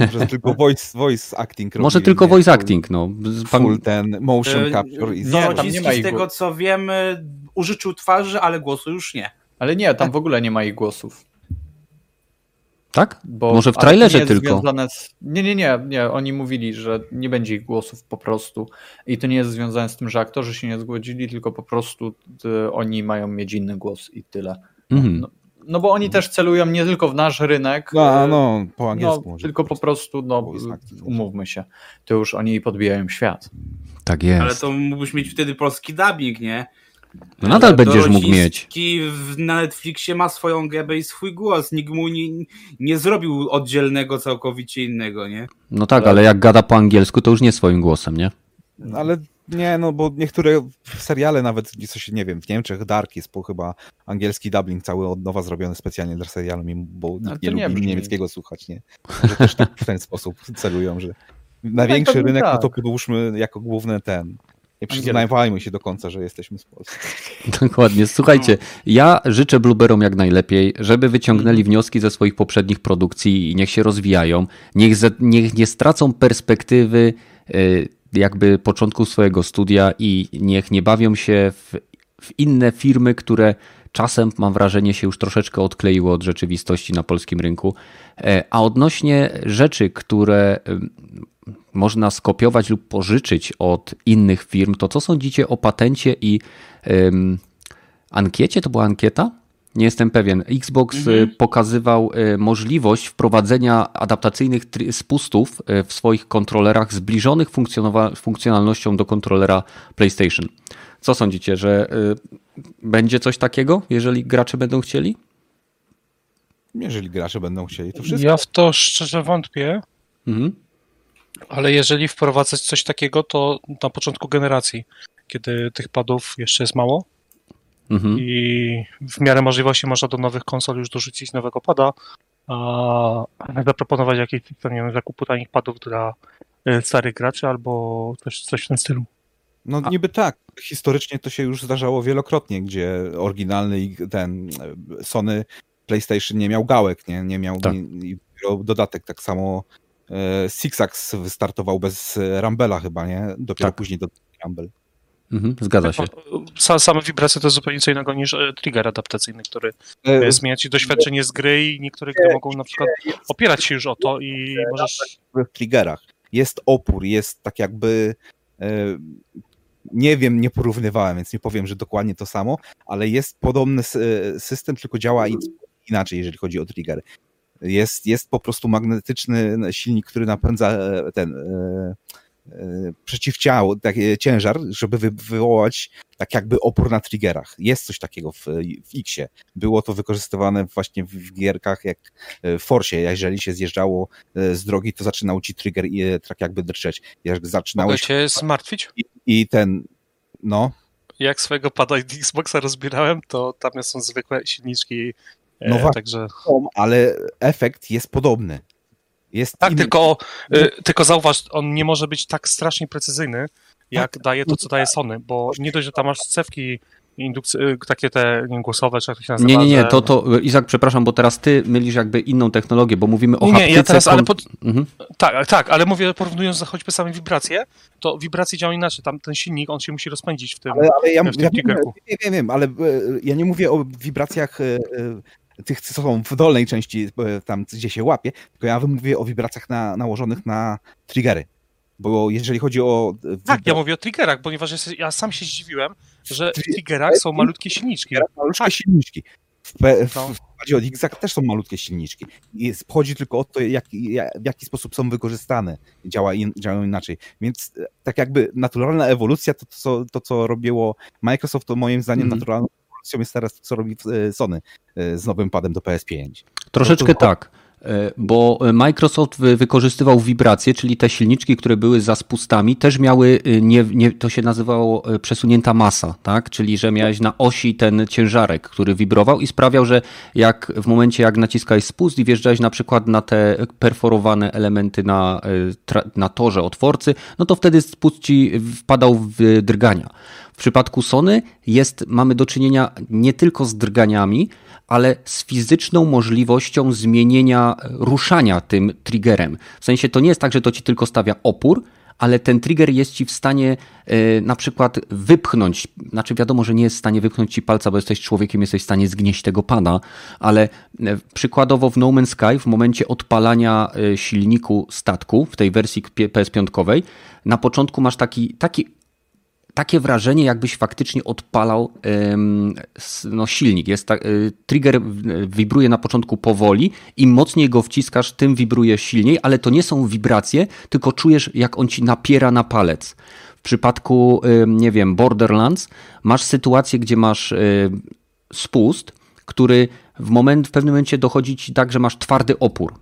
No może tylko voice, voice acting. Może robili, tylko nie? voice acting, no. Pan... Full ten motion e, capture. I nie, tam nie ma z tego co wiemy użyczył twarzy, ale głosu już nie. Ale nie, tam w ogóle nie ma ich głosów. Tak? Bo, Może w trailerze tylko. Z... Nie, nie, nie, nie. Oni mówili, że nie będzie ich głosów po prostu. I to nie jest związane z tym, że aktorzy się nie zgodzili, tylko po prostu y, oni mają mieć inny głos i tyle. Mhm. No, No bo oni też celują nie tylko w nasz rynek, No, no po angielsku no, może. tylko po prostu, no, umówmy się, to już oni podbijają świat. Tak jest. Ale to mógłbyś mieć wtedy polski dubbing, nie? No nadal będziesz mógł w- Na Netflixie ma swoją gębę i swój głos. Nikt mu nie, nie zrobił oddzielnego całkowicie innego, nie? No tak, ale jak gada po angielsku, to już nie swoim głosem, nie? Ale nie, no bo niektóre seriale nawet, coś nie wiem, w Niemczech Dark jest po chyba angielski dubbing cały od nowa zrobiony specjalnie dla serialu, bo nikt nie nie lubi niemieckiego słuchać, nie? Że też tak w ten sposób celują, że na większy pewnie rynek, no to tak. podłóżmy jako główny ten. Nie przyznawajmy się do końca, że jesteśmy z Polski. Dokładnie. Słuchajcie, ja życzę Blueberom jak najlepiej, żeby wyciągnęli wnioski ze swoich poprzednich produkcji i niech się rozwijają. Niech, ze, niech nie stracą perspektywy y, jakby początku swojego studia i niech nie bawią się w, w inne firmy, które czasem, mam wrażenie, się już troszeczkę odkleiły od rzeczywistości na polskim rynku. E, A odnośnie rzeczy, które można skopiować lub pożyczyć od innych firm, to co sądzicie o patencie i ym, ankiecie? To była ankieta? Nie jestem pewien. Xbox y, pokazywał y, możliwość wprowadzenia adaptacyjnych spustów y, w swoich kontrolerach zbliżonych funkcjonalnością do kontrolera PlayStation. Co sądzicie, że będzie coś takiego, jeżeli gracze będą chcieli? Jeżeli gracze będą chcieli, to wszystko. Ja w to szczerze wątpię, Mhm. Ale jeżeli wprowadzać coś takiego, to na początku generacji, kiedy tych padów jeszcze jest mało Mhm. i w miarę możliwości można do nowych konsol już dorzucić nowego pada, a zaproponować jakieś nie wiem, zakupu tanich padów dla e, starych graczy albo coś, coś w tym stylu. No niby tak. Historycznie to się już zdarzało wielokrotnie, gdzie oryginalny i ten e, Sony PlayStation nie miał gałek, nie, nie miał Tak. nie, dodatek. Tak samo Sixax wystartował bez Rambela chyba, nie? Dopiero Tak. później do Rumble. Mhm. Zgadza się. Sa- Same wibracje to jest zupełnie co innego niż e, trigger adaptacyjny, który E, zmienia ci doświadczenie z gry i niektóre gry mogą na przykład opierać się już o to i możesz... w triggerach. Jest opór, jest tak jakby. e, Nie wiem, nie porównywałem, więc nie powiem, że dokładnie to samo, ale jest podobny system, tylko działa inaczej, jeżeli chodzi o triggery. Jest, jest po prostu magnetyczny silnik, który napędza e, ten e, e, przeciwciało, taki ciężar, żeby wy, wywołać tak jakby opór na triggerach. Jest coś takiego w, w Xie. Było to wykorzystywane właśnie w, gierkach jak w Forsie, jeżeli się zjeżdżało z drogi, to zaczynał ci trigger i tak jakby drżeć. Jak Mogę zaczynałeś cię zmartwić? i, i ten, no, Jak swojego pada Xboxa rozbierałem, to tam są zwykłe silniczki, No właśnie. także... ale efekt jest podobny. Jest Tak, inny- tylko, e, tylko zauważ, on nie może być tak strasznie precyzyjny, jak Tak. daje to, co daje Sony, bo nie dość, że tam masz cewki indukcy- e, takie te głosowe, czy jak to się nazywa. Nie, nie, nie, to, to Izak, przepraszam, bo teraz ty mylisz jakby inną technologię, bo mówimy o Nie, haptyce. ja teraz, ale pod, Mhm. tak, tak, ale mówię, porównując choćby same wibracje, to wibracje działają inaczej, tam ten silnik, on się musi rozpędzić w tym. Ale, ale ja, w tym ja wiem, wiem, wiem, ale e, ja nie mówię o wibracjach e, e, tych, co są w dolnej części, tam gdzie się łapie, tylko ja mówię o wibracjach na, nałożonych na triggery. Bo jeżeli chodzi o... e, Tak, ja mówię o triggerach, ponieważ ja- sam się zdziwiłem, że w Tri- triggerach są malutkie silniczki. malutkie silniczki. W, w, No. w od też są malutkie silniczki. I chodzi tylko o to, jak, jak, w jaki sposób są wykorzystane. Działa in, działają inaczej. Więc e, tak jakby naturalna ewolucja, to, to, co, to co robiło Microsoft, to moim zdaniem naturalną ewolucją jest teraz to, co robi e, Sony e, z nowym padem do PS5. Troszeczkę No to- tak, bo Microsoft wy- wykorzystywał wibracje, czyli te silniczki, które były za spustami, też miały, y, nie, nie, to się nazywało e, przesunięta masa, tak? Czyli, że miałeś na osi ten ciężarek, który wibrował i sprawiał, że jak w momencie, jak naciskałeś spust i wjeżdżałeś na przykład na te perforowane elementy na, e, na torze otworcy, no to wtedy spust ci wpadał w drgania. W przypadku Sony jest, mamy do czynienia nie tylko z drganiami, ale z fizyczną możliwością zmienienia e, ruszania tym triggerem. W sensie to nie jest tak, że to ci tylko stawia opór, ale ten trigger jest ci w stanie e, na przykład wypchnąć, znaczy wiadomo, że nie jest w stanie wypchnąć ci palca, bo jesteś człowiekiem, jesteś w stanie zgnieść tego pada, ale e, przykładowo w No Man's Sky w momencie odpalania silniku statku w tej wersji PS5, na początku masz taki, taki takie wrażenie, jakbyś faktycznie odpalał no, silnik. Jest tak, trigger wibruje na początku powoli, im mocniej go wciskasz, tym wibruje silniej, ale to nie są wibracje, tylko czujesz, jak on ci napiera na palec. W przypadku, nie wiem, Borderlands masz sytuację, gdzie masz spust, który w, moment, w pewnym momencie dochodzi ci tak, że masz twardy opór.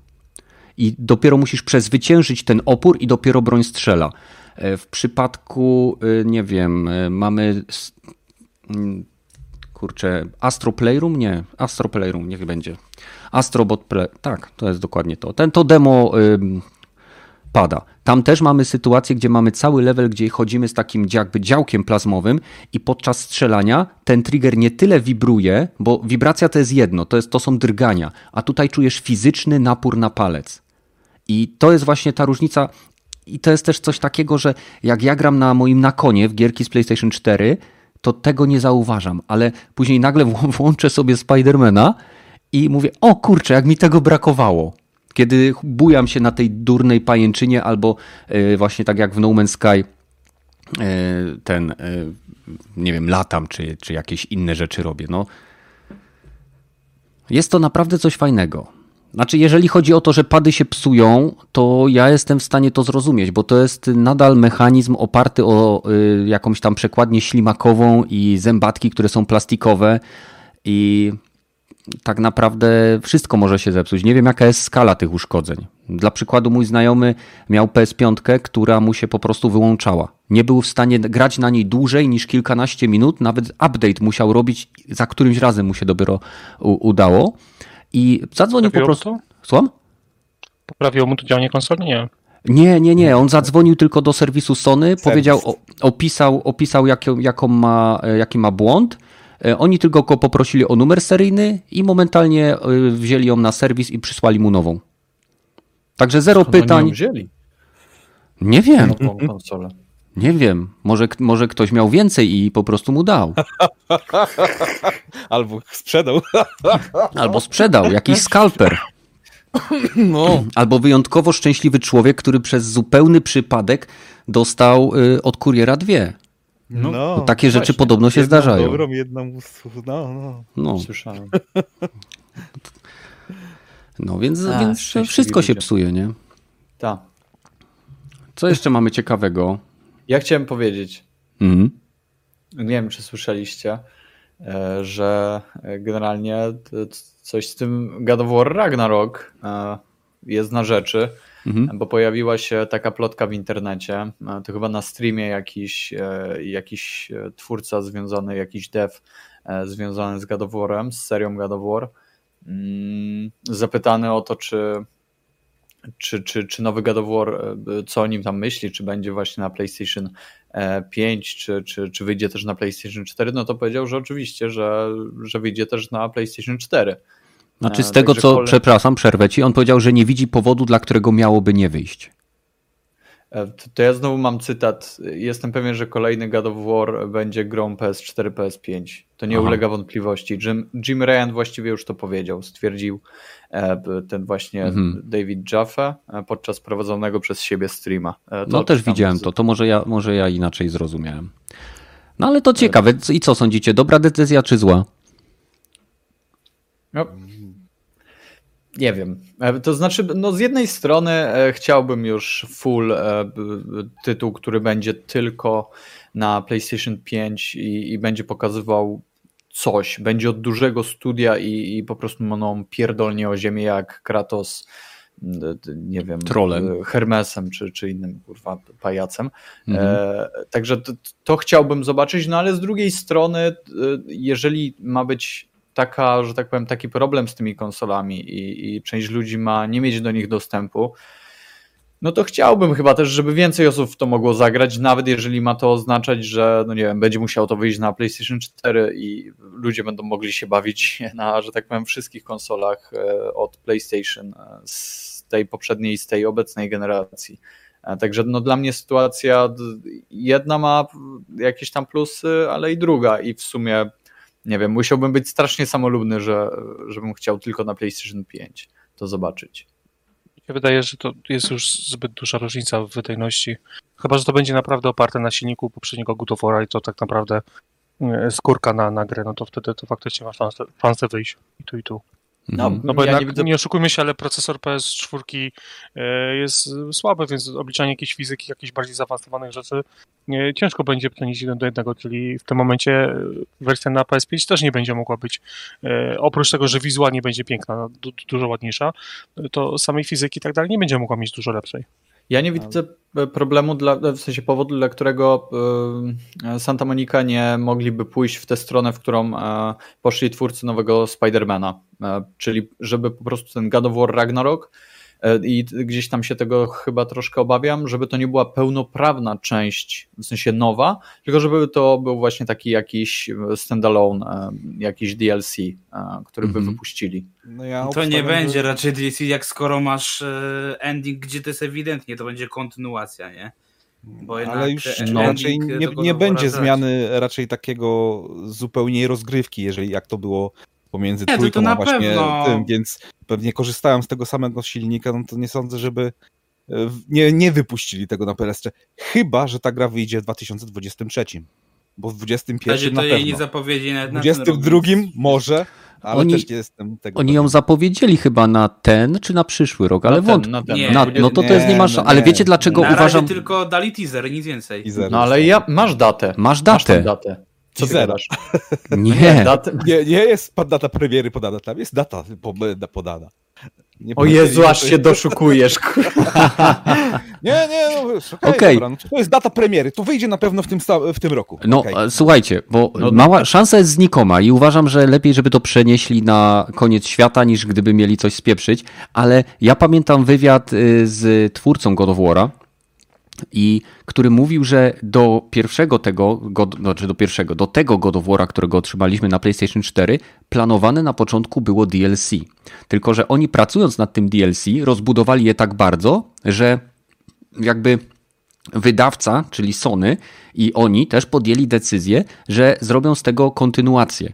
I dopiero musisz przezwyciężyć ten opór i dopiero broń strzela. E, w przypadku, e, nie wiem, e, mamy mm, kurczę, Astro Playroom? Nie, Astro Playroom, niech będzie. Astrobot Play, tak, to jest dokładnie to. Ten to demo pada. Tam też mamy sytuację, gdzie mamy cały level, gdzie chodzimy z takim jakby działkiem plazmowym i podczas strzelania ten trigger nie tyle wibruje, bo wibracja to jest jedno, to, jest, to są drgania, a tutaj czujesz fizyczny napór na palec. I to jest właśnie ta różnica. I to jest też coś takiego, że jak ja gram na moim nakonie w gierki z PlayStation 4, to tego nie zauważam, ale później nagle włączę sobie Spidermana i mówię: O kurczę, jak mi tego brakowało kiedy bujam się na tej durnej pajęczynie albo e, właśnie tak jak w No Man's Sky e, ten, e, nie wiem, latam czy, czy jakieś inne rzeczy robię. No. Jest to naprawdę coś fajnego. Znaczy, jeżeli chodzi o to, że pady się psują, to ja jestem w stanie to zrozumieć, bo to jest nadal mechanizm oparty o jakąś tam przekładnię ślimakową i zębatki, które są plastikowe i tak naprawdę wszystko może się zepsuć. Nie wiem, jaka jest skala tych uszkodzeń. Dla przykładu, mój znajomy miał PS5, która mu się po prostu wyłączała. Nie był w stanie grać na niej dłużej niż kilkanaście minut, nawet update musiał robić, za którymś razem mu się dopiero udało. I zadzwonił Poprawiło po prostu. To? Słucham? Poprawiło mu to działanie konsoli? Nie. Nie, nie, nie. On zadzwonił tylko do serwisu Sony, Serwis. powiedział, opisał, opisał jaką, jaką ma, jaki ma błąd E, oni tylko go poprosili o numer seryjny i momentalnie e, wzięli ją na serwis i przysłali mu nową. Także zero Skąd pytań. Oni ją wzięli? Nie wiem. Nową konsolę. Nie wiem. Może, może ktoś miał więcej i po prostu mu dał. Albo sprzedał. Albo sprzedał. Jakiś skalper. No. Albo wyjątkowo szczęśliwy człowiek, który przez zupełny przypadek dostał y, od kuriera dwie. No, no takie rzeczy podobno się jedną zdarzają. Dobrą, jedną, no, no. No. Słyszałem. No więc, A, więc wszystko się ludzie. psuje, nie? Tak. Co jeszcze mamy ciekawego? Ja chciałem powiedzieć, Mhm. nie wiem czy słyszeliście, e, że generalnie coś z tym God of War Ragnarok e, jest na rzeczy, Mhm. bo pojawiła się taka plotka w internecie, e, to chyba na streamie jakiś, jakiś twórca związany, jakiś dev związany z God of War'em, z serią God of War, mm, zapytany o to, czy czy, czy, czy nowy God of War, e, co o nim tam myśli, czy będzie właśnie na PlayStation e, 5, czy, czy, czy wyjdzie też na PlayStation 4, no to powiedział, że oczywiście, że, że wyjdzie też na PlayStation 4. Znaczy z E, tego także co, przepraszam, przerwę ci, on powiedział, że nie widzi powodu, dla którego miałoby nie wyjść. E, To, ja znowu mam cytat. Jestem pewien, że kolejny God of War będzie grą PS4, PS5. To nie Aha. ulega wątpliwości. Jim, Jim Ryan właściwie już to powiedział. Stwierdził e, ten właśnie Mhm. David Jaffe podczas prowadzonego przez siebie streama. E, to No też widziałem to, to może ja, może ja inaczej zrozumiałem. No ale to ciekawe. I co sądzicie? Dobra decyzja czy zła? No, nie wiem. E, To znaczy, no z jednej strony e, chciałbym już full e, tytuł, który będzie tylko na PlayStation 5 i, i będzie pokazywał coś. Będzie od dużego studia i, i po prostu mną pierdolnie o ziemię jak Kratos, nie wiem, Trolem. Hermesem czy, czy innym kurwa pajacem. Mhm. E, także to, to chciałbym zobaczyć, no ale z drugiej strony, jeżeli ma być taka, że tak powiem, taki problem z tymi konsolami i, i część ludzi ma nie mieć do nich dostępu, no to chciałbym chyba też, żeby więcej osób w to mogło zagrać, nawet jeżeli ma to oznaczać, że no nie wiem, będzie musiał to wyjść na PlayStation 4 i ludzie będą mogli się bawić na, że tak powiem, wszystkich konsolach e, od PlayStation e, z tej poprzedniej z tej obecnej generacji. E, Także no dla mnie sytuacja jedna ma jakieś tam plusy, ale i druga i w sumie nie wiem, musiałbym być strasznie samolubny, że, żebym chciał tylko na PlayStation 5 to zobaczyć. się wydaje, że to jest już zbyt duża różnica w wydajności. Chyba, że to będzie naprawdę oparte na silniku poprzedniego God of War i to tak naprawdę e, skórka na, na grę, no to wtedy to faktycznie ma szansę, szansę wyjść i tu i tu. Mhm. No bo ja jednak, nie nie, widzę oszukujmy się, ale procesor PS4 e, jest słaby, więc obliczanie jakiejś fizyki, jakichś bardziej zaawansowanych rzeczy e, ciężko będzie plenić jeden do jednego, czyli w tym momencie e, wersja na PS5 też nie będzie mogła być, oprócz tego, że wizualnie będzie piękna, no, du, dużo ładniejsza, to samej fizyki i tak dalej nie będzie mogła mieć dużo lepszej. Ja nie widzę e, problemu, dla, w sensie powodu, dla którego e, Santa Monica nie mogliby pójść w tę stronę, w którą e, poszli twórcy nowego Spidermana. E, Czyli żeby po prostu ten God of War Ragnarok e, i gdzieś tam się tego chyba troszkę obawiam, żeby to nie była pełnoprawna część, w sensie nowa, tylko żeby to był właśnie taki jakiś standalone, e, jakiś DLC, e, który by Mhm. wypuścili. No ja To nie będzie że- raczej DLC, jak skoro masz e, ending, gdzie to jest ewidentnie, to będzie kontynuacja, nie? Bo jednak Ale już no, raczej nie, nie będzie zmiany raczej takiego zupełniej rozgrywki, jeżeli jak to było pomiędzy Nie, to- trójką to a właśnie pewno. tym, więc pewnie korzystają z tego samego silnika, no to nie sądzę, żeby e, nie, nie wypuścili tego na PS3. Chyba, że ta gra wyjdzie w 2023. Bo w W 2021 razie na to jej nie pewno. zapowiedzi nawet W na ten rok, 22 więc- może, ale Oni- też nie jestem tego Oni pewien. ją zapowiedzieli chyba na ten czy na przyszły rok, ale Na ten, wątpię. na ten, Nie. Na, no to to jest nie no Ale wiecie dlaczego Na uważam. razie tylko dali teaser, nic więcej. Zero No ale ja, masz datę. Masz Masz tę datę. Co Zero. Nie. Nie, nie jest data premiery podana, tam jest data po- podana. Nie O Jezu, aż się doszukujesz. Nie, nie, no dobra, no, to jest data premiery, to wyjdzie na pewno w tym, w tym roku. No Okej. e, słuchajcie, bo No- mała szansa jest znikoma i uważam, że lepiej, żeby to przenieśli na koniec świata, niż gdyby mieli coś spieprzyć. Ale ja pamiętam wywiad y, z twórcą God of War'a, i który mówił, że do pierwszego tego, God, znaczy do pierwszego, do tego God of War'a, którego otrzymaliśmy na PlayStation 4, planowane na początku było DLC. Tylko, że oni pracując nad tym DLC, rozbudowali je tak bardzo, że jakby wydawca, czyli Sony i oni też podjęli decyzję, że zrobią z tego kontynuację.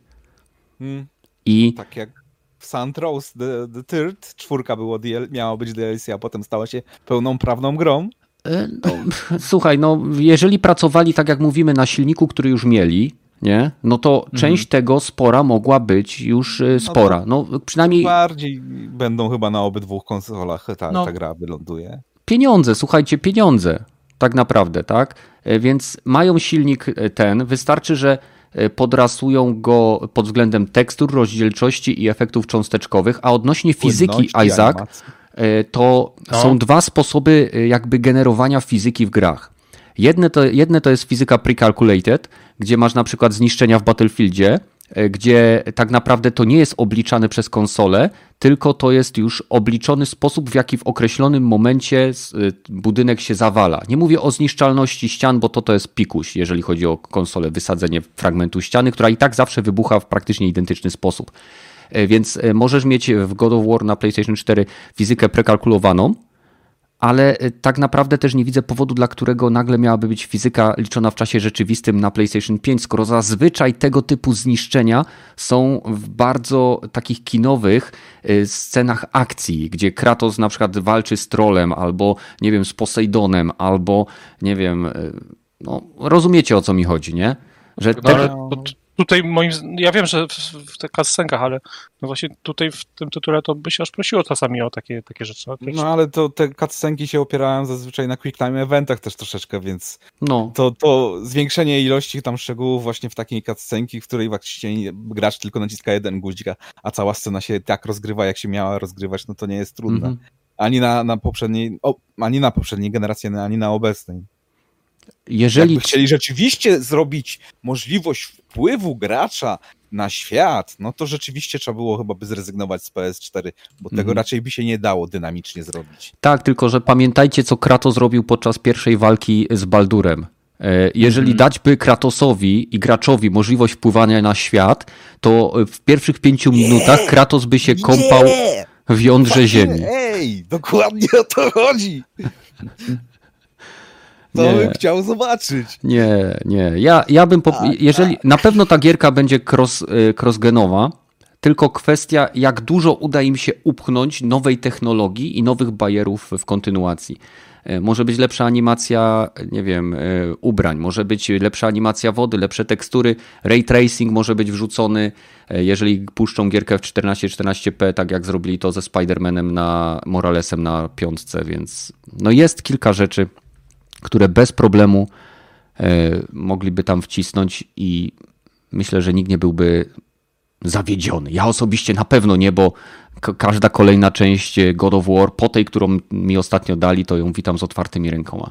Hmm, I tak jak w Santos the, the Third, czwórka było miało być DLC, a potem stała się pełną prawną grą. E, No, słuchaj, no jeżeli pracowali, tak jak mówimy, na silniku, który już mieli, nie? No to część tego spora mogła być już e, spora. No przynajmniej Bardziej będą chyba na obydwu konsolach ta, No. ta gra wyląduje. pieniądze, słuchajcie, pieniądze. Tak naprawdę, tak? E, Więc mają silnik e, ten, wystarczy, że e, podrasują go pod względem tekstur, rozdzielczości i efektów cząsteczkowych, a odnośnie fizyki Płynności, Isaac, animacji. E, to No. są dwa sposoby e, jakby generowania fizyki w grach. Jedne to, jedne to jest fizyka precalculated, gdzie masz na przykład zniszczenia w Battlefieldzie, e, gdzie tak naprawdę to nie jest obliczane przez konsolę, tylko to jest już obliczony sposób, w jaki w określonym momencie budynek się zawala. Nie mówię o zniszczalności ścian, bo to to jest pikuś, jeżeli chodzi o konsolę, wysadzenie fragmentu ściany, która i tak zawsze wybucha w praktycznie identyczny sposób. E, Więc e, możesz mieć w God of War na PlayStation 4 fizykę prekalkulowaną, ale e, tak naprawdę też nie widzę powodu, dla którego nagle miałaby być fizyka liczona w czasie rzeczywistym na PlayStation 5, skoro zazwyczaj tego typu zniszczenia są w bardzo takich kinowych scenach akcji, gdzie Kratos na przykład walczy z trolem, albo nie wiem, z Posejdonem, albo nie wiem, no rozumiecie o co mi chodzi, nie? Że No, te, ale to, t- tutaj moim ja wiem, że w, w tych cutscenkach, ale no właśnie tutaj w tym tytule to by się aż prosiło czasami o takie, takie rzeczy. No, No ale to te cutscenki się opierają zazwyczaj na quick time eventach też troszeczkę, więc no, to, to zwiększenie ilości tam szczegółów właśnie w takiej cutscenki, w której faktycznie gracz tylko naciska jeden guzik, a- cała scena się tak rozgrywa, jak się miała rozgrywać, no to nie jest trudne. mhm. Ani na, na poprzedniej, o, ani na poprzedniej generacji, ani na obecnej. Jeżeli Jakby chcieli rzeczywiście zrobić możliwość wpływu gracza na świat, no to rzeczywiście trzeba było chyba by zrezygnować z PS4, bo tego Mhm. raczej by się nie dało dynamicznie zrobić. Tak, tylko że pamiętajcie, co Kratos zrobił podczas pierwszej walki z Baldurem. E, Jeżeli Mhm. dać by Kratosowi i graczowi możliwość wpływania na świat, to w pierwszych pięciu minutach Kratos by się kąpał w jądrze ziemi. Ej, dokładnie o to chodzi. To Nie. bym chciał zobaczyć. Nie, nie. Ja, ja bym. Po... Tak, Jeżeli na pewno ta gierka będzie cross, y, crossgenowa, tylko kwestia, jak dużo uda im się upchnąć nowej technologii i nowych bajerów w kontynuacji. E, Może być lepsza animacja, nie wiem, e, ubrań, może być lepsza animacja wody, lepsze tekstury, ray tracing może być wrzucony, e, jeżeli puszczą gierkę w 14-14p, tak jak zrobili to ze Spider-Manem na Moralesem na piątce, więc no jest kilka rzeczy, które bez problemu e, mogliby tam wcisnąć i myślę, że nikt nie byłby zawiedziony. Ja osobiście na pewno nie, bo ka- każda kolejna część e, God of War, po tej, którą mi ostatnio dali, to ją witam z otwartymi rękoma.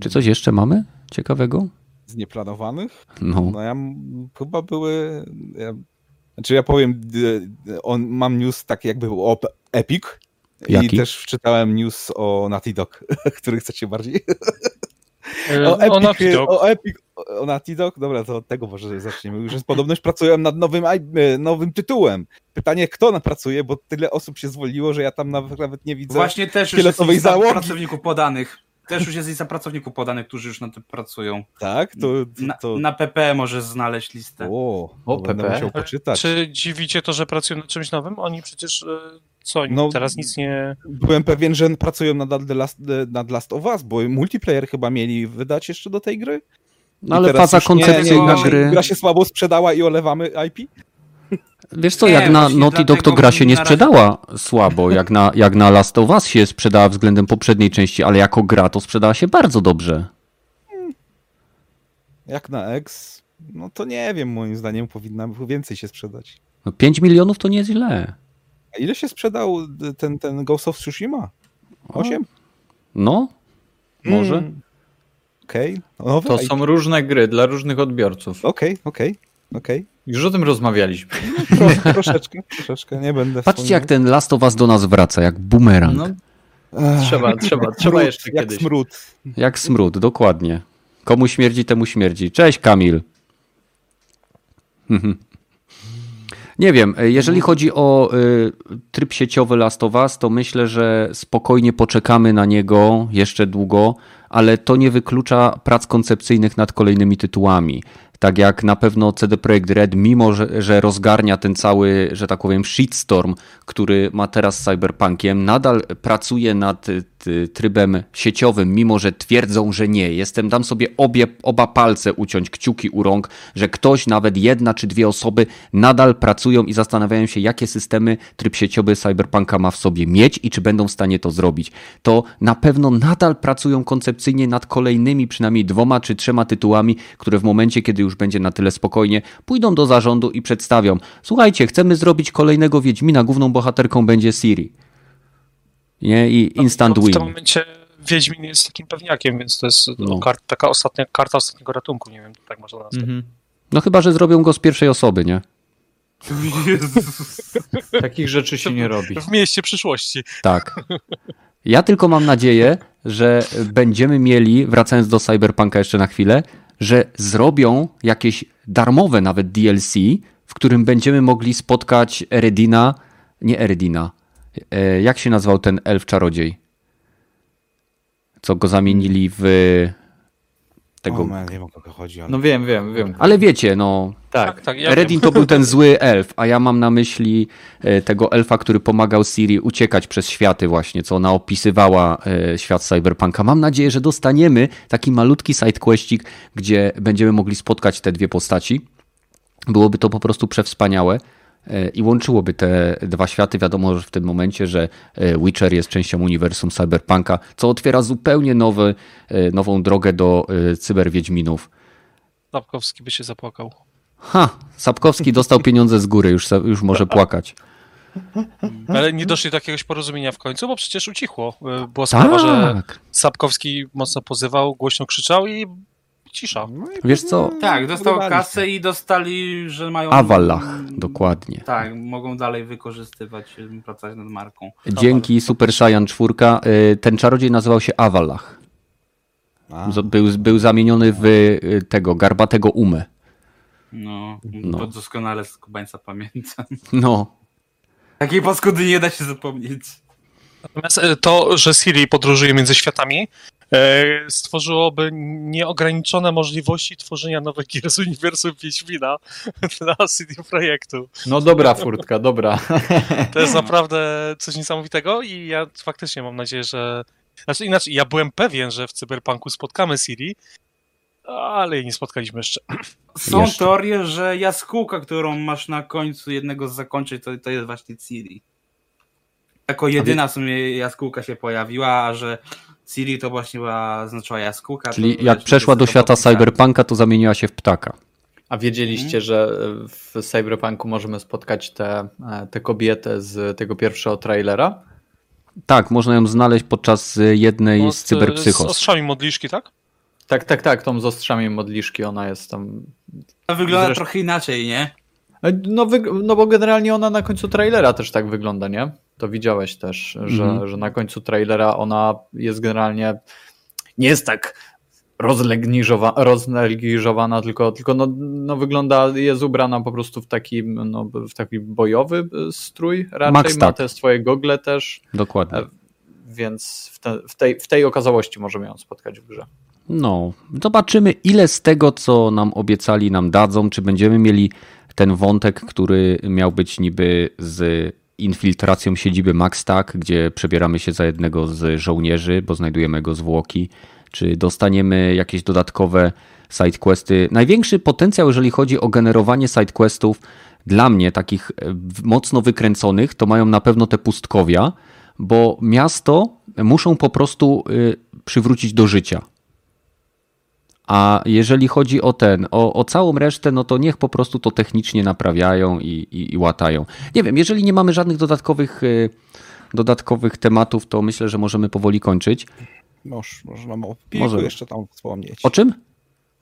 Czy coś jeszcze mamy ciekawego? Z nieplanowanych? No, No ja chyba były. Ja, znaczy ja powiem, on, mam news taki jakby był o Epic. Jaki? I też wczytałem news o Naughty Dog, który chcecie bardziej. E, O Epic, o Naughty Dog. o, Epic, o Naughty Dog? Dobra, to od tego może zaczniemy. Już jest podobność pracują nad nowym, e, nowym tytułem. Pytanie, kto na pracuje, bo tyle osób się zwolniło, że ja tam nawet, nawet nie widzę. Właśnie też już jest lista pracowników podanych. Też już jest lista pracowników podanych, którzy już na tym pracują. Tak, to... Na, to... na PP możesz znaleźć listę. O, O, to będę PP. musiał poczytać. Czy dziwicie to, że pracują nad czymś nowym? Oni przecież e, co, No, teraz nic nie... Byłem pewien, że pracują nad The Last, nad Last of Us, bo multiplayer chyba mieli wydać jeszcze do tej gry. no I ale faza już nie- nie, koncepcyjna gra, się, gry. gra się słabo sprzedała i olewamy IP? Wiesz co, Nie, jak na Naughty Dog to gra się nie na razie- sprzedała słabo, jak na, jak na Last of Us się sprzedała względem poprzedniej części, ale jako gra to sprzedała się bardzo dobrze. Jak na X? No to nie wiem, moim zdaniem powinna więcej się sprzedać. No 5 milionów to nie jest źle. A ile się sprzedał ten, ten Ghost of Tsushima? 8? No, może. Mm. Okej, nowe To IP. są różne gry dla różnych odbiorców. Okej, okej, okej. Już o tym rozmawialiśmy. Tro- Troszeczkę, troszeczkę, nie będę Patrzcie jak ten Last of Us do nas wraca, jak bumerang. No, trzeba, trzeba, trzeba smród, jeszcze jak kiedyś. smród. Jak smród, dokładnie. Komu śmierdzi, temu śmierdzi. Cześć Kamil. Mhm. Nie wiem, jeżeli chodzi o y, tryb sieciowy Last of Us, to myślę, że spokojnie poczekamy na niego jeszcze długo, ale to nie wyklucza prac koncepcyjnych nad kolejnymi tytułami. Tak jak na pewno CD Projekt Red, mimo że, że rozgarnia ten cały, że tak powiem, shitstorm, który ma teraz z Cyberpunkiem, nadal pracuje nad y, trybem sieciowym, mimo że twierdzą, że nie. Jestem, dam sobie obie, oba palce uciąć, kciuki u rąk, że ktoś, nawet jedna czy dwie osoby nadal pracują i zastanawiają się, jakie systemy tryb sieciowy Cyberpunka ma w sobie mieć i czy będą w stanie to zrobić. To na pewno nadal pracują koncepcyjnie nad kolejnymi przynajmniej dwoma czy trzema tytułami, które w momencie, kiedy już będzie na tyle spokojnie, pójdą do zarządu i przedstawią. Słuchajcie, chcemy zrobić kolejnego Wiedźmina, główną bohaterką będzie Siri. Nie? I instant No, w win. tym momencie Wiedźmin jest takim pewniakiem, więc to jest No. kart, taka ostatnia karta ostatniego ratunku, nie wiem, tak można nazwać. Mhm. No chyba, że zrobią go z pierwszej osoby, nie? Jezus. Takich rzeczy się nie robi. W mieście przyszłości. Tak. Ja tylko mam nadzieję, że będziemy mieli, wracając do Cyberpunka jeszcze na chwilę, że zrobią jakieś darmowe nawet DLC, w którym będziemy mogli spotkać Eredina, nie Eredina, jak się nazywał ten elf czarodziej? Co go zamienili w tego... O, man, nie wiem o kogo chodzi, ale... No wiem, wiem, wiem. Ale wiecie, no, Tak. tak, ja Eredin to był ten zły elf, a ja mam na myśli e, tego elfa, który pomagał Siri uciekać przez światy właśnie, co ona opisywała e, świat Cyberpunka. Mam nadzieję, że dostaniemy taki malutki sidequestik, gdzie będziemy mogli spotkać te dwie postaci. Byłoby to po prostu przewspaniałe e, i łączyłoby te dwa światy. Wiadomo, że w tym momencie, że e, Witcher jest częścią uniwersum Cyberpunka, co otwiera zupełnie nowy, e, nową drogę do e, cyberwiedźminów. Lapkowski by się zapłakał. Ha, Sapkowski dostał pieniądze z góry, już, już może płakać. Ale nie doszli do jakiegoś porozumienia w końcu, bo przecież ucichło. Była sprawa, że Tak. Sapkowski mocno pozywał, głośno krzyczał i cisza. No Wiesz co? Tak, dostał kasę i dostali, że mają... Awalach, dokładnie. Tak, mogą dalej wykorzystywać, y, pracować nad marką. Dzięki Super Saiyan 4 y, ten czarodziej nazywał się Awalach. Był, był zamieniony w y, tego garbatego umę. No, No. to doskonale z Kubańca pamiętam. No, Takiej paskudy nie da się zapomnieć. Natomiast to, że Siri podróżuje między światami, stworzyłoby nieograniczone możliwości tworzenia nowych gier z uniwersum Wiedźmina dla CD Projektu. No dobra furtka, dobra. To jest naprawdę coś niesamowitego i ja faktycznie mam nadzieję, że... Znaczy inaczej, ja byłem pewien, że w Cyberpunku spotkamy Siri, ale jej nie spotkaliśmy jeszcze. Są Jeszcze. teorie, że jaskółka, którą masz na końcu jednego z zakończeń, to, to jest właśnie Ciri. Jako jedyna w sumie jaskółka się pojawiła, a że Ciri to właśnie była, znaczyła jaskółka. Czyli to, jak przeszła do świata cyberpunka, to zamieniła się w ptaka. A wiedzieliście, że w Cyberpunku możemy spotkać tę te, te kobietę z tego pierwszego trailera? Tak, można ją znaleźć podczas y, jednej No, z Z cyberpsychos. ostrzami modliszki, tak? Tak, tak, tak, tą z ostrzami modliszki, ona jest tam... To wygląda Zresztą- trochę inaczej, nie? No, wyg- no bo generalnie ona na końcu trailera też tak wygląda, nie? To widziałeś też, że, Mhm. że na końcu trailera ona jest generalnie... Nie jest tak roznegliżowana, tylko, tylko no, no wygląda, jest ubrana po prostu w taki, no, w taki bojowy e, strój raczej, Max ma tak. te swoje gogle też, Dokładnie. E, więc w, te, w, tej, w tej okazałości możemy ją spotkać w grze. No, zobaczymy ile z tego, co nam obiecali, nam dadzą, czy będziemy mieli ten wątek, który miał być niby z infiltracją siedziby Maxtag, gdzie przebieramy się za jednego z żołnierzy, bo znajdujemy jego zwłoki, czy dostaniemy jakieś dodatkowe sidequesty. Największy potencjał, jeżeli chodzi o generowanie sidequestów, dla mnie takich e, mocno wykręconych, to mają na pewno te pustkowia, bo miasto muszą po prostu y, przywrócić do życia. A jeżeli chodzi o ten, o, o całą resztę, no to niech po prostu to technicznie naprawiają i, i, i łatają. Nie wiem, jeżeli nie mamy żadnych dodatkowych, y, dodatkowych tematów, to myślę, że możemy powoli kończyć. Moż, można o Epiku Możemy. jeszcze tam wspomnieć. O czym?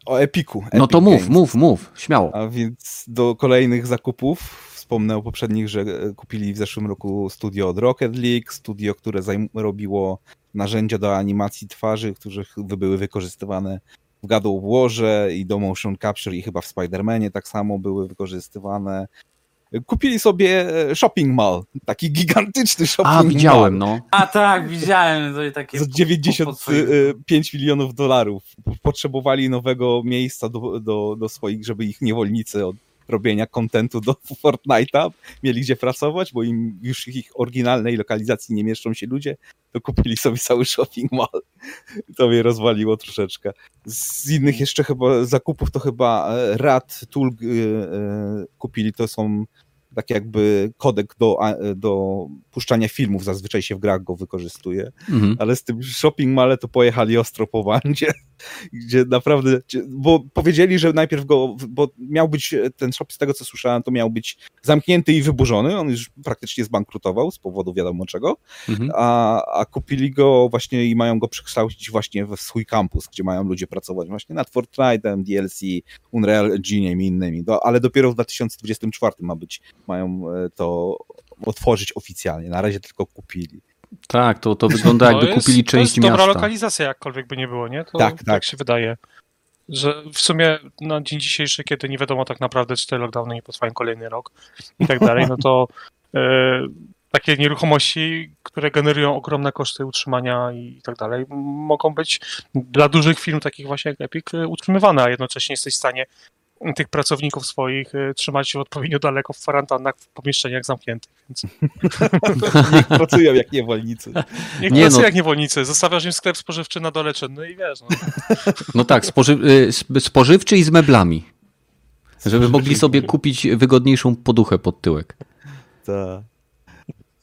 O Epiku. No Epic to mów, Games. mów, mów, śmiało. A więc do kolejnych zakupów wspomnę o poprzednich, że e, kupili w zeszłym roku studio od Rocket League, studio, które robiło narzędzia do animacji twarzy, które ch- były wykorzystywane w God of Warze i do motion capture i chyba w Spider-Manie tak samo były wykorzystywane. Kupili sobie e, shopping mall, taki gigantyczny shopping A, mall. widziałem, no. A tak, widziałem to takie... za po- po- po 95 milionów dolarów. Potrzebowali nowego miejsca do, do, do swoich, żeby ich niewolnicy od robienia kontentu do Fortnite'a mieli gdzie pracować, bo im już ich oryginalnej lokalizacji nie mieszczą się ludzie, to kupili sobie cały shopping mall. To mnie rozwaliło troszeczkę. Z innych jeszcze chyba zakupów to chyba e, Rad Tool e, e, kupili, to są tak jakby kodek do, do puszczania filmów, zazwyczaj się w grach go wykorzystuje Mhm. ale z tym shopping male to pojechali ostro po bandzie, gdzie naprawdę, bo powiedzieli, że najpierw go, bo miał być ten shop, z tego co słyszałem, to miał być zamknięty i wyburzony, on już praktycznie zbankrutował z powodu wiadomo czego, Mhm. a, a kupili go właśnie i mają go przekształcić właśnie w swój kampus, gdzie mają ludzie pracować właśnie nad Fortnite'em, DLC, Unreal Engine'em i innymi, do, ale dopiero w 2024 ma być, mają e, to otworzyć oficjalnie, na razie tylko kupili. Tak, to, to wygląda jakby To jest- kupili To część jest dobra miasta. lokalizacja, jakkolwiek by nie było, nie? To Tak, tak, tak. się wydaje. Że w sumie na dzień dzisiejszy, kiedy nie wiadomo tak naprawdę, czy te lockdowny nie potrwają kolejny rok i tak dalej, no to e, takie nieruchomości, które generują ogromne koszty utrzymania i tak dalej, mogą być dla dużych firm takich właśnie jak Epic e, utrzymywane, a jednocześnie jesteś w stanie tych pracowników swoich e, trzymać odpowiednio daleko w kwarantannach, w pomieszczeniach zamkniętych. Więc Niech pracują jak niewolnicy. niech Nie, nie, no. jak niewolnicy, zostawiasz im sklep spożywczy na dole czynny i wiesz, no. No tak, spoży y, sp- spożywczy i z meblami. Żeby mogli sobie kupić wygodniejszą poduchę pod tyłek. Tak.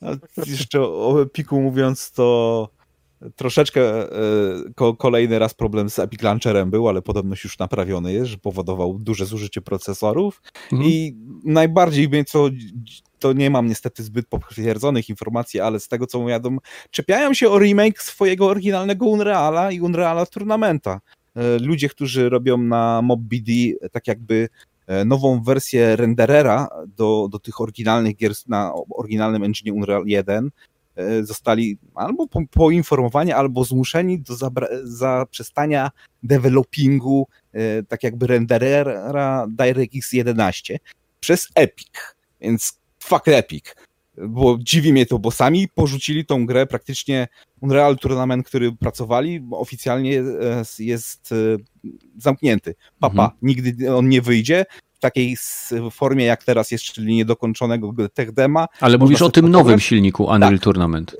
A jeszcze o Epiku mówiąc, to troszeczkę e, ko, kolejny raz problem z Epic Launcherem był, ale podobność już naprawiony jest, że powodował duże zużycie procesorów Mhm. i najbardziej mnie co to nie mam niestety zbyt potwierdzonych informacji, ale z tego co mówią, czepiają się o remake swojego oryginalnego Unreala i Unreala Tournamenta. E, Ludzie, którzy robią na MobBD tak jakby e, nową wersję renderera do, do tych oryginalnych gier na oryginalnym engine Unreal 1 e, zostali albo po, poinformowani, albo zmuszeni do zaprzestania developingu e, tak jakby renderera DirectX 11 przez Epic. Więc fuck Epic. Bo dziwi mnie to, bo sami porzucili tą grę praktycznie Unreal Tournament, który pracowali, oficjalnie e, jest e, zamknięty. Papa, Mhm. nigdy on nie wyjdzie takiej formie jak teraz jest, czyli niedokończonego tech dema. Ale mówisz o tym nowym silniku Unreal Tournament.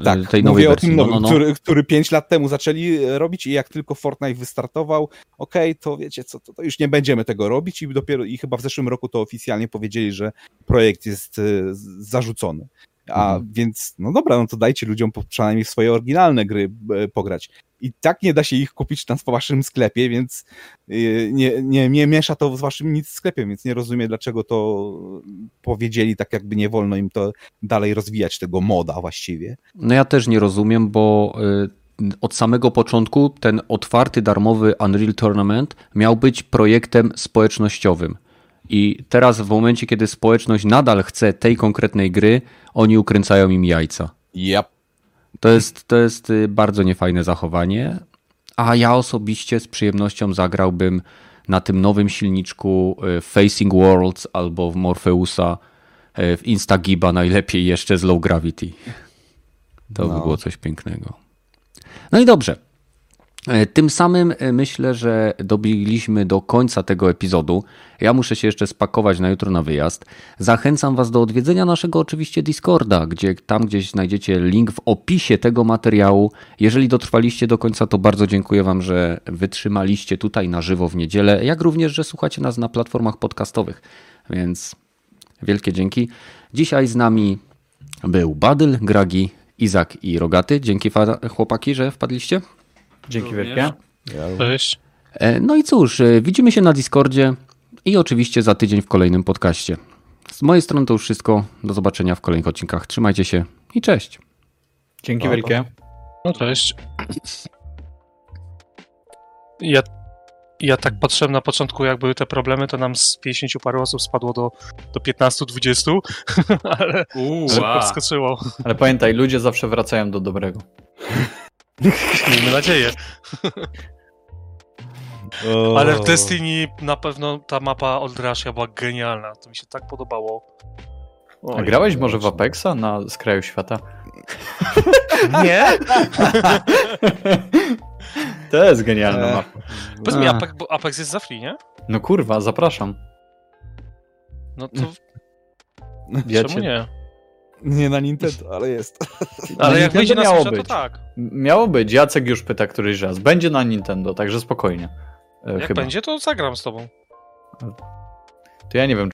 y, Tak, tej mówię nowej o wersji. tym No, nowym, no, no. Który, który 5 lat temu zaczęli e, robić i jak tylko Fortnite wystartował, okej, to wiecie co, to, to już nie będziemy tego robić i dopiero i chyba w zeszłym roku to oficjalnie powiedzieli, że projekt jest e, z- zarzucony. A Mhm. więc, no dobra, no to dajcie ludziom przynajmniej swoje oryginalne gry e, pograć. I tak nie da się ich kupić tam w waszym sklepie, więc e, nie, nie, nie miesza to z waszym nic sklepem, więc nie rozumiem, dlaczego to powiedzieli tak, jakby nie wolno im to dalej rozwijać tego moda właściwie. No ja też nie rozumiem, bo y, od samego początku ten otwarty, darmowy Unreal Tournament miał być projektem społecznościowym. I teraz w momencie, kiedy społeczność nadal chce tej konkretnej gry, oni ukręcają im jajca. Yep. To jest, to jest y, bardzo niefajne zachowanie. A ja osobiście z przyjemnością zagrałbym na tym nowym silniczku y, Facing Worlds albo w Morpheusa, y, w Instagiba najlepiej jeszcze z Low Gravity. To by No. było coś pięknego. No i dobrze. E, Tym samym e, myślę, że dobiegliśmy do końca tego epizodu. Ja muszę się jeszcze spakować na jutro na wyjazd. Zachęcam Was do odwiedzenia naszego oczywiście Discorda, gdzie tam gdzieś znajdziecie link w opisie tego materiału. Jeżeli dotrwaliście do końca, to bardzo dziękuję Wam, że wytrzymaliście tutaj na żywo w niedzielę, jak również, że słuchacie nas na platformach podcastowych. Więc wielkie dzięki. Dzisiaj z nami był Badyl, Gragi, Izak i Rogaty. Dzięki chłopaki, że wpadliście. Dzięki Również. wielkie. Cześć. E, No i cóż, e, widzimy się na Discordzie i oczywiście za tydzień w kolejnym podcaście. Z mojej strony to już wszystko. Do zobaczenia w kolejnych odcinkach. Trzymajcie się i cześć. Dzięki to- wielkie. No cześć. Ja, ja tak patrzyłem na początku, jak były te problemy, to nam z 50 paru osób spadło do, do 15-20, ale szybko wskoczyło. Ale pamiętaj, ludzie zawsze wracają do dobrego. Miejmy nadzieję. O. Ale w Destiny na pewno ta mapa Old Russia była genialna. To mi się tak podobało. A grałeś może w Apexa na skraju świata? Nie? To jest genialna E. mapa. Powiedz mi. Apex, bo Apex jest za free, nie? No kurwa, zapraszam. No to Ja czemu cię- nie? Nie na Nintendo, ale jest. Ale jak Nintendo wyjdzie na miało Switcha, to być. tak. Miało być, Jacek już pyta któryś raz. Będzie na Nintendo, także spokojnie. E, Jak chyba. będzie, to zagram z tobą. To ja nie wiem,